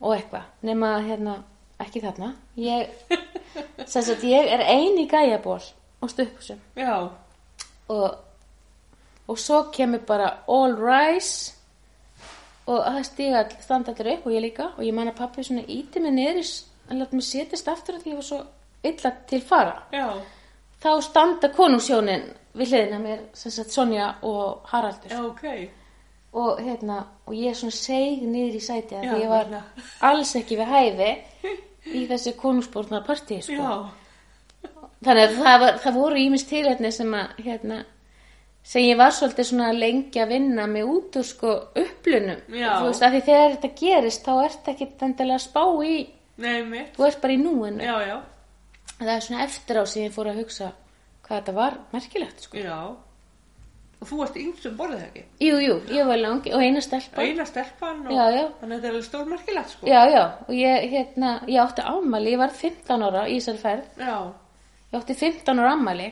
og eitthvað. Nema hérna, ekki þarna. Ég, sagt, ég er eini gæjaból og stuppusum Já. og, og svo kemur bara all rise og það stiga all, standa allir upp og ég líka og ég man að pappi svona íti mig niður að láta mig setjast aftur að ég var svo illa til fara. Já. Þá standa konungsjónin við hliðina mér, sagt Sonja og Haraldur. Já, ok. og hérna og ég svona seig niður í sæti að ég var hérna. alls ekki við hæfi í þessu konungsbórnar partí sko. Þannig að það, var, það voru ímist tilhætni sem að hérna sem ég var svolítið svona lengi að vinna með út úr sko upplunum þú veist að því þegar þetta gerist þá ert ekki endilega að spá í Nei, þú ert bara í núinu Já, já. það er svona eftir á sem ég fór að hugsa hvað þetta var merkilegt sko. Já. Og þú varst yngstum borðið ekki? jú, jú, ég var langi og eina stelpa Eina stelpan og... Já, já. Þannig að þetta er alveg stórmerkilegt, sko. Já, já, og ég, hérna, ég átti ámæli, ég var 15 ára í þessari ferð, Já. ég átti 15 ára ámæli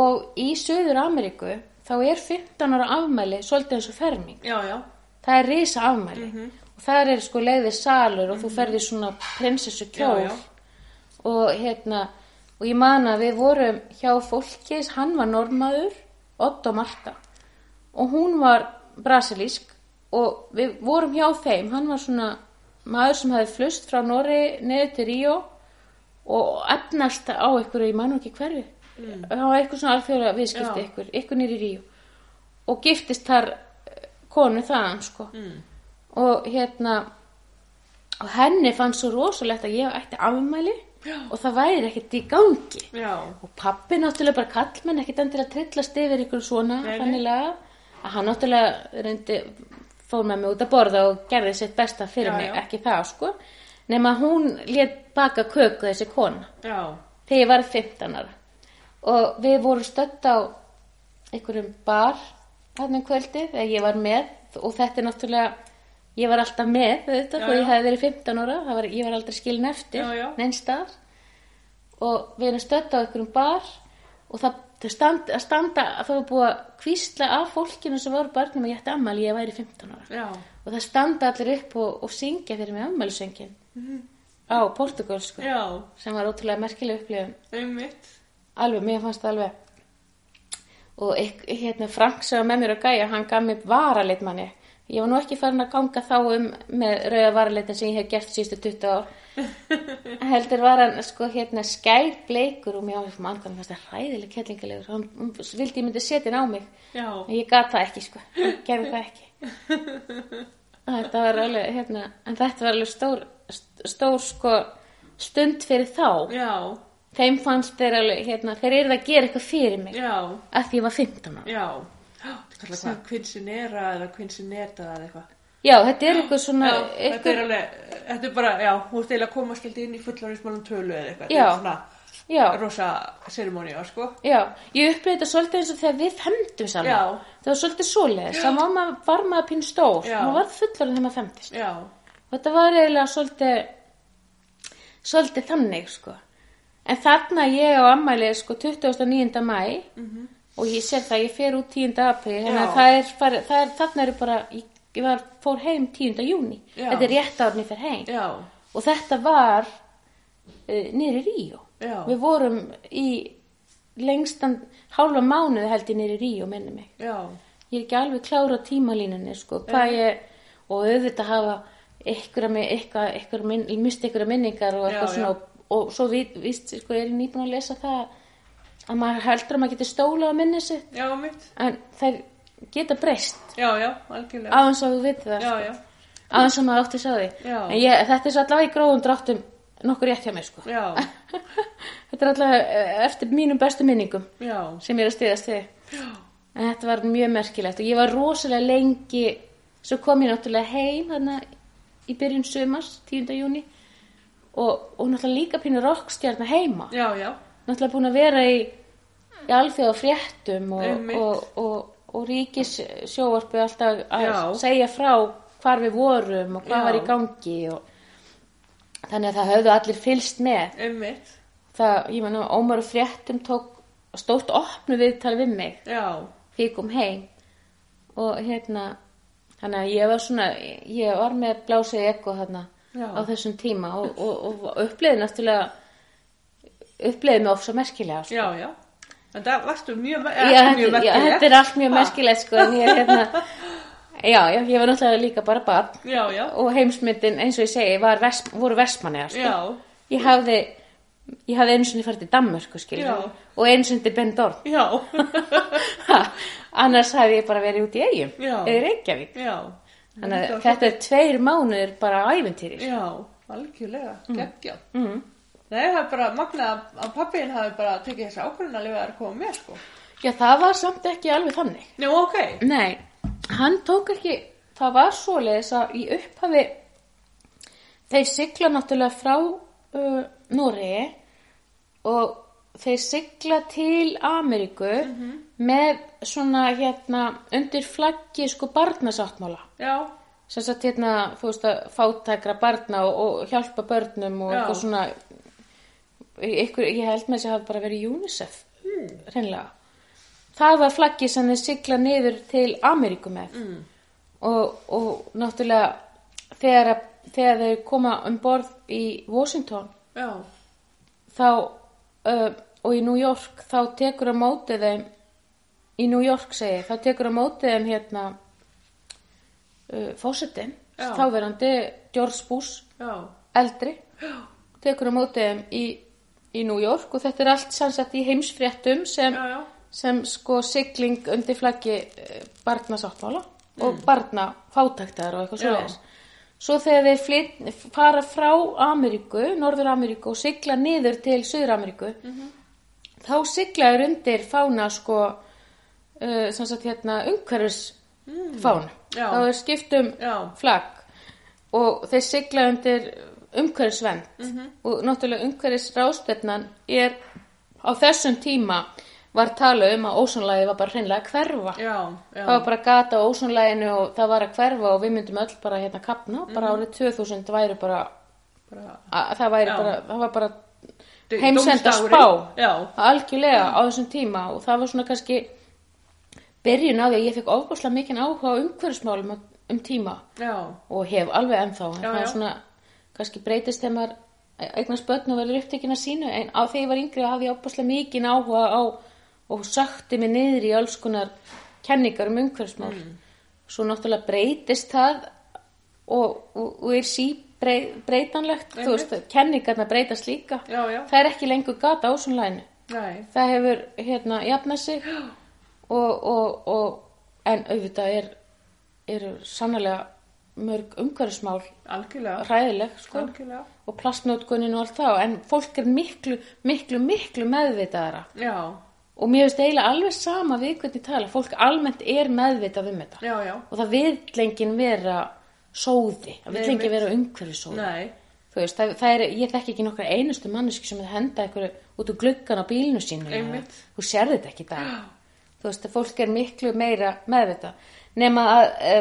og í Suður Ameríku þá er 15 ára afmæli svolítið eins og ferming, Já, já. það er risa afmæli og það er sko leiðið salur og þú ferði svona prinsessu kjól og hérna, og ég man að við vorum hjá fólkis, hann var normaður, Otto Marta og hún var brasilísk og við vorum hjá þeim. Hann var svona maður sem hafi flust frá Norri neður til Ríó og efnast á ykkur ég man nú ekki hverju. Mm. var eitthvað svona alþjóðlega viðskipti ykkur, ykkur nýri Ríó. Og giftist þar eh, konu þaðan sko. Mm. og hérna og henni fannst svo rosalegt að ég ætti afmæli Já. og það væri ekkert í gangi. Já. og pappi náttúrulega bara kallmenn ekkert endilega trillast yfir ykkur svona fannilega að hann náttúrulega reyndi fór með mig út að borða og gerði sitt besta fyrir Já, mig, ekki það sko. Nema hún lét baka köku þessi kona. Þegar ég var 15 ára. Og við vorum stödd á einhverjum bar hann um kvöldið þegar ég var með. Og þetta er náttúrulega ég var alltaf með þetta og ég hefði verið 15 ára var, ég var aldrei skilin eftir neinstað og við erum stödd á einhverjum bar og það það stand, að standa að það var búið að kvísla af fólkinu sem voru barnum og ég ætti ammæli ég væri 15 ára. Já. og það standa allir upp og, og syngja fyrir mig ammælisöngin á portugalsku Já. sem var ótrúlega merkileg upplifun. Alveg, mér fannst það alveg. Og hérna Frank sem var með mér að gæja, hann gaf mér varalit manni ég var nú ekki farin að ganga þá um með rauða varalitin sem ég hef gert síðustu 20 ár heldur var hann sko hérna skær bleikur og mér áður mann hann fannst það hræðileg kettlingalegur hann hann vildi ég myndi setja hann á mig Já. ég gat það ekki sko, ég gerði það ekki þetta var alveg hérna, en þetta var alveg stór stór sko stund fyrir þá Já. þeim fannst þeir alveg, hérna, þeir eru að gera eitthvað fyrir mig Já. að því ég var 15 ára. Já. Hvað? Quincinera eða Quincineta eða eitthvað. Já, þetta er eitthvað svona, Já, þetta er eitthvað, alveg, þetta er bara, já, ert eiginlega að koma skildi inn í fullorðismálum tölu eða eitthvað. Já. Þetta er svona já, rosa ceremonía, sko. já, ég upplýði þetta svolítið eins og þegar við femdum saman. Já. Það var svolítið svoleiðis, það var maður, var maður pín stór, Já. maður var fullorðin þegar maður femdist. Já. Og þetta var eiginlega svolítið, svolítið þannig, sko. En þarna ég á ammæli, sko, 29. mæ, og ég sér það, ég fer út 10. apríl, þannig að það er, bara, það er, þarna eru bara, ég, ég var, fór heim 10. júni. Já. Þetta er rétt árni fyrir heim. Já. og þetta var uh, niður í Ríó við vorum í lengstan hálfa mánuði held ég í Ríó minni mig Já. ég er ekki alveg klára tímalínunni sko, ég, og auðvitað hafa ykkur að ykkur misti ykkur minningar og eitthvað svona og, og svo við, víst, sko, er ég nýbúin að lesa það að maður heldur að maður getur stóla á minni sitt. Já, en þær geta breyst. Já, já, algjörlega, aðeins að þú veit það já, sko. já, aðeins að maður átti að því. Já. en ég, þetta er svo allavega í gróðum dráttum nokkur rétt hjá mér sko. Já, þetta er allavega eh, eftir mínum bestu minningum já, sem ég er að stiðast við. En þetta var mjög merkilegt og ég var rosalega lengi svo kom ég náttúrulega heim þarna í byrjun sumars 10. júni og, og náttúrulega líka pínu rockstjarnar heima. Já, já, náttúrulega búin að vera í, í alþjóða fréttum og, og, og, og ríkis sjóvarpu alltaf að Já. segja frá hvar við vorum og hvað Já. var í gangi og þannig að það höfðu allir fylst með einmitt, það, ég menna, Ómar og fréttum tók stórt opnu viðtal við mig þegar ég kom heim og hérna þannig að ég var svona ég var með blásið ekko þarna Já. á þessum tíma og, og, og uppleiði náttúrulega uppleiði mig ofsa merkilega sko. já, já, en það varstu mjög, já, mjög þetta, já, merkilegt. þetta er allt mjög merkilegt sko, en ég, hérna, já, já, ég var náttúrulega líka bara barn. Já, já, og heimsmyndin eins og ég segi vest, voru vestmanniðar sko. já, ég hafði ég hafði einu sinni farið til Danmörku skilur Já. og einu sinni til Bendorn já, annars hafði ég bara verið út í eigum eða í Reykjavík. Já, þannig að þetta er tveir mánuðir bara ævintýri já, algjörlega, geggjað. mm. Nei, það er bara magnað að- að pappiðin hafi bara tekið þessi ákvörðun að lifa að koma með, sko. já það var samt ekki alveg þannig. Nú, ok, nei, hann tók ekki það var svoleiðis að í upphafi þeir sigla náttúrulega frá uh, Noregi og þeir sigla til Ameríku með svona hérna undir flaggi sko barnasáttmála. Já, sem sagt hérna, þú veist að fátækra barna og, og hjálpa börnum og Já. eitthvað svona ykkur, ég held með þess að hafa bara verið UNICEF Hmm. hreinlega það var flaggi sem þeir sigla niður til Ameríku með Mm. og, og náttúrulega þegar, þegar þeir koma um borð í Washington já, þá uh, og í New York þá tekur að móti þeim í New York segi, þá tekur að móti þeim hérna uh, fósettin, Já. þáverandi George Bush, já, eldri tekur að móti þeim í, í New York og þetta er allt sannsagt í heimsfréttum sem, já, já, sem sko sigling undir flaggi uh, barnasáttmála og barna fátæktar og eitthvað svoleiðis. Svo þegar þeir flyt, fara frá Ameríku, Norður Ameríku og sigla niður til Suður Ameríku, þá sigla þeir undir fána sko, uh, sem sagt hérna, umhverfis fána. Já. Þá er skiptum flagg og þeir sigla undir umhverfisvend og náttúrulega umhverfis rástefnan er á þessum tíma var tala um að ósonlægi var bara hreinlega að hverfa. Já, já, það var bara gata á ósonlæginu og það var að hverfa og við myndum öll bara hérna kapna bara árið 2000 væri bara bara, að, það væri Já. bara, það var bara heimsenda spá. Já, algjörlega á þessum tíma og það var svona kannski byrjun á því að ég fekk ofbúslega mikinn áhuga á umhverfismálum um tíma. Já, og hef alveg ennþá. Það er svona kannski breytist þegar maður eignast börn og verður upptekinn að sínu en á þegar ég var yngri hafði ég opaslega mikinn áhuga á og sökti mig niður í alls konar kenningar um umhverfsmál Mm. svo náttúrulega breytist það og, og, og er sí brey, þú veist, kenningarna breytast líka. Já, já, það er ekki lengur gata á svona lænu nei, það hefur hérna jafnað sig og, og, og en auðvitað er eru sannlega mörg umhverfismál hræðileg sko. Algjörlega, og plastnótkunin og allt þá en fólk er miklu, miklu, miklu meðvitaðara já, og mér finnst eiginlega alveg sama við hvernig tala. Fólk almennt er meðvitað um þetta. Já, já, og það vill enginn vera sóði, það enginn mitt. vera umhverfisóði veist, það, það er, ég þekki ekki nokkra einustu manneski sem er að henda einhverju út úr gluggan á bílnu sínu þú sér þetta ekki dag. Þú veist, að fólk er miklu meira meðvita nema að e,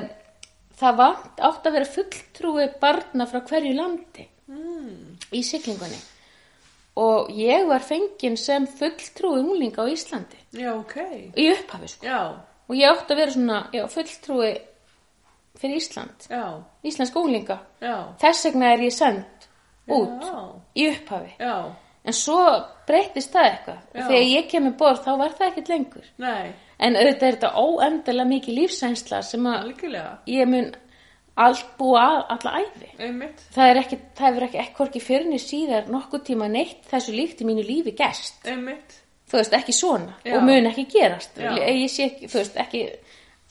það vant átt að vera fulltrúi barna frá hverju landi mm, í siglingunni. Og ég var fengin sem fulltrúi unglinga á Íslandi. Já, ok, í upphafi sko. Og ég átt að vera svona já, fulltrúi fyrir Ísland. Já, íslenska unglinga. Já, þess vegna er ég send út í upphafi. Já, en svo breytist það eitthvað. Og þegar ég kemur borð þá var það ekkert lengur. Nei, en auðvitað er þetta óendilega mikið lífsænsla sem að algjörlega, ég mun allt búa að- alla æfi einmitt, það er ekki, það hefur ekki ekkorki fyrir niður síðar nokkuð tíma neitt þessu líkt í mínu lífi gerst. Einmitt, þú veist, ekki svona. Já. og mun ekki gerast. Já. ég sé ekki, þú veist, ekki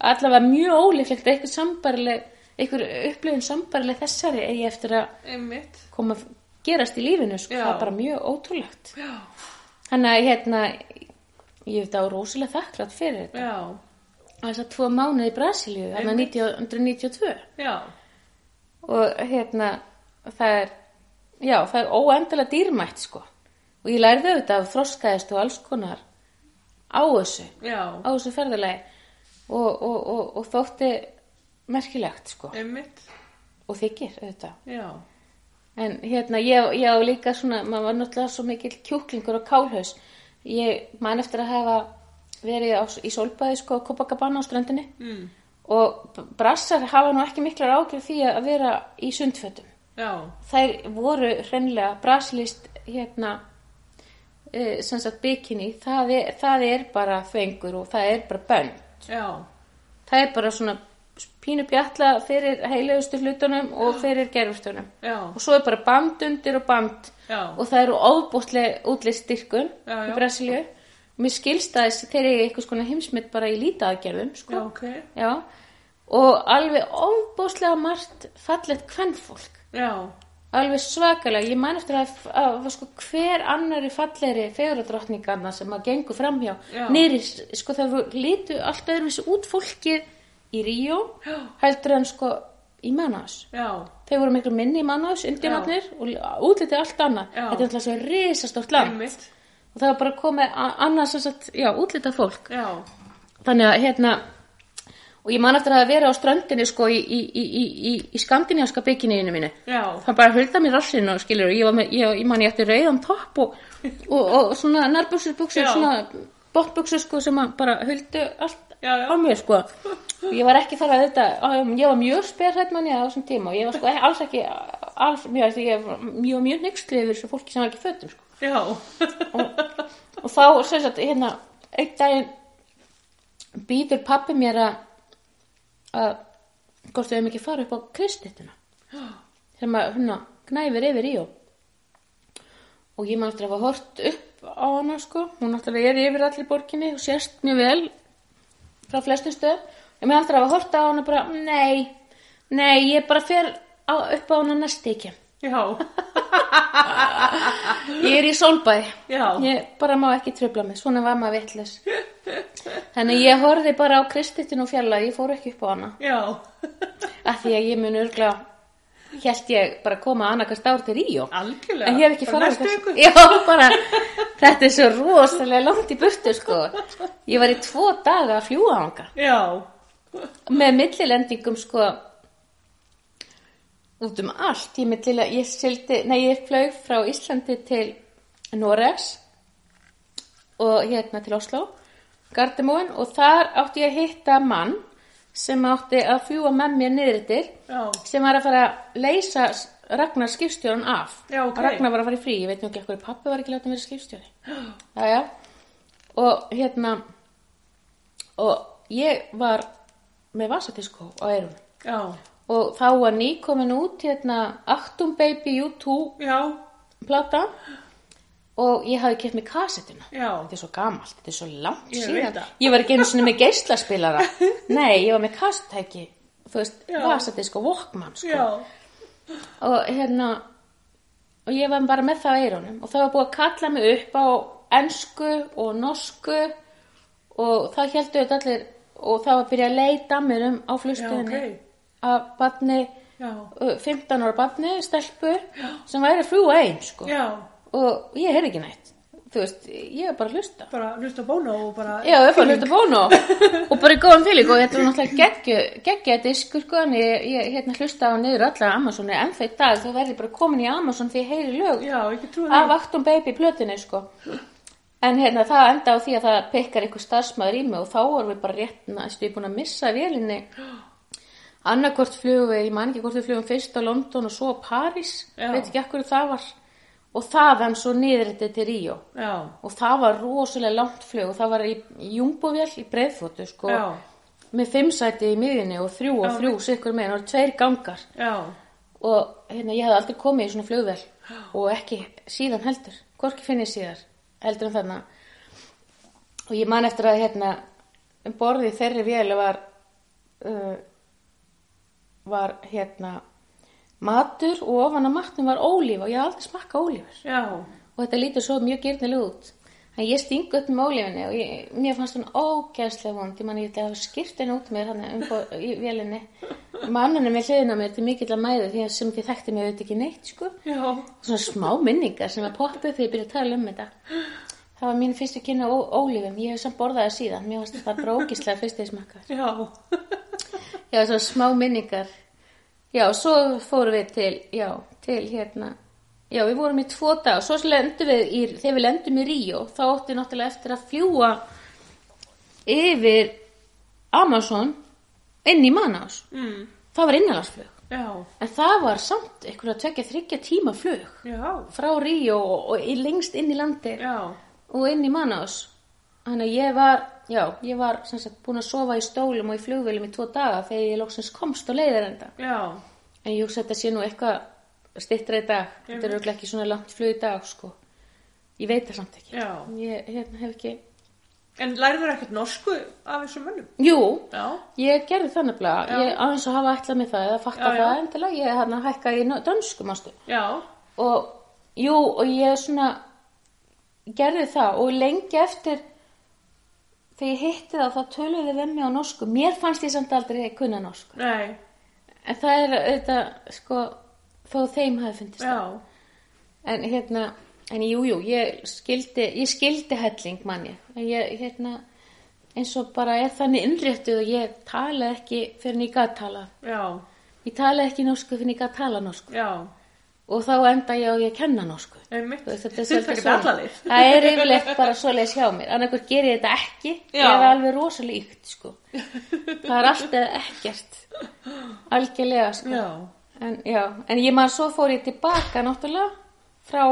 allavega mjög ólíklegt að eitthvað sambarileg einhver upplifun sambarileg þessari eigi eftir að einmitt, koma að gerast í lífinu sko, það er bara mjög ótrúlegt. Já, þannig að hérna ég veit að rosalega þakklátt fyrir þetta. Já, þess að tvo mánuði í Brasilíu Einmitt. 1992 já, og hérna það er já, það er óendilega dýrmætt sko. Og ég lærði auðvitað af þroskaðist og alls konar á þessu já, á þessu ferðalagi. Og, og, og, og þótti merkilegt sko. Einmitt, og þykir auðvitað. Já, en hérna ég, ég á líka svona maður var náttúrulega svo mikill kjúklingur og kálhaus ég man eftir að hafa verið á, í sólbæði sko Copacabana á ströndinni. Mm, og brassar hafa nú ekki miklar ágjörð því að vera í sundfötum. Já, þær voru hreinlega brasilist hérna uh, sem sagt bikini. Það er, það er bara þvengur og það er bara bönn já, það er bara svona pínu bjalla fyrir heilegustu hlutunum og fyrir gerfustunum og svo er bara band undir og band. Já, og það eru óbústlega útlist styrkun Já, já. í Brasilíu. Og mér skilst að þessi- þeir eru eitthvað skona heimsmynd bara í lítaaðgerðum sko. já, ok, Já, og alveg óbúslega margt fallegt kvennfólk alveg svakalega, ég man eftir að, að, að sko, hver annari fallegri feguradrottningarna sem að gengu framhjá Já. nýri, sko það litu allt öðruvísi út. Fólkið í Ríó heldur en sko í Manaus. Já, þeir voru miklu minni í Manaus, indjánarnir og útlitið allt annað, Já. þetta er alltaf svo risastórt land. Einmitt, og það var bara komið a- annað sem sagt, já, útlitað fólk. Já, þannig að hérna og ég man eftir að vera á ströndinni sko í, í, í, í, skandinjáska bygginniðinu mínu. Já, það bara hulda mér rassinn og skilur og ég, með, ég, ég man ég eftir rauðan topp og, og, og svona nærbuxur buxur, Já. svona bóttbuxur sko sem bara huldu allt Já, já. á mér sko. Og ég var ekki þar að þetta ég var mjög sperrætt manni á þessum tíma og ég var sko alls ekki alls, mjög, ég var mjög, mjög nextli yfir þessu fólki sem var ekki fötum sko. já, og þá sem sagt hérna einn daginn býður pappi mér að þau hefum ekki farið upp á kristittuna sem að hérna gnæfir yfir í og ég maður eftir að hafa hort upp á hana sko. Hún náttúrulega er yfir allir borginni og sést mjög vel frá flestum stöð ég maður eftir að hafa hort á hana bara nei, nei, ég bara fer á, upp á hana næst ekki. Já, ég er í sólbæ. Já. ég bara má ekki tröfla mig, svona var maður vitlis þannig ég horfði bara á kristittinu og fjalla, ég fór ekki upp á hana. Já, af því að ég mun örgla held ég bara að koma annarkast ár til Ríó. Algjörlega. en ég hef ekki bara, þetta er svo rosalega langt í burtu sko. Ég var í tvo daga að fljúa ánga Já, með millilendingum sko út um allt. Ég, ég, sildi, nei, ég flög frá Íslandi til Noregs og hérna til Oslo Gardemóin og þar átti ég að hitta mann sem átti að fljúa með mér niður yttir já, sem var að fara að leysa Ragnar skipstjóran af. Já, ok. Ragnar var að fara í frí, ég veit nú ekki ekkur pappi var ekki látið að vera skipstjóri. Já, já. og hérna og ég var með vasadisko á eyrun. Já, og þá var nýkomin út hérna Actum Baby U2 já, plata og ég hafði keft með kassettuna já, þetta er svo gamalt, þetta er svo langt Ég síðan. ég var ekki einu sinni með geislaspilara nei, ég var með kassettæki þú veist, Já. vasadisk og Walkman sko. Já, og hérna og ég var bara með það á eyrunum. Og það var búið að kalla mig upp á ensku og norsku. Og það heldur þetta allir og það var að byrja að leita mér um á flugstöðinni. Já, ok. að badni já, 15 ára badni, stelpu sem væri að fljúa einn sko. Já, og ég heyrði ekki neitt. Þú veist, ég er bara að hlusta. Bara hlusta bónu og bara... Já, ég fann hluta bónu og bara í góðan fíling og þetta var náttúrulega geggja diskur sko en ég, ég hérna hlusta á niður alla Amazoni en það í dag. Þá verði ég bara komin í Amazon því ég heyri lög Já, af Actum Baby plötinni sko. En hérna það enda á því að það pekkar einhver starfsmæður í mig og þá erum við bara rétt næstu. Búin að missa vélinni. Annarkvort flugum við, ég man ekki hvort við flugum fyrst á London og svo á París. Já. veit ekki ekkur það var og þaðan svo niður þetta til Ríó. Og það var rosalega langt flug og það var í, í jumbovél í breiðfótu sko. Já, með fimm sæti í miðjunni og þrjú og Já, þrjú sikkur með, það voru tveir gangar. Já. og hérna ég hafði aldrei komið í svona flugvél. Og ekki síðan heldur. Hvorki finn ég síðar heldur en þarna. Og ég man eftir að hérna um borðið í þeirri vél var uh, var hérna matur og ofan á matnum var ólífa og ég hafði aldrei smakka ólífur. Já. og þetta lítur svo mjög gyrnilega út. En ég stingu upp með ólífinni og ég, mér fannst hún ógæðslega vond. Ég man ég að skýrt henni út hann um, í vélinni. Mannunum með hliðina á mér til mikill að mæðu því að sem þið þekkti mig auðvitað ekki neitt sko. Já. svona smá minningar sem að poppa upp þegar ég byrja að tala um þetta. Það var mín fyrstu kynna ólífum. Ég hef samt borðað það síðan, mér fannst það bara ógíslega fyrst þegar smakkar Já. já, svona smá minningar já, og svo fórum við til já, til hérna já, við vorum í tvo dag, svo lendum við í, þegar við lendum í Ríó, þá ótti náttúrulega eftir að fljúa yfir Amazon inn í Manaus Mm. það var innanlandsflug Já. en það var samt einhverja tvekja þryggja tíma flug Já. frá Ríó og, og í- lengst inn í landi Já. og inn í Manaus þannig að ég var já, ég var sagt búin að sofa í stólum og í flugvélum í tvo daga þegar ég loksins komst á leiðarenda Já. en ég hugsa að þetta sé nú eitthvað stittra í dag þetta er auðvitað ekki svona langt flug í dag sko ég veit það samt ekki Já. ég hérna, hef ekki En lærður ekkert norsku af þessum mönnum? jú, Já. ég gerði það nefnilega Já. ég aðeins að hafa ætlað mig það eða já. það endilega ég hérna hækkaði í nö- dönsku mástu Já. og jú, og ég svona gerði það og lengi eftir þegar ég hitti það þá töluði við mig á norsku mér fannst ég samt aldrei kunna norsku Nei. en það er auðvitað sko, þó þeim hafi fundist það Já. en hérna, en jú, jú ég skildi, ég skildi helling manni ég, hérna eins og bara er þannig innréttuð og ég tala ekki fyrir ég gat tala Já. ég tala ekki norsku fyrir ég gat tala norsku Já. og þá enda ég á ég að kenna norsku þetta er Það svolítið getur svona. alla leið. Það er yfirleitt bara svoleiðis hjá mér. Annarkur gerir ég þetta ekki, Já. eða alveg rosalíkt, sko. Það er allt eða ekkert. Algjörlega, sko. Já. En, já, en ég maður svo fór ég tilbaka, náttúrulega, frá...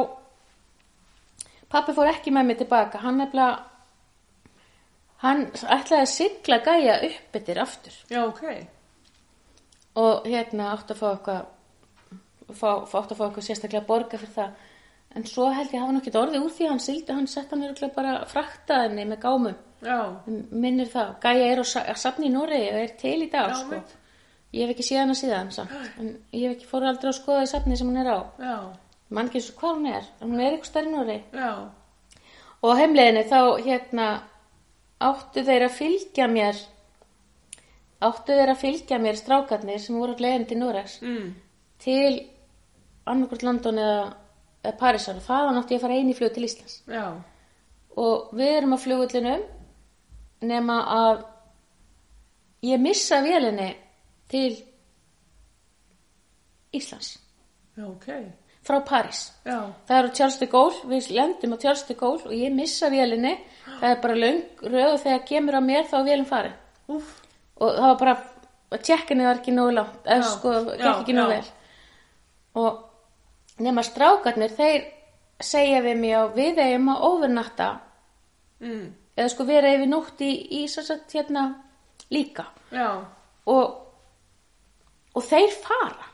Pappi fór ekki með mig tilbaka. Hann nefnilega... Hann ætlaði að sigla gæja upp eftir aftur Já, ok. og hérna átti að fá eitthvað fá, fá, átti að fá eitthvað sérstaklega borga fyrir það en svo held ég að hafa nokkið orðið úr því að hann sildi, hann sett hann örugglega bara fraktaðinni með gámum. Minnir það, Gæja er á sa- að safni í Noregi og er til í dag Já, sko. ég hef ekki séð hana síðan samt. en ég hef ekki fór aldrei að skoða í safni sem hún er á. Mann ekki eins og hvað hún er, hún er eitthvað stærri í Noregi. Já. og á heimleiðinni þá hérna áttu þeir að fylgja mér áttu þeir að fylgja mér strákarnir sem voru leiðin til Noregs Mm. til annarkvort London eða Parísar og þaðan átti ég að fara eini flug til Íslands Já. og við erum á flugullinum nema að ég missa vélinni til Íslands Já, ok. frá París Já. það eru de Gaulle, við lendum á de Gaulle og ég missa vélinni það er bara löng röð og þegar kemur á mér þá er vélinn farin Úf. og það var bara tjekkinni var ekki nógu langt eða sko, ekki nógu vel og nema strákarnir þeir segja við mig að við eigum að overnatta. Mm. eða sko vera yfir nótt í, í svo sagt hérna líka. Og, og þeir fara.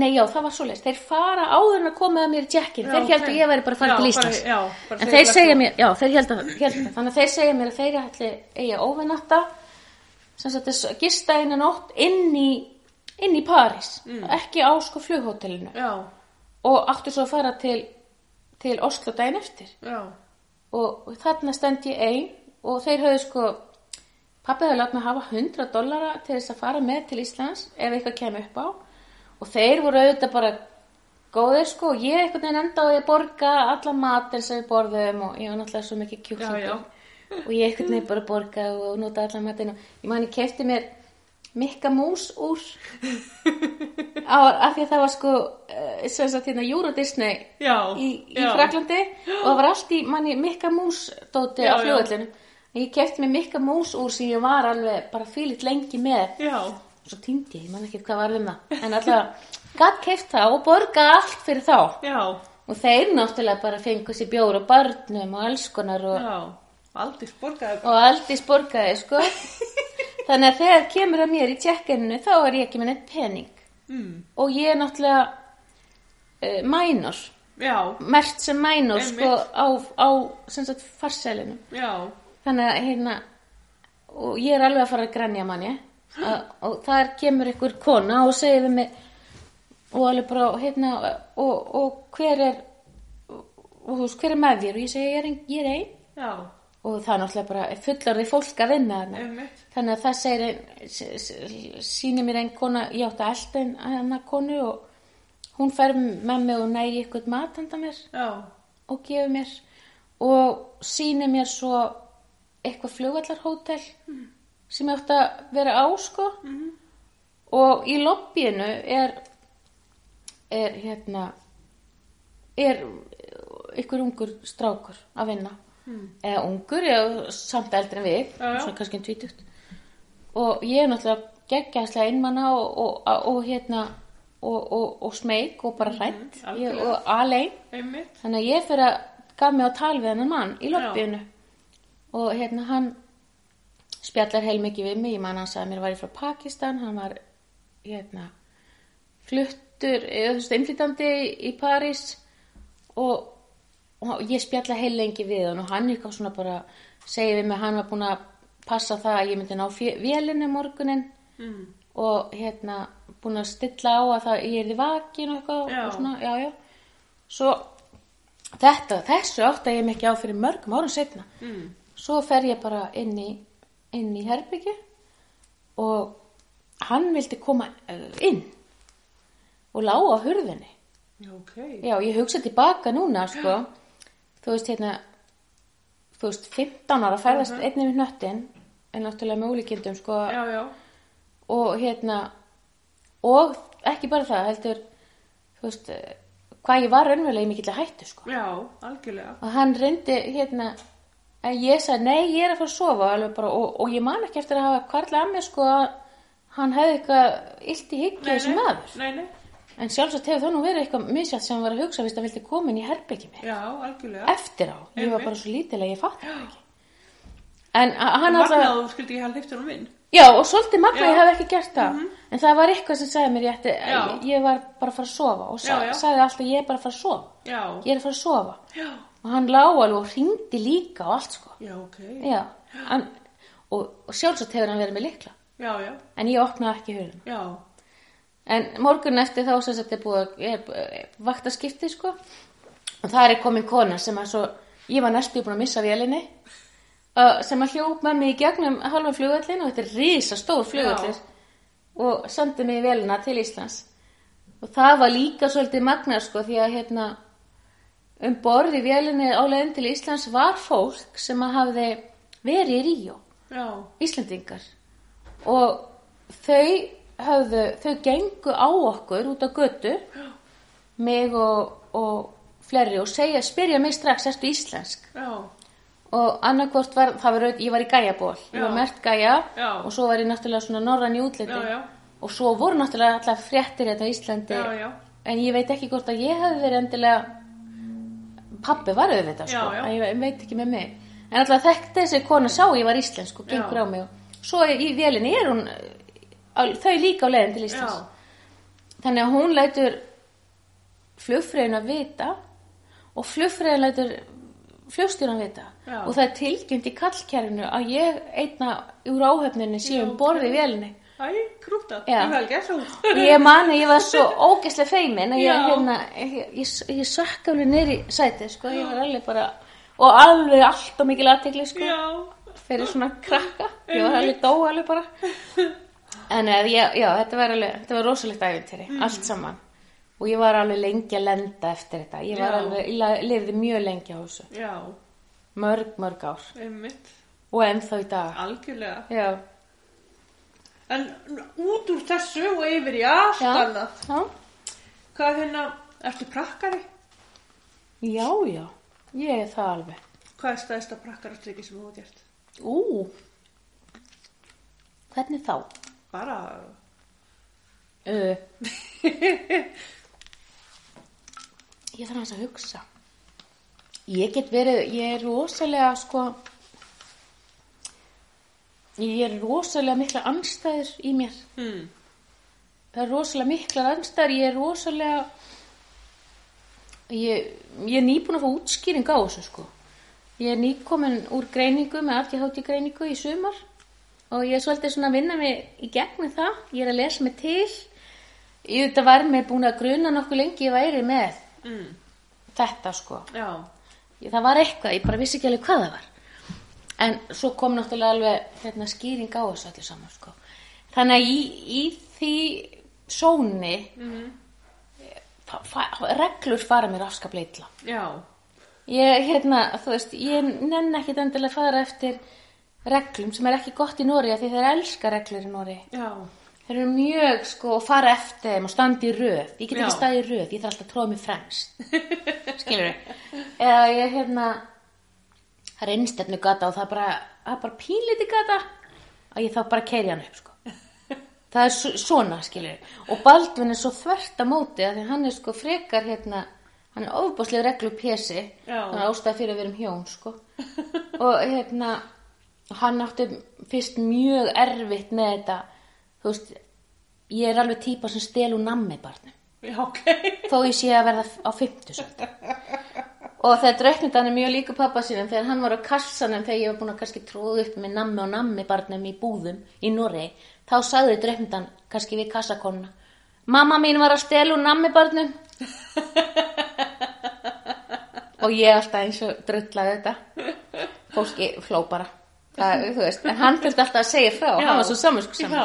Nei já það var svoleiðis, þeir fara áður en að koma að mér í tjekkin, þeir heldur ég væri bara að fara til Íslands. já, en þeir segja svo. mér, já þeir held að, held að þannig að þeir segja mér að þeir ætli eigi að overnatta að gista eina nótt inn í inn í París, ekki á sko flughótelinu Já. Og áttu svo að fara til til Oslo daginn eftir. Já. og, þarna stend ég ein og þeir höfðu sko pappi hefði látt mig hafa 100 dollara til þess að fara með til Íslands ef eitthvað kemur upp á. Og þeir voru auðvitað bara góðir sko. Og ég einhvern veginn enda á að borga alla matin sem við borðum og ég var náttúrulega svo mikið kjúklingur. og ég einhvern veginn bara borga og nota alla matin og ég man ég kefti mér mikka mús úr á, af því að það var sko uh, sem sagt hérna Euro Disney Já. í, í já. Fraklandi og það var allt í manni mikka mús dóti Já, á fljóðallinu ég kefti mér mikka mús úr sem ég var alveg bara fílitt lengi með Já. svo týndi ég, ég man ekki hvað var um það en alltaf gatt keft það og borga allt fyrir þá Já. og þeir náttúrulega bara fengu sér bjór og barnum og alls konar og, Já. Aldís borgaði. og aldís borgaði sko þannig að þegar kemur að mér í tjekkinu þá er ég ekki með neitt pening. Mm. og ég er náttúrulega uh, mænor Já, mert sem Einmitt. sko á, á sem sagt farselinu já, þannig að hérna og ég er alveg að fara að grænja manni og, þar kemur einhver kona og segir við mig og alveg bara hérna og, og hver er og, þú veist hver er með þér? Og ég segi ég er ein, og það er náttúrulega bara fullorði fólk að vinna þarna. Þannig að það segir sýnir mér ein kona ég átti að elda ein hana konu og hún fer með mig og næri eitthvað mat handa mér Já, og gefur mér. Og sýnir mér svo eitthvað flugvallarhótel sem ég átti að vera á sko. Og í lobbyinu er er hérna er ykkur ungur strákur að vinna eða ungur, eða samt eldri en við Já, já. svona kannski en tvítugt. Og ég er náttúrulega geggjaðslega einmanna og, og, og, hérna og, og, og bara hrætt ég, algjörlega. og alein. Einmitt. Þannig að ég fyrir að gaf mig á tal við hennar mann í lobbyinu og hérna hann spjallar heil mikið við mig, ég man hann sagði að mér væri frá Pakistan, hann var hérna fluttur, eða þú veist, innflytandi í París. Og, og ég spjalla heil lengi við hann og hann eitthvað svona bara segir við mig, hann var búinn að passa það að ég myndi ná vélinu morgunin Mm. og hérna búin að stilla á að það ég er í vakin og eitthvað Já. og svona, já, já svo þetta, þessu átta ég mikið á fyrir mörgum árum setna Mm. svo fer ég bara inn í inn í herbyggju og hann vildi koma eh, inn og lá á hurðinni Já, ok. já, ég hugsa tilbaka núna sko, þú veist hérna þú veist, 15 ára ferðast uh einnig við hnöttin en náttúrulega með ólíkindum sko, Já, já, og hérna og ekki bara það heldur þú veist hvað ég var raunverulega í mikill að hættu sko. Já, algjörlega. og hann reyndi hérna en ég sagði nei ég er að fara að sofa bara, og, og ég man ekki eftir að hafa kvarlega að mér sko að hann hefði eitthvað illt í hyggju þessi maður. Nei, nei, en sjálfsagt hefur það nú verið eitthvað misjátt sem var að hugsa vist að vildi koma inn í herbyggi mér já, algjörlega. eftir á, ég var Einmitt. bara svo lítil að ég fatt það ekki en hann alltaf Magnaðu, þú skildi ekki hafa hleypt honum inn. Já, og svolítið magna Já. Mhm. ég hef ekki gert það. En það var eitthvað sem sagði mér, ég, ætti, ég, ég var bara að fara að sofa og Já, já. sagði alltaf, ég er bara að fara að sofa. Já, Ég er að fara að sofa. já, Og hann lá alveg og hringdi líka og allt, sko. já, ok. Já, hann, og, og sjálfsagt hefur hann verið með likla. Já, já, En ég opnaði ekki hurðin. já, En morgun eftir þá sem þetta er búið að er, vaktaskipti, sko. Og það er komin kona sem að svo, ég var næstu búin að missa vélinni. Sem að hljóp með mig í gegnum halva flugvöllin og þetta er risa stór flugvöllir og sendi mig velina til Íslands. Og það var líka svolítið magnar sko því að hérna um borð í vélinni á leiðin til Íslands var fólk sem að hafði verið í Ríó, Íslandingar og þau höfðu, þau gengu á okkur út á götu mig og, og fleiri og segja, spyrja mig strax, ertu íslensk? já, og annarkvort var, það var, ég var í gæjaból ég var mert gæja Já. og svo var ég náttúrulega svona norran í útliti. Og svo voru náttúrulega allar fréttir þetta á Íslandi. Já, já. en ég veit ekki hvort að ég hefði verið endilega pappi var auðvitað sko, en ég veit ekki með mig. En alltaf þekkti þessi kona sá ég var íslensk og gengur Já. á mig. Og svo í vélinni er hún á, þau líka á leiðin til Íslands. Þannig að hún lætur flugfreyjun að vita og flugfreyjun lætur flugstjóran vita. Já. og það er tilkynnt í kallkerfinu að ég einna úr Já, um borði ok. í vélinni. Æ, krúptað, Já. ég vel gert og ég mani að ég var svo ógeðslega feimin að ég, hérna, ég, ég, ég sökk alveg neyri sætið sko, ég var alveg bara og alveg allt og mikil aðtegli sko, fyrir svona krakka. Ég var alveg dó alveg bara en eða, já, þetta var alveg þetta var rosalegt æfintýri, Mm. allt saman og ég var alveg lengi að lenda eftir þetta ég var Já. alveg, ég lifði mjög lengi á þessu já, mörg, mörg ár einmitt, og ennþá í dag algjörlega. já, En út úr þessu og yfir í allt annað. já, Hvað hérna, ertu prakkari? já, já ég er það alveg Hvað er stæðista prakkarastriki sem þú hafa gert? ú hvernig þá? Bara, Uh. ég þarf hans að hugsa ég get verið ég er rosalega sko ég er rosalega mikla anstæður í mér. Mm. Það er rosalega miklar anstæður, ég er rosalega, ég, ég er nýbúin að fá útskýring á þessu sko. Ég er nýkomin úr greiningu með aftíðhátti greiningu í sumar og ég er svolítið svona að vinna mig í gegnum það. Ég er að lesa mig til. Ég þetta var með búin að gruna nokkuð lengi ég væri með Mm. þetta sko. Ég, það var eitthvað, ég bara vissi ekki alveg hvað það var. En svo kom náttúrulega alveg hérna, skýring á þessu allir saman sko. Þannig að í, í því sóni Mm. fa- fa- reglur fara mér. Já. Ég, hérna, þú veist, ég nenn ekkit endilega fara eftir reglum sem er ekki gott í Nóri því þeir elska reglur í Nóri. Já. Þeir eru mjög, sko, að fara eftir þeim og standa í röð. Ég get ekki staðið í röð, ég þarf alltaf að tróða mig fremst. Skilur Eða ég, hérna, það er einnstefnu gata og það er bara, bara pínliti gata að ég þá bara keiri hann upp, sko. Það er svona, skilur Og Baldvin er svo þvert á móti að því hann er sko frekar, hérna, hann er ofbúslega reglu pési. Já. Hann er ástæð fyrir að vera um hjón, sko. og hérna, hann átti fyrst mjög erfitt með þetta, þú veist, ég er alveg típa sem stel úr nammi barnum. Já, ok. þó ég sé að verða á 50 og þegar drauknindan er mjög líka pappa sínum þegar hann var á kassanum þegar ég var búin að kannski tróða upp með nammi og nammi barnum í búðum í Noregi þá sagði drauknindan kannski við kassakonuna mamma mín var að stela úr nammi barnum. Og ég alltaf eins og drullaði þetta. Fólki fló bara Það, þú veist, en hann þurfti alltaf að segja frá Já. hann var svo samvinsku Já.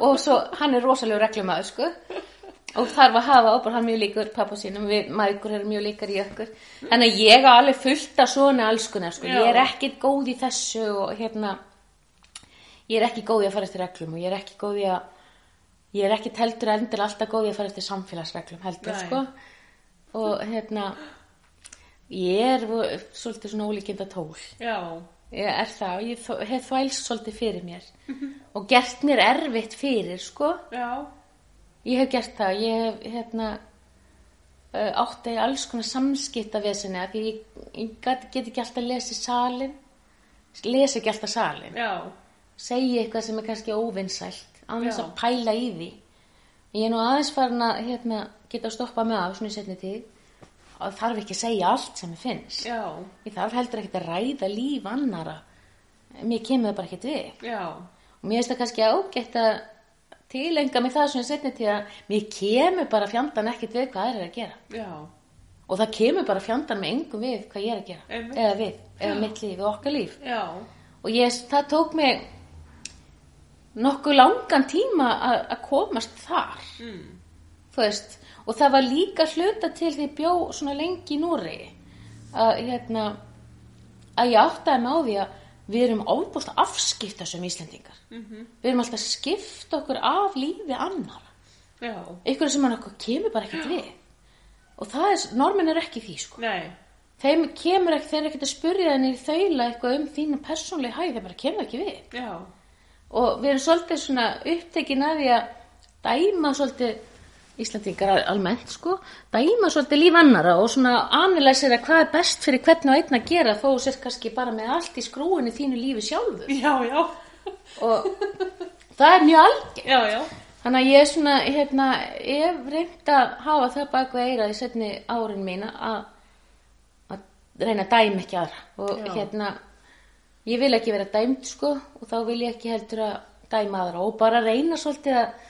og svo hann er rosalega reglumæður sko og þarf að hafa ábúr hann mjög líkur pappa sínum, við mægur erum mjög líkar í okkur en að ég á alveg fullt af svona allskunar sko, Já. ég er ekkit góð í þessu og hérna ég er ekki góð í að fara eftir reglum og ég er ekki góð í að ég er ekki heldur endilega alltaf góð í að fara eftir samfélagsreglum heldur Nei. sko og hérna ég er vo- svolítið svona ólíkinda tól Já. Ég er það og ég hef þvælst svolítið fyrir mér. Og gert mér erfitt fyrir sko. Já. Ég hef gert það, ég hef hérna uh, átti alls konar samskipta vesinni af því ég, ég get ekki alltaf lesið salin, lesi ekki alltaf salin, Já. segi eitthvað sem er kannski óvinnsælt, án þess að pæla í því. Ég er nú aðeins farin að hérna, geta að stoppa mig af svona í setni tíð og þarf ekki að segja allt sem ég finnst. Já. Ég þarf heldur ekkert að ræða líf annara, mér kemur það bara ekkert við Já. og mér finnst það kannski ágætt að tilenga mig það svona setni tíð að mér kemur bara fjandan ekkert við hvað aðrir er að gera Já. og það kemur bara fjandan með engum við hvað ég er að gera Einmitt. eða við, eða mitt líf og okkar líf Já. og ég, það tók mig nokkuð langan tíma að að komast þar Mm. þú veist og það var líka hluta til því bjó svona lengi í Núri að hérna að ég áttaði mig á því að við erum ofbúst afskipta sem Íslendingar. Mhm. við erum alltaf að skipta okkur af lífi annar einhverju sem hann okkur kemur bara ekkert við. Og það er, normin er ekki því sko. Nei. þeim kemur ekki, þeir eru ekkert að spurja henni í þaula eitthvað um þína persónlega hæð þeir bara kemur ekki við. Já. og við erum svolítið svona upptekin að því að dæma svolítið Íslandingar al- almennt sko dæma svolítið líf annara og svona analysera hvað er best fyrir hvern og einn að gera þó þú sért kannski bara með allt í skrúinu þínu lífi sjálfur Já, já. og það er mjög algjör Já, já. þannig að ég er svona hérna, ég reynd að hafa það baku eira í setni árin mína að, að reyna að dæma ekki aðra og Já. hérna ég vil ekki vera dæmd sko og þá vil ég ekki heldur að dæma aðra og bara reyna svolítið að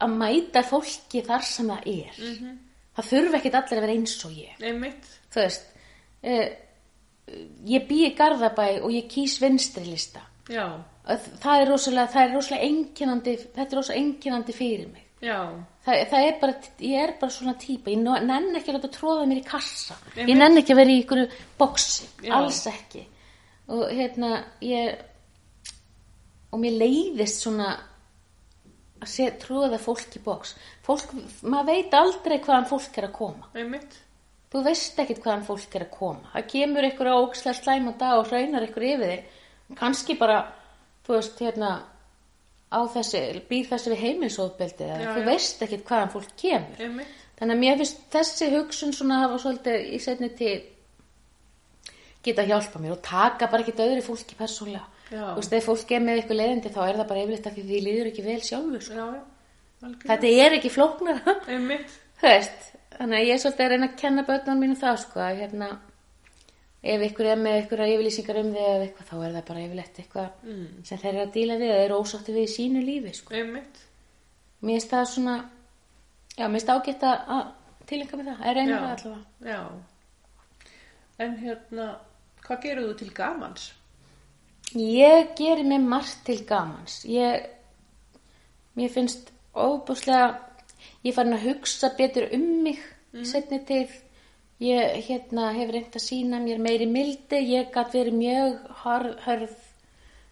að mæta fólki þar sem það er Mhm. það þurfi ekkit allir að vera eins og ég Einmitt. þú veist eh, ég bý í Garðabæ og ég kýs vinstri lista Já. það er rosalega, það er rosalega einkennandi þetta er rosalega einkennandi fyrir mig Já. það, það er bara, ég er bara svona típa ég nenn ekki að láta tróða mér í kassa ég Einmitt. nenn ekki að vera í ykkur boksi Já. alls ekki og hérna ég og mér leiðist svona að sé, tróða fólk í boks fólk, maður veit aldrei hvaðan fólk er að koma Einmitt. þú veist ekkit hvaðan fólk er að koma það kemur ykkur á ókslega slæma dag og hraunar ykkur yfir þig kannski bara, þú veist, hérna á þessi, býr þessi við Já, þú veist ekkit hvaðan fólk kemur Einmitt. þannig að mér finnst þessi hugsun svona hafa svolítið í setni til geta hjálpa mér og taka bara ekkit öðru fólki persónlega. Þú veist, ef fólk er með eitthvað leiðindi þá er það bara yfirleitt af því því líður ekki vel sjálfur sko. Já, já. Algjörlega. þetta er ekki flóknara Einmitt. þú veist, þannig að ég er svolítið að reyna að kenna börnunum mínu það sko að hérna ef ykkur er með ykkur yfirlýsingar um þig eða eitthvað þá er það bara yfirleitt eitthvað Mm. sem þeir eru að díla við eða eru ósáttu við í sínu lífi sko. Einmitt. mér finnst það svona já, mér finnst ágætt að að tilenga með það, að reyna Já. það allavega Já. En hérna, hvað gerir þú til gamans? Ég gerir mér margt til gamans. Ég, mér finnst óbúslega, ég farin að hugsa betur um mig mm. setni til. Ég hérna, hef reynd að sína mér meiri mildi. Ég gætt verið mjög hörð, hörð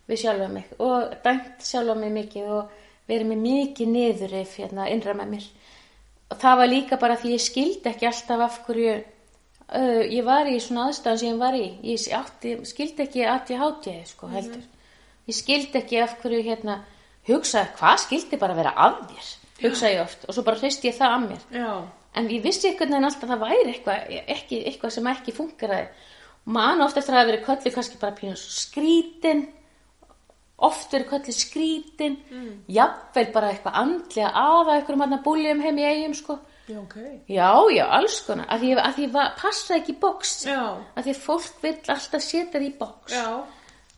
við sjálfa mig og dæmt sjálfa mig mikið og verið með mikið niður ef hérna, innra með mér. Og það var líka bara því ég skildi ekki alltaf af hverju uh, ég var í svona aðstæðan sem ég var í. Ég átti, skildi ekki að ég háti sko heldur. Ég skildi ekki af hverju hérna hugsaði hvað skildi bara vera af mér, hugsaði ég oft og svo bara hristi ég það af mér. Já. En ég vissi einhvern veginn alltaf að það væri eitthvað, ekki, eitthvað sem ekki funkaraði. Man oft eftir að hafa verið köllu kannski bara pínu skrítin, oft verið köllu skrítin, mm. jafnvel bara eitthvað andlega aða einhverjum hann að búljum heim í eigum sko. Já, ok. Já, já, alls konar, að því, að því var, passa ekki í box, Já. að því að fólk vill alltaf setja þig í box Já.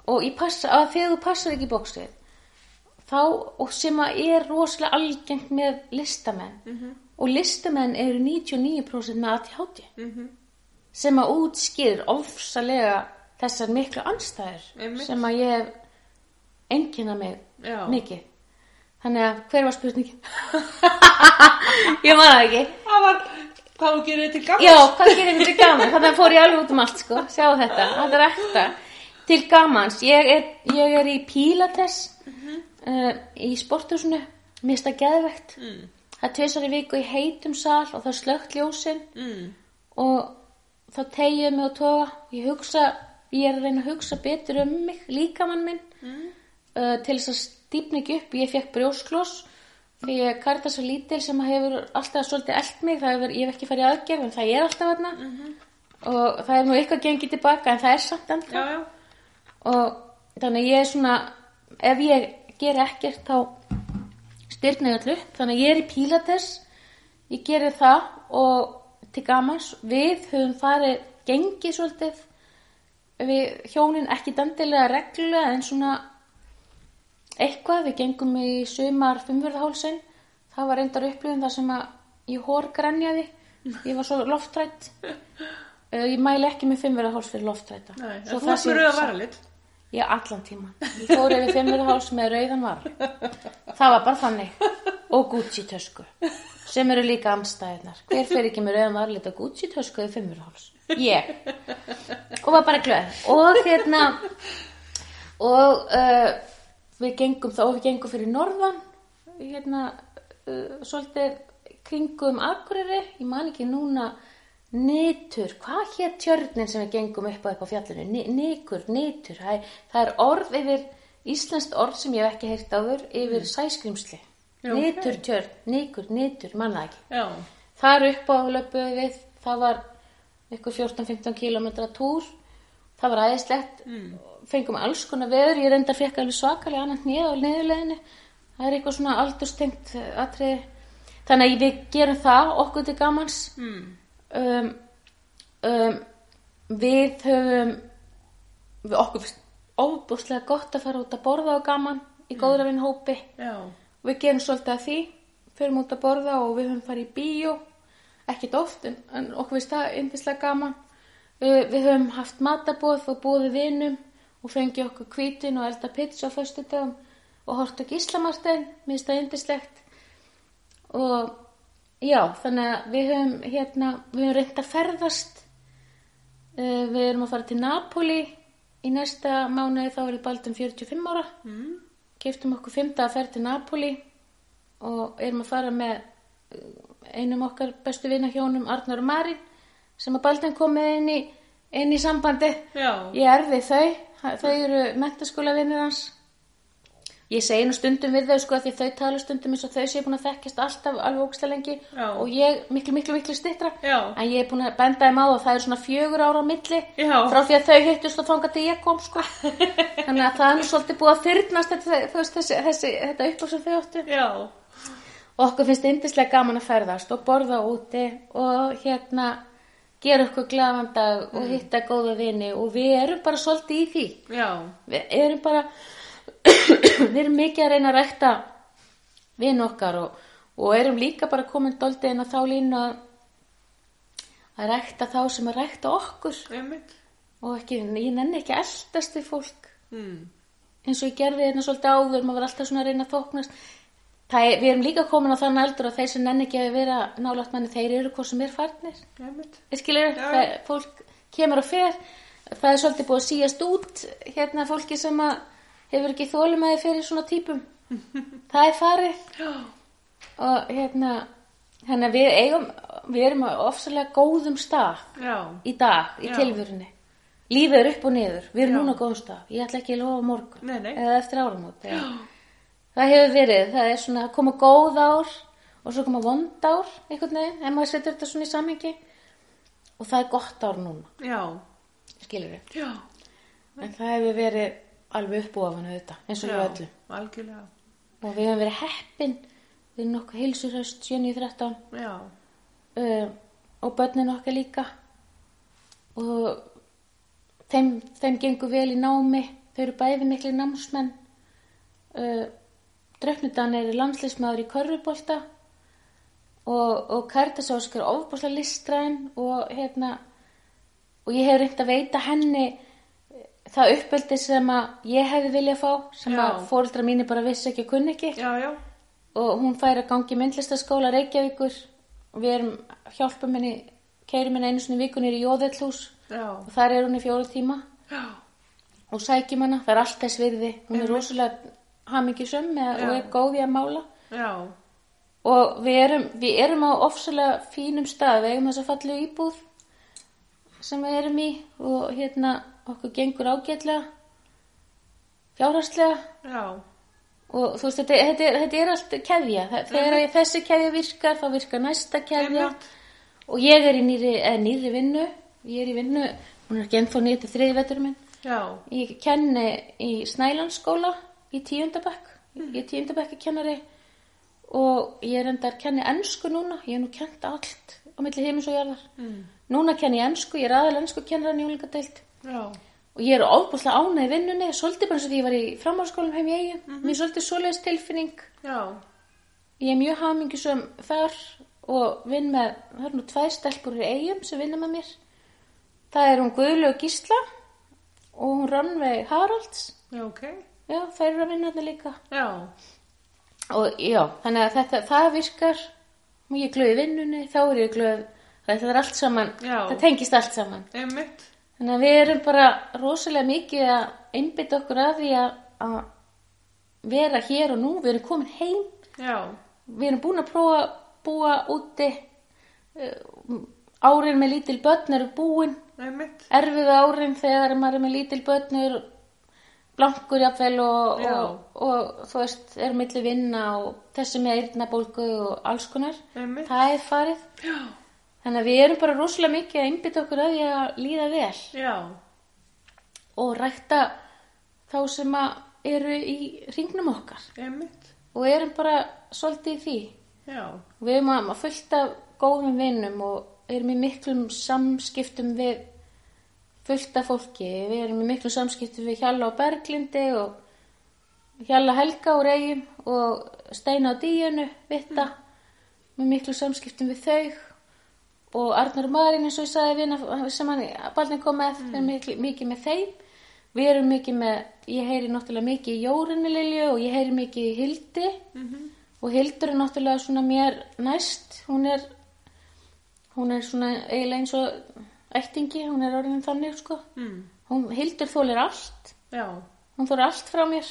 og ég passa, að þegar þú passar ekki í bóksið þá, og sem að er rosalega algengt með listamenn og listamenn eru 99% með ADHD Mhm. sem að útskýr ofsalega þessar miklu anstæður sem að ég hef einkynna mig Já. mikið þannig að hver var spurningin? ég man það ekki Það var, hvað gerir til gamans? Já, hvað gerir þetta til gaman? Þannig fór ég alveg út um allt, sko. Sjá þetta, þetta er ekta. Til gamans, ég er, ég er í Pilates uh, í sporthúsinu. Mér finnst það geðvegt. Mm. Það er tvisar í viku í heitum sal og það er slögt ljósin Mm. og þá tegi ég mig og toga. Ég hugsa, ég er að reyna að hugsa betur um mig, líkamann minn, Mm. uh, til þess að stípna ekki upp. Ég fekk brjóskloss því ég karta svo lítil sem hefur alltaf svolítið eld mig. Það hefur, ég hef ekki farið aðgerð en það er alltaf þarna og það er nú eitthvað gengið tilbaka en það er samt ennþá Já, já. og þannig ég er svona ef ég ger ekkert þá styrna ég allir upp þannig ég er í Pilates ég gerir það og til gamans við höfum farið gengið svolítið við hjónin ekki dandilega reglulega en svona eitthvað, við gengum í sumar fimmverðahálsin það var reyndar upplifun þar sem að ég hórgrenjaði ég var svo loftrætt Uh, ég mæli ekki með fimmverðaháls fyrir loftrætta Nei, þú varst með rauða sagt. varalit. Já, allan tíman. Ég fór yfir fimmverðaháls með rauðan var. Það var bara þannig. Og Gucci tösku. Sem eru líka amstæðinar. Hver fer ekki með rauðan varlit og Gucci tösku í fimmverðaháls? Ég. Og var bara glöð. Og hérna, og uh, við gengum þá, við gengum fyrir norðan, hérna, uh, svolítið kringum Akureyri, ég man ekki núna, Nitur, hvað hér tjörnin sem við gengum upp á upp á fjallinu? Ni- Nikur, nitur, það það er orð yfir, íslenskt orð sem ég hef ekki heyrt áður, yfir sæskrimsli. Já, ok. Nitur tjörn, nikur, nitur, manna ekki. Já. Þar upp á löpuðu við, það var ykkur 14-15 kilometra túr, það var æðislegt, fengum alls konar veður, ég reyndar fekk alveg svakalega annað hnið á niðurleginni, það er eitthvað svona aldurstengt atriði, þannig að við gerum það okkur til gamans, Mm. um, um, við höfum, við okkur finnst óbúslega gott að fara út að borða á gaman í góðra vinn hópi, Já. við gerum svolítið að því fyrir út að borða og við höfum farið í bíó. Ekkert oft en, en okkur finnst það yndislega gaman. Við, við höfum haft matabóð og búið vinum og fengið okkur hvítin og elda pizza á föstudöfum og hort ekki Íslamarstein mér finnst það yndislegt. Og já, þannig að við höfum hérna, við höfum reynd að ferðast uh, við erum að fara til Napoli. Í næsta mánuði þá er ég baldum 45 ára. Mm. keftum okkur fymta að ferð til Napoli og erum að fara með uh, einum okkar bestu vinahjónum Arnar og Marín sem að Balden komið inn í, inn í sambandi Já. ég erði þau, þau eru mentaskóla vinnur hans ég segi nú stundum við þau sko að því þau tala stundum eins og þau séu búin að þekkjast alltaf alveg ógstlega lengi Já. og ég miklu, miklu, miklu stittra en ég er búin að benda þeim á það það er svona fjögur ára á milli Já. frá því að þau hittust og þangað til ég kom sko þannig að það er nú svolítið búið að þyrnast þetta, þessi, þessi, þetta upp sem þau áttu Já. og okkur finnst yndislega gaman að ferðast og borða úti og hérna gera okkur glaðan dag og hitta góða vini og við erum bara svolítið í því Já. við erum bara við erum mikið að reyna að rækta vinn okkar og, og erum líka bara komin doldið inn á þá línu að að rækta þá sem að rækta okkur Einmitt. og ekki, ég nenni ekki eldast við fólk Mm. eins og ég gerði hérna svolítið áður maður var alltaf svona að reyna að þóknast er, við erum líka komin á þann aldur að þeir sem nenni ekki að vera nálægt manni, þeir eru hvað sem er farnir. Skilur, það, fólk kemur og fer, það er svolítið búið að síast út hérna fólki sem að hefur ekki þólumæði fyrir svona típum. það er farið og hérna, hérna við eigum, við erum á ofsalega góðum stað Já. í dag, í Já. tilvörunni. Lífið er upp og niður, við erum Já. núna á góðum stað, ég ætla ekki að lofa morgun Nei, nei. eða eftir áramót. eða- Það hefur verið, það er svona að koma góð ár og svo koma vond ár einhvern veginn, ef maður setur þetta svona í samhengi og það er gott ár núna, Já. skilur við. Já. En það hefur verið alveg uppbúafan auðvitað, eins og við öllu. Algjörlega. Og við hefum verið heppin, við erum nokkuð heilsurhöst 7.13 Já. uh, og börnin okkar líka og þeim, þeim gengur vel í námi þau eru bæði miklu námsmenn uh, Dröfnudan er landslismæður í Körfubolta og, og Karitas Óskar er ofbúslega listræn og hérna og ég hef reynd að veita henni eh, það uppöldi sem að ég hefði viljað fá sem Já. að fóreldra mínu bara vissi ekki og kunni ekki. Já, já. og hún fær að gangi í myndlistaskóla Reykjavíkur. Og við erum hjálpum henni, keirum henni einu sinni í vikunni í Jóðellhús og þar er hún í fjóru tíma. Já. og sækjum hana, það er allt þess virði. Hún er rosalega hamingjusum með, og er góð í að mála. Já. og við erum, við erum á ofsalega fínum stað, við eigum þess að fallu íbúð sem við erum í og hérna okkur gengur ágætlega fjárhagslega. Já. og þú veist, þetta, þetta, er, þetta er allt keðja, Þa- þegar mm þessi keðja virkar þá virkar næsta keðja. Einmitt. og ég er í nýri, eða nýri vinnu. Ég er í vinnu, hún er ekki ennþá nýri til þriði vetur minn. Já. ég kenni í Snælandsskóla í tíundabæk ég er tíundabæk kennari og ég er endar kenni ennsku núna ég er nú kent allt á milli heimis og jarðar Mm. núna kenni ég ennsku, ég er aðal ennsku kennaran í úlingadeild Já. og ég er ofbúslega ánægð í vinnunni svolítið bara eins og því ég var í framháskólum heim í eigin mér er svolítið svoleiðis tilfinning Já. ég er mjög hamingjusum þar og vinn með það er nú tvær stelpur í eigum sem vinna með mér það er hún Guðlaug Gísla og hún Rannveig Haralds Já, ok. Já, þær eru að vinna þetta líka Já. og já, þannig að þetta, það virkar og ég glöð í vinnunni, þá er ég glöð þetta er allt saman, Já. það tengist allt saman Einmitt. Þannig að við erum bara rosalega mikið að einbytta okkur að því að, vera hér og nú, við erum komin heim, Já. við erum búin að prófa að búa úti, uh, árin með lítil börn eru búin, Einmitt. erfiðu árin þegar maður er með lítil börn eru blankur jafnvel og, Já. og, og þú veist, er milli vinna og þessi með eyrnabólgu og alls konar, Einmitt. það er farið. Já. Þannig að við erum bara rosalega mikið að einbytta okkur að því að líða vel. Já. og rækta þá sem að eru í ringnum okkar Einmitt. og erum bara svolítið í því. Já. Við erum að að fullt af góðum vinnum og erum í miklum samskiptum við fullt af fólki. Við erum í miklum samskiptum við Hjalla og Berglindi og Hjalla Helga úr eigum og Steina og Díunu, Vitta, með miklu samskiptum við þau. Og Arnar og Marín eins og ég sagði vina sem hann balnin kom með, við erum mikið, mikið með þeim. Við erum mikið með, ég heyri náttúrulega mikið í Jórunni Lilju og ég heyri mikið í Hildi. Og Hildur er náttúrulega svona mér næst, hún er, hún er svona eiginlega eins og ættingi, hún er orðin þannig sko. Mm. Hún, Hildur þólir allt, Já. hún þólir allt frá mér,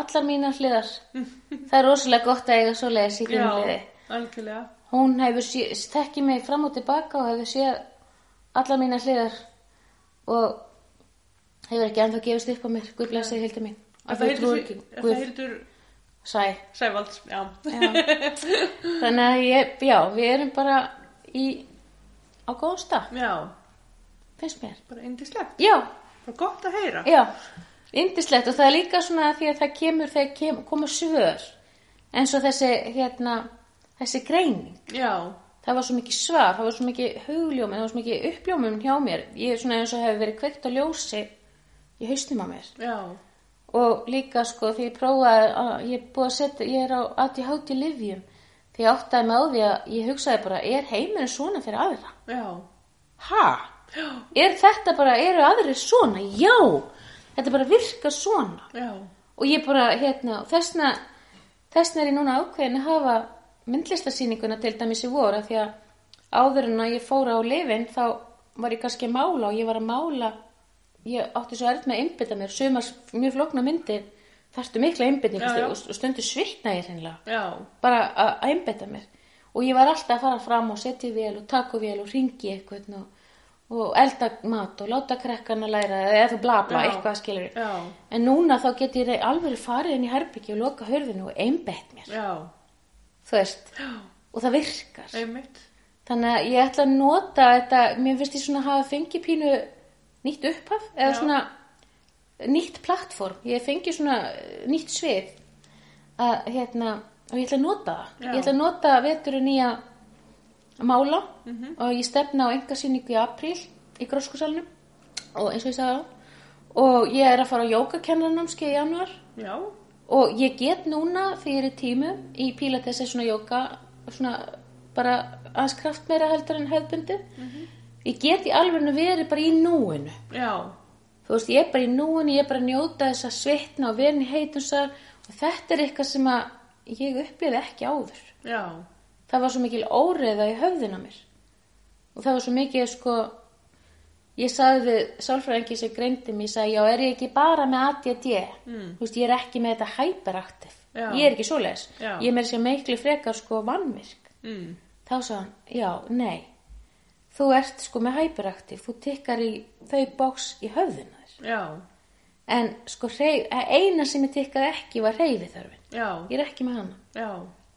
allar mínar hliðar. Það er rosalega gott að eiga svo leiðis í þínu liði. Algjörlega. Hún hefur sé, þekki mig fram og tilbaka og hefur séð allar mínar hliðar og hefur ekki ennþá gefist upp á mér, Guð blessi Hildur mín. En Af það hildur, Sæ. Sævalds, já. Já. Þannig að ég, já, við erum bara í, á góðum stað, Já, finnst mér. bara indislegt. Já, Bara gott að heyra. já, indislegt og það er líka svona því að það kemur þegar kem, koma svör eins og þessi, hérna, þessi greining. Já, Það var svo mikið svar, það var svo mikið hugljómi, það var svo mikið uppljómum hjá mér. Ég er svona eins og hefur verið kveikt á ljósi í haustum á mér. já, Og líka sko því ég prófaði að ég er búið að setja, ég er á ADHD livjum. Því ég áttaði mig á því að ég hugsaði bara, er heimurinn svona fyrir aðra? já, Ha? Er þetta bara, eru aðrir svona? Já, þetta bara virkar svona. já, Og ég bara, hérna, þessna, þessna er ég núna ákveðin að hafa myndlistasýninguna til dæmis í voru því að áður en að ég fóra á lifin þá var ég kannski að mála og ég var að mála, ég átti svo erð með að einbytta mér, sumar mjög flókna myndir, þarftu mikla já. og stundu svitna ég hreinlega já, bara að einbytta mér og ég var alltaf að fara fram og setja í vél og taka vél og ringi eitthvað og, og elda mat og láta krakkana læra eða þú bla bla, Já. eitthvað skilur já, en núna þá get ég alveg farið inn í herbyggi og loka hörðinu og einbett mér. Já, þú veist, og það virkar. Einmitt. þannig að ég ætla að nota þetta, mér finnst ég svona að hafa fengið pínu nýtt upphaf eða svona nýtt plattform, ég fengi svona eh, nýtt svið að hérna, og ég ætla að nota það. Ég ætla að nota veturinn í að mála. Og ég stefna á engasýningu í apríl í gróskusalunum og eins og ég sagði á og ég er að fara á jógakennarnámski í januar Já, og ég get núna í tímu í Pilates er svona jóka svona bara aðeins kraft meira heldur en hefðbundi ég get í alveg verið bara í núinu. Já, þú veist, ég er bara í núinu, ég er bara að njóta þess að svitna og vera í heitumsar og þetta er eitthvað sem að ég upplifði ekki áður. Já, það var svo mikil óreiða í höfðina mér. Og það var svo mikið sko ég sagði sálfræðingi sem greindi mig, ég sagði, já, er ég ekki bara með ADD mm. þú veist, ég er ekki með þetta hyperaktiv, ég er ekki svoleiðis. Já. ég er með þess að meikli frekar sko vannvirk mm. þá sagði hann, já, nei. Þú ert sko með hyperaktiv. Þú tikkar í þau bóks í höfðina þér. Já, en sko hreyf, eina sem ég tikkaði ekki var reyfi þörfin já, ég er ekki með hana. Já,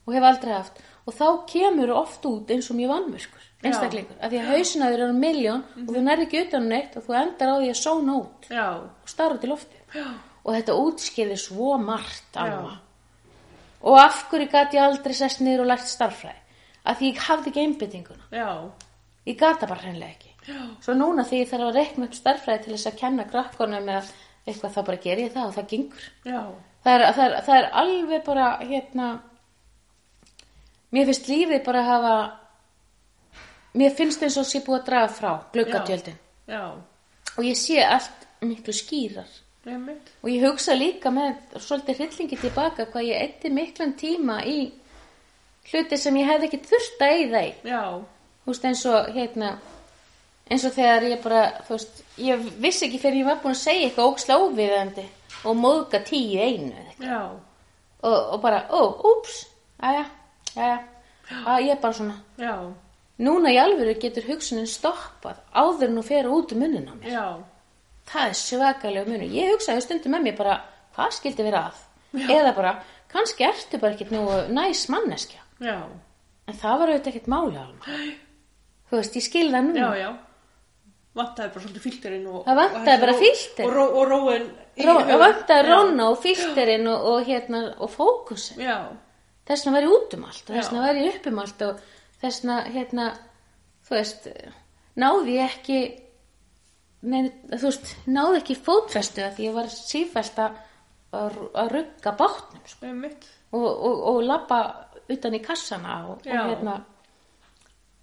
og hef aldrei haft. Og þá kemur oft út eins og mjög vannmörkur einstaklingur, af því að hausinaður eru miljón og þú nærði ekki utan um neitt og þú endar á því að sóna út já, og starra í lofti já, og þetta útskýrði svo margt alva og af hverju gæti ég aldrei sest niður og lært starffræði af því ég hafði ekki einbyttinguna ég gata bara hreinlega ekki. Svo núna því ég þarf að reikna upp starffræði til þess að kenna krakkonum eða eitthvað þá bara ger ég það og það gengur. Það er, það er, það er alveg bara hérna mér finnst lífið bara að hafa mér finnst eins og sé búið að draga frá gluggatjöldin. Já, og ég sé allt miklu skýrar. Einmitt, og ég hugsa líka með svolítið hryllingi tilbaka hvað ég eitti miklum tíma í hluti sem ég hefði ekki þurft að eyða í. Já, þú veist eins og hérna eins og þegar ég bara þú veist, ég vissi ekki fyrir ég var búin að segja eitthvað óksla óviðandi og móðga tíu einu eða eitthvað. Já, og, og bara, ó, úps, aðja, aðja, að ég er bara svona, já, núna í alvöru getur hugsunin stoppað áður hún fer út um munnin á mér. já, Það er svakalega munur. Ég hugsaði stundum með mér bara, hvað skildi vera að? Eða bara, kannski ertu bara ekkert nú næs manneskja. já, En það var auðvitað ekkert máli. Þú veist, ég skil það núna. já, já, vantaði bara svolítið filterinn og... Það vantaði bara filter. Og, og róin í Ró, hugann. það vantaði Já. róna og filterinn og, og hérna, og fókusin. Já, þess var ég út um allt og þess var ég upp um allt og þess vegna, hérna, þú veist, náði ég ekki, neina, þú veist, náði ekki fótfestu að ég var sífælt að, að að rugga bátnum, sko, og, og, og labba utan í kassana og, og hérna,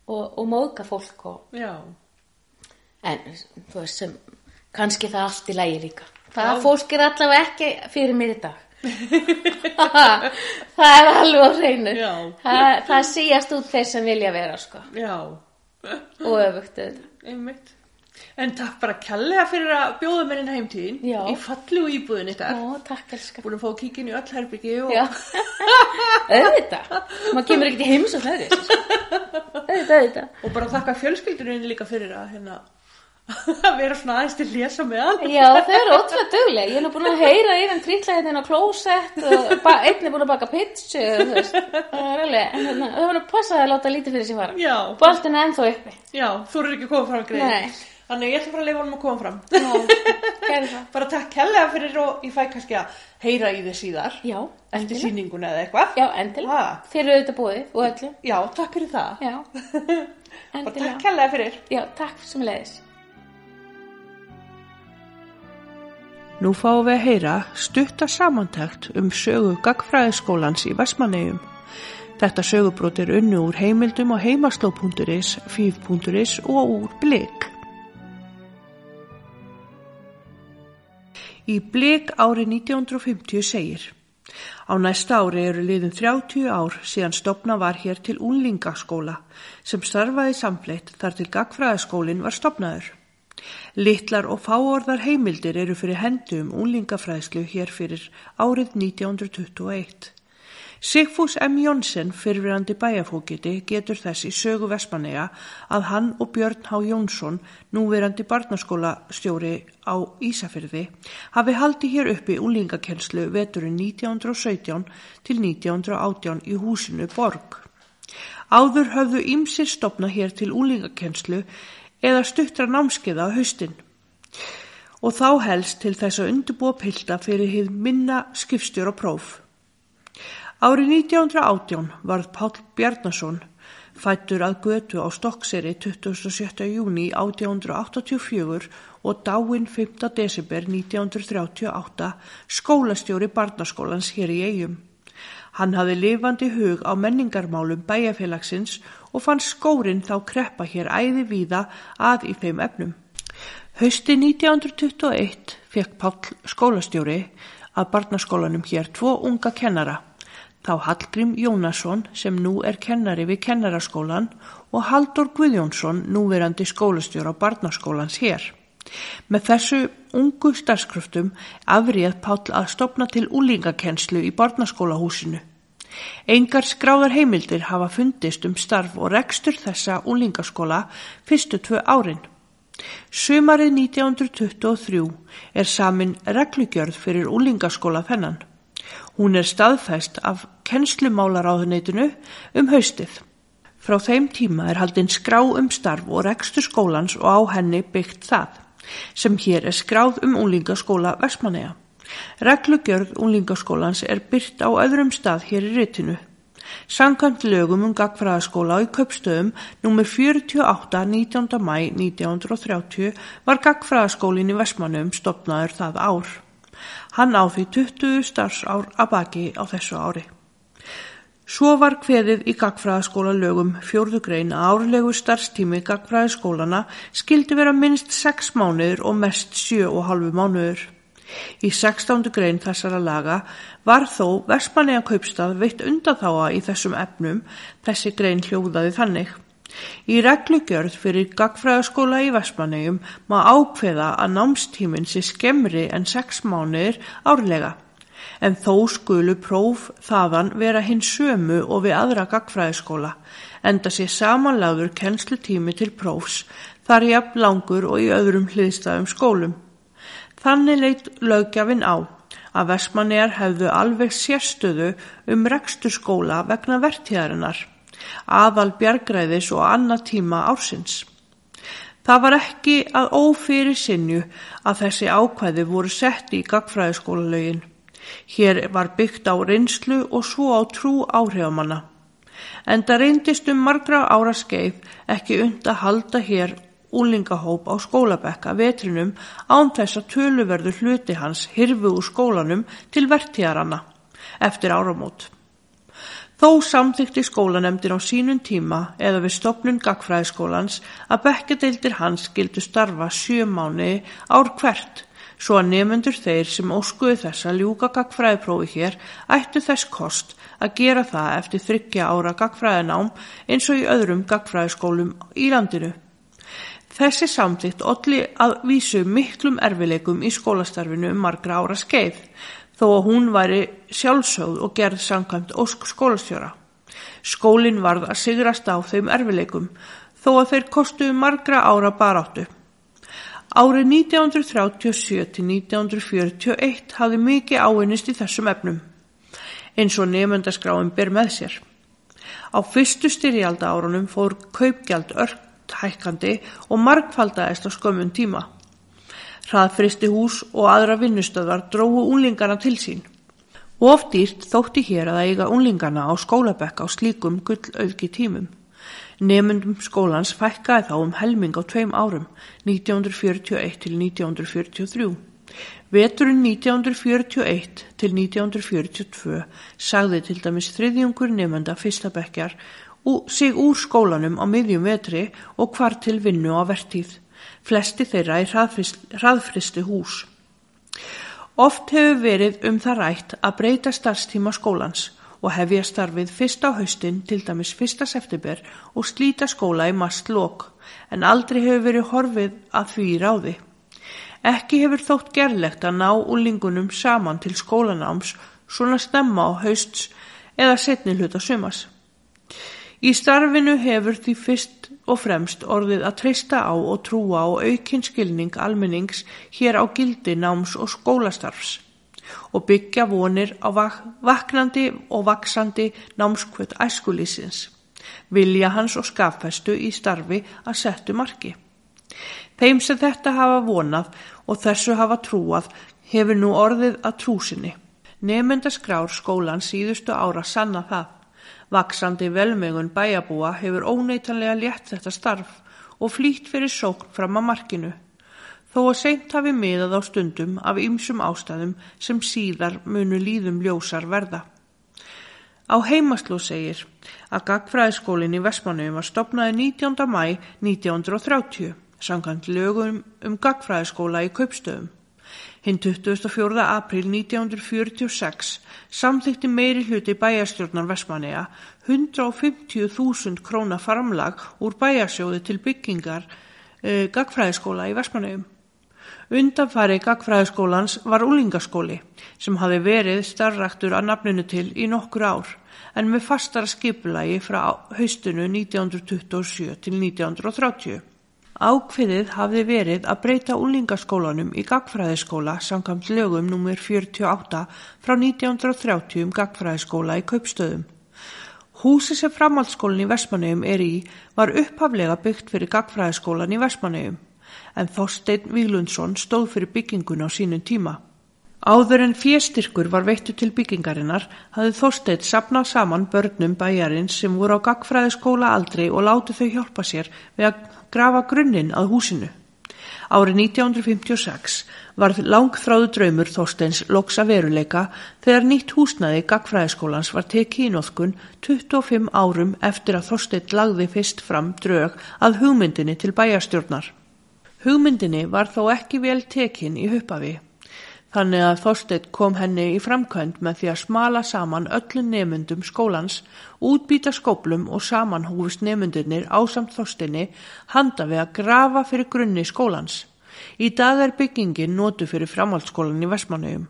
og, og móðga fólk en, þú veist, sem, kannski það allt í lægi líka. Það Já. fólk er allavega ekki fyrir mér í dag. það er alveg á hreinu. Já. Það, síast út þeir sem vilja vera, sko. já, Og öfugt einmitt. En takk bara kærlega fyrir að bjóða mér inn heimtíðin Já. í fallu íbúðin ykkar. Ó, takk elskar. Búin að fá kíkin í öll herbyggi og... Já. auðvitað. Maður kemur ekkert í heims og hlæri. Auðvitað, auðvitað. Og bara þakka fjölskyldurinn líka fyrir að hérna að vera svona aðeins til lesa með hann. Já, þau eru ótrúlega duglega. Ég er nú búin að heyra yfir hann trýtla hérna á klósett og ba- einn er búin að baka pitsu þú veist, það er alveg, en hérna, þau voru að passa að láta lítið fyrir sér fara. Já. Boltin er ennþá uppi. Já, þú eru ekki að koma fram greið. Nei. Þannig ég ætla bara að leifa honum að koma fram. Já, bara takk hellega fyrir og ég fæ kannski að heyra í þið síðar. Já, Eftir sýninguna eða eitthvað. Já, endilega. Þeir eru auðvitað búið og öllu. Já, takk fyrir það. Já, Bara endilega. takk hellega fyrir. Já, takk sem leiðis. Nú fáum við að heyra stutta samantækt um sögu gagfræðiskólans í Vestmannegjum. Þetta sögubrót er unnu úr heimildum á heimasló.is, fíf.is og úr blik. Í blik árið 1950 segir Á næsta ári eru liðin 30 ár síðan stopna var hér til úlingaskóla sem starfaði samfleitt þar til gagfræðaskólinn var stopnaður. Littlar og fáorðar heimildir eru fyrir hendi um úlingafræðslu hér fyrir árið 1921. Sigfús M. Jónsson, fyrirverandi bæjafókiti, getur þess í sögu Vespanega að hann og Björn H. Jónsson, núverandi barnaskólastjóri á Ísafyrði, hafi haldið hér uppi úlingakennslu veturinn 1917 til 1918 í húsinu Borg. Áður höfðu ímsir stopna hér til úlingakennslu eða stuttra námskeiða á haustin og þá helst til þess að undirbúa pilda fyrir hið minna skipstjóra próf. Árið 1918 varð Páll Bjarnason fættur að götu á Stokkseri 27. júni 1884 og dáinn 5. desember 1938 skólastjóri barnaskólans hér í eigum. Hann hafði lifandi hug á menningarmálum bæjarfélagsins og fann skórin þá kreppa hér æði víða að í þeim efnum. Hausti 1921 fekk Páll skólastjóri að barnaskólanum hér tvo unga kennara. Þá Hallgrím Jónasson sem nú er kennari við kennaraskólan og Haldur Guðjónsson núverandi skólastjóra barnaskólans hér. Með þessu ungu starfskröftum afrið Páll að stopna til úlingakennslu í barnaskólahúsinu. Engar skráðar heimildir hafa fundist um starf og rekstur þessa úlingaskóla fyrstu tvö árin. Sumarið 1923 er samin reglugjörð fyrir úlingaskóla þennan. Hún er staðfæst af kennslumálaráðuneytinu um haustið. Frá þeim tíma er haldinn skrá um starf og rekstur skólans og á henni byggt það, sem hér er skráð um úlingaskóla Vestmanneja. Reglugjörð úlingaskólans er byrt á öðrum stað hér í rytinu. Sankant lögum um gagfræðaskóla í köpstöðum nr. 48 19. mæ 1930 var gagfræðaskólin í Vestmannum stopnaður það ár. Hann á því 20 starfsár að baki á þessu ári. Svo var kveðið í gagfræðaskóla lögum fjórðu grein að árlegu starfstími gagfræðaskólana skildi vera minnst 6 mánuður og mest 7,5 mánuður. Í 16. grein þessara laga var þó Vestmanneja kaupstað veitt undatháa í þessum efnum, þessi grein hljóðaði þannig. Í reglugjörð fyrir gagfræðaskóla í Vestmannejum má ákveða að námstíminn sé skemmri en 6 mánuðir árlega, en þó skulu próf þaðan vera hinn sömu og við aðra gagfræðaskóla, enda sé samanlagur kennslutími til prófs þar jafn langur og í öðrum hliðstæðum skólum. Þannig leitt lögjafinn á að Vestmannejar hefðu alveg sérstöðu um rekstur skóla vegna vertíðarinnar, aðal bjargræðis og annað tíma ársins. Það var ekki að ófyrir sinju að þessi ákvæði voru sett í gagfræðiskólalögin. Hér var byggt á reynslu og svo á trú áhrifamanna. En það reyndist um margra ára skeið ekki und að halda hér úlingahóp á skólabekka vetrinum án þess að töluverður hluti hans hirfu úr skólanum til vertíðaranna eftir áramót. Þó samþykti skólanemdin á sínum tíma eða við stopnun gagfræðiskólans að bekkadeildir hans skildu starfa sjö mánu ár hvert svo að nefnendur þeir sem óskuðu þess að ljúka gagfræðiprófi hér ættu þess kost að gera það eftir þryggja ára gagfræðinám eins og í öðrum gagfræðiskólum í landinu. Þessi samþýtt olli að vísu miklum erfileikum í skólastarfinu um margra ára skeið, þó að hún væri sjálfsögð og gerð samkvæmt ósk skólastjóra. Skólinn varð að sigrast á þeim erfileikum, þó að þeir kostuðu margra ára baráttu. Árið 1937 til 1941 hafði mikið áinnist í þessum efnum, eins og nefndaskráin ber með sér. Á fyrstu styrjalda árunum fór kaupgjald ört hækkandi og margfaldaðist á skömmun tíma. Hraðfristi hús og aðra vinnustöðar dróðu unlingarna til sín. Of dýrt þótti hér að eiga unlingarna á skólabekk á slíkum gullauðki tímum. Nefnundum skólans fækkaði þá um helming á tveim árum, 1941 til 1943. Veturinn 1941 til 1942 sagði til dæmis þriðjungur nefnda fyrsta bekkjar sig úr skólanum á miðjum vetri og hvar til vinnu á vertíð. Flesti þeirra í hraðfristi hús. Oft hefur verið um það rætt að breyta starfstíma skólans og hefja starfið fyrst á haustin til dæmis fyrsta september og slíta skóla í mast lok en aldrei hefur verið horfið að því ráði. Ekki hefur þótt gerlegt að ná úlingunum saman til skólanáms svona stemma á hausts eða setni hluta sumas. Í starfinu hefur því fyrst og fremst orðið að treysta á og trúa á aukinn skilning almennings hér á gildi náms og skólastarfs og byggja vonir á vaknandi og vaksandi námskvöld æskulísins, vilja hans og skaffestu í starfi að settu marki. Þeim sem þetta hafa vonað og þessu hafa trúað hefur nú orðið að trúsinni. Nefndaskrár skólan síðustu ára sanna það. Vaksandi velmögun bæjabúa hefur óneitanlega létt þetta starf og flýtt fyrir sókn fram að markinu. Þó að seint hafi miðað á stundum af ymsum ástæðum sem síðar munu líðum ljósar verða. Á heimaslú segir að Gagfræðiskólinn í Vestmannu var stopnaði 19. mæ 1930 sangant lögum um gagfræðiskóla í kaupstöðum. Hinn 24. april 1946 samþykti meiri hluti bæjarstjórnar Vestmanneja 150.000 króna farmlag úr bæjarsjóði til byggingar uh, gagfræðiskóla í Vestmannejum. Undanfari gagfræðiskólans var úlingaskóli sem hafi verið starraktur að nafninu til í nokkur ár en með fastara skipulagi frá haustinu 1927 til 1930. Ákveðið hafði verið að breyta úlingaskólanum í gagfræðiskóla samkvæmt lögum nr. 48 frá 1930 um gagfræðiskóla í kaupstöðum. Húsi sem framhaldsskólinn í Vestmannegjum er í var upphaflega byggt fyrir gagfræðiskólan í Vestmannegjum en Þorstein Víglundsson stóð fyrir byggingun á sínum tíma. Áður en fjestyrkur var veittu til byggingarinnar hafði Þorstein sapnað saman börnum bæjarins sem voru á gagfræðiskóla aldrei og látið þau hjálpa sér við að grafa grunninn að húsinu. Árið 1956 varð langþráðu draumur Þorsteins loksa veruleika þegar nýtt húsnaði Gagfræðiskólans var tekið í nóðkun 25 árum eftir að Þorstein lagði fyrst fram drög að hugmyndinni til bæjarstjórnar. Hugmyndinni var þó ekki vel tekinn í huppafi Þannig að Þorstein kom henni í framkvæmt með því að smala saman öllum nemyndum skólans, útbýta skóplum og saman hófust nemyndunir ásamt Þorsteinni handa við að grafa fyrir grunni skólans. Í dag er byggingin nótu fyrir framhaldsskólan í Vestmannaugum.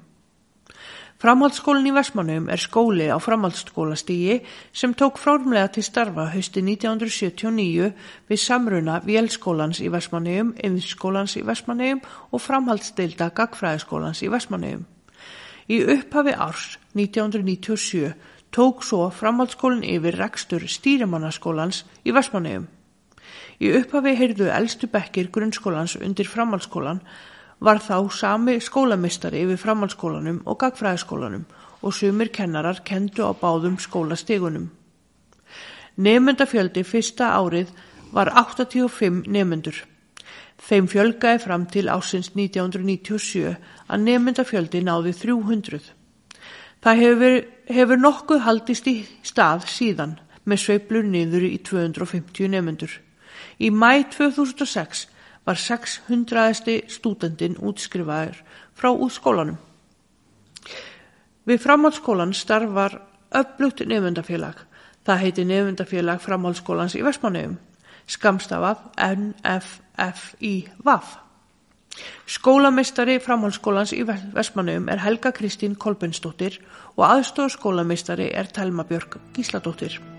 Framhaldsskólinn í Vestmannum er skóli á framhaldsskólastígi sem tók fórmlega til starfa hausti 1979 við samruna Vélskólans í Vestmannum, Yðskólans í Vestmannum og framhaldsdeilda Gagfræðiskólans í Vestmannum. Í upphafi árs 1997 tók svo framhaldsskólinn yfir rekstur stýrimannaskólans í Vestmannum. Í upphafi heyrðu eldstu bekkir grunnskólans undir framhaldsskólan var þá sami skólamistari yfir framhaldsskólanum og gagfræðiskólanum og sumir kennarar kendu á báðum skólastegunum. Nefndafjöldi fyrsta árið var 85 nefndur. Þeim fjölgaði fram til ásins 1997 að nefndafjöldi náði 300. Það hefur, hefur nokkuð haldist í stað síðan með sveiblur niður í 250 nefndur. Í mæ 2006 var 600. stúdendin útskrifaður frá út skólanum. Við framhaldsskólan starfar öflugt nefndafélag. Það heiti nefndafélag framhaldsskólans í Vestmannegum, skamstafað NFFIVAF. Skólameistari framhaldsskólans í Vestmannegum er Helga Kristín Kolbensdóttir og aðstóð skólameistari er Telma Björk Gísladóttir.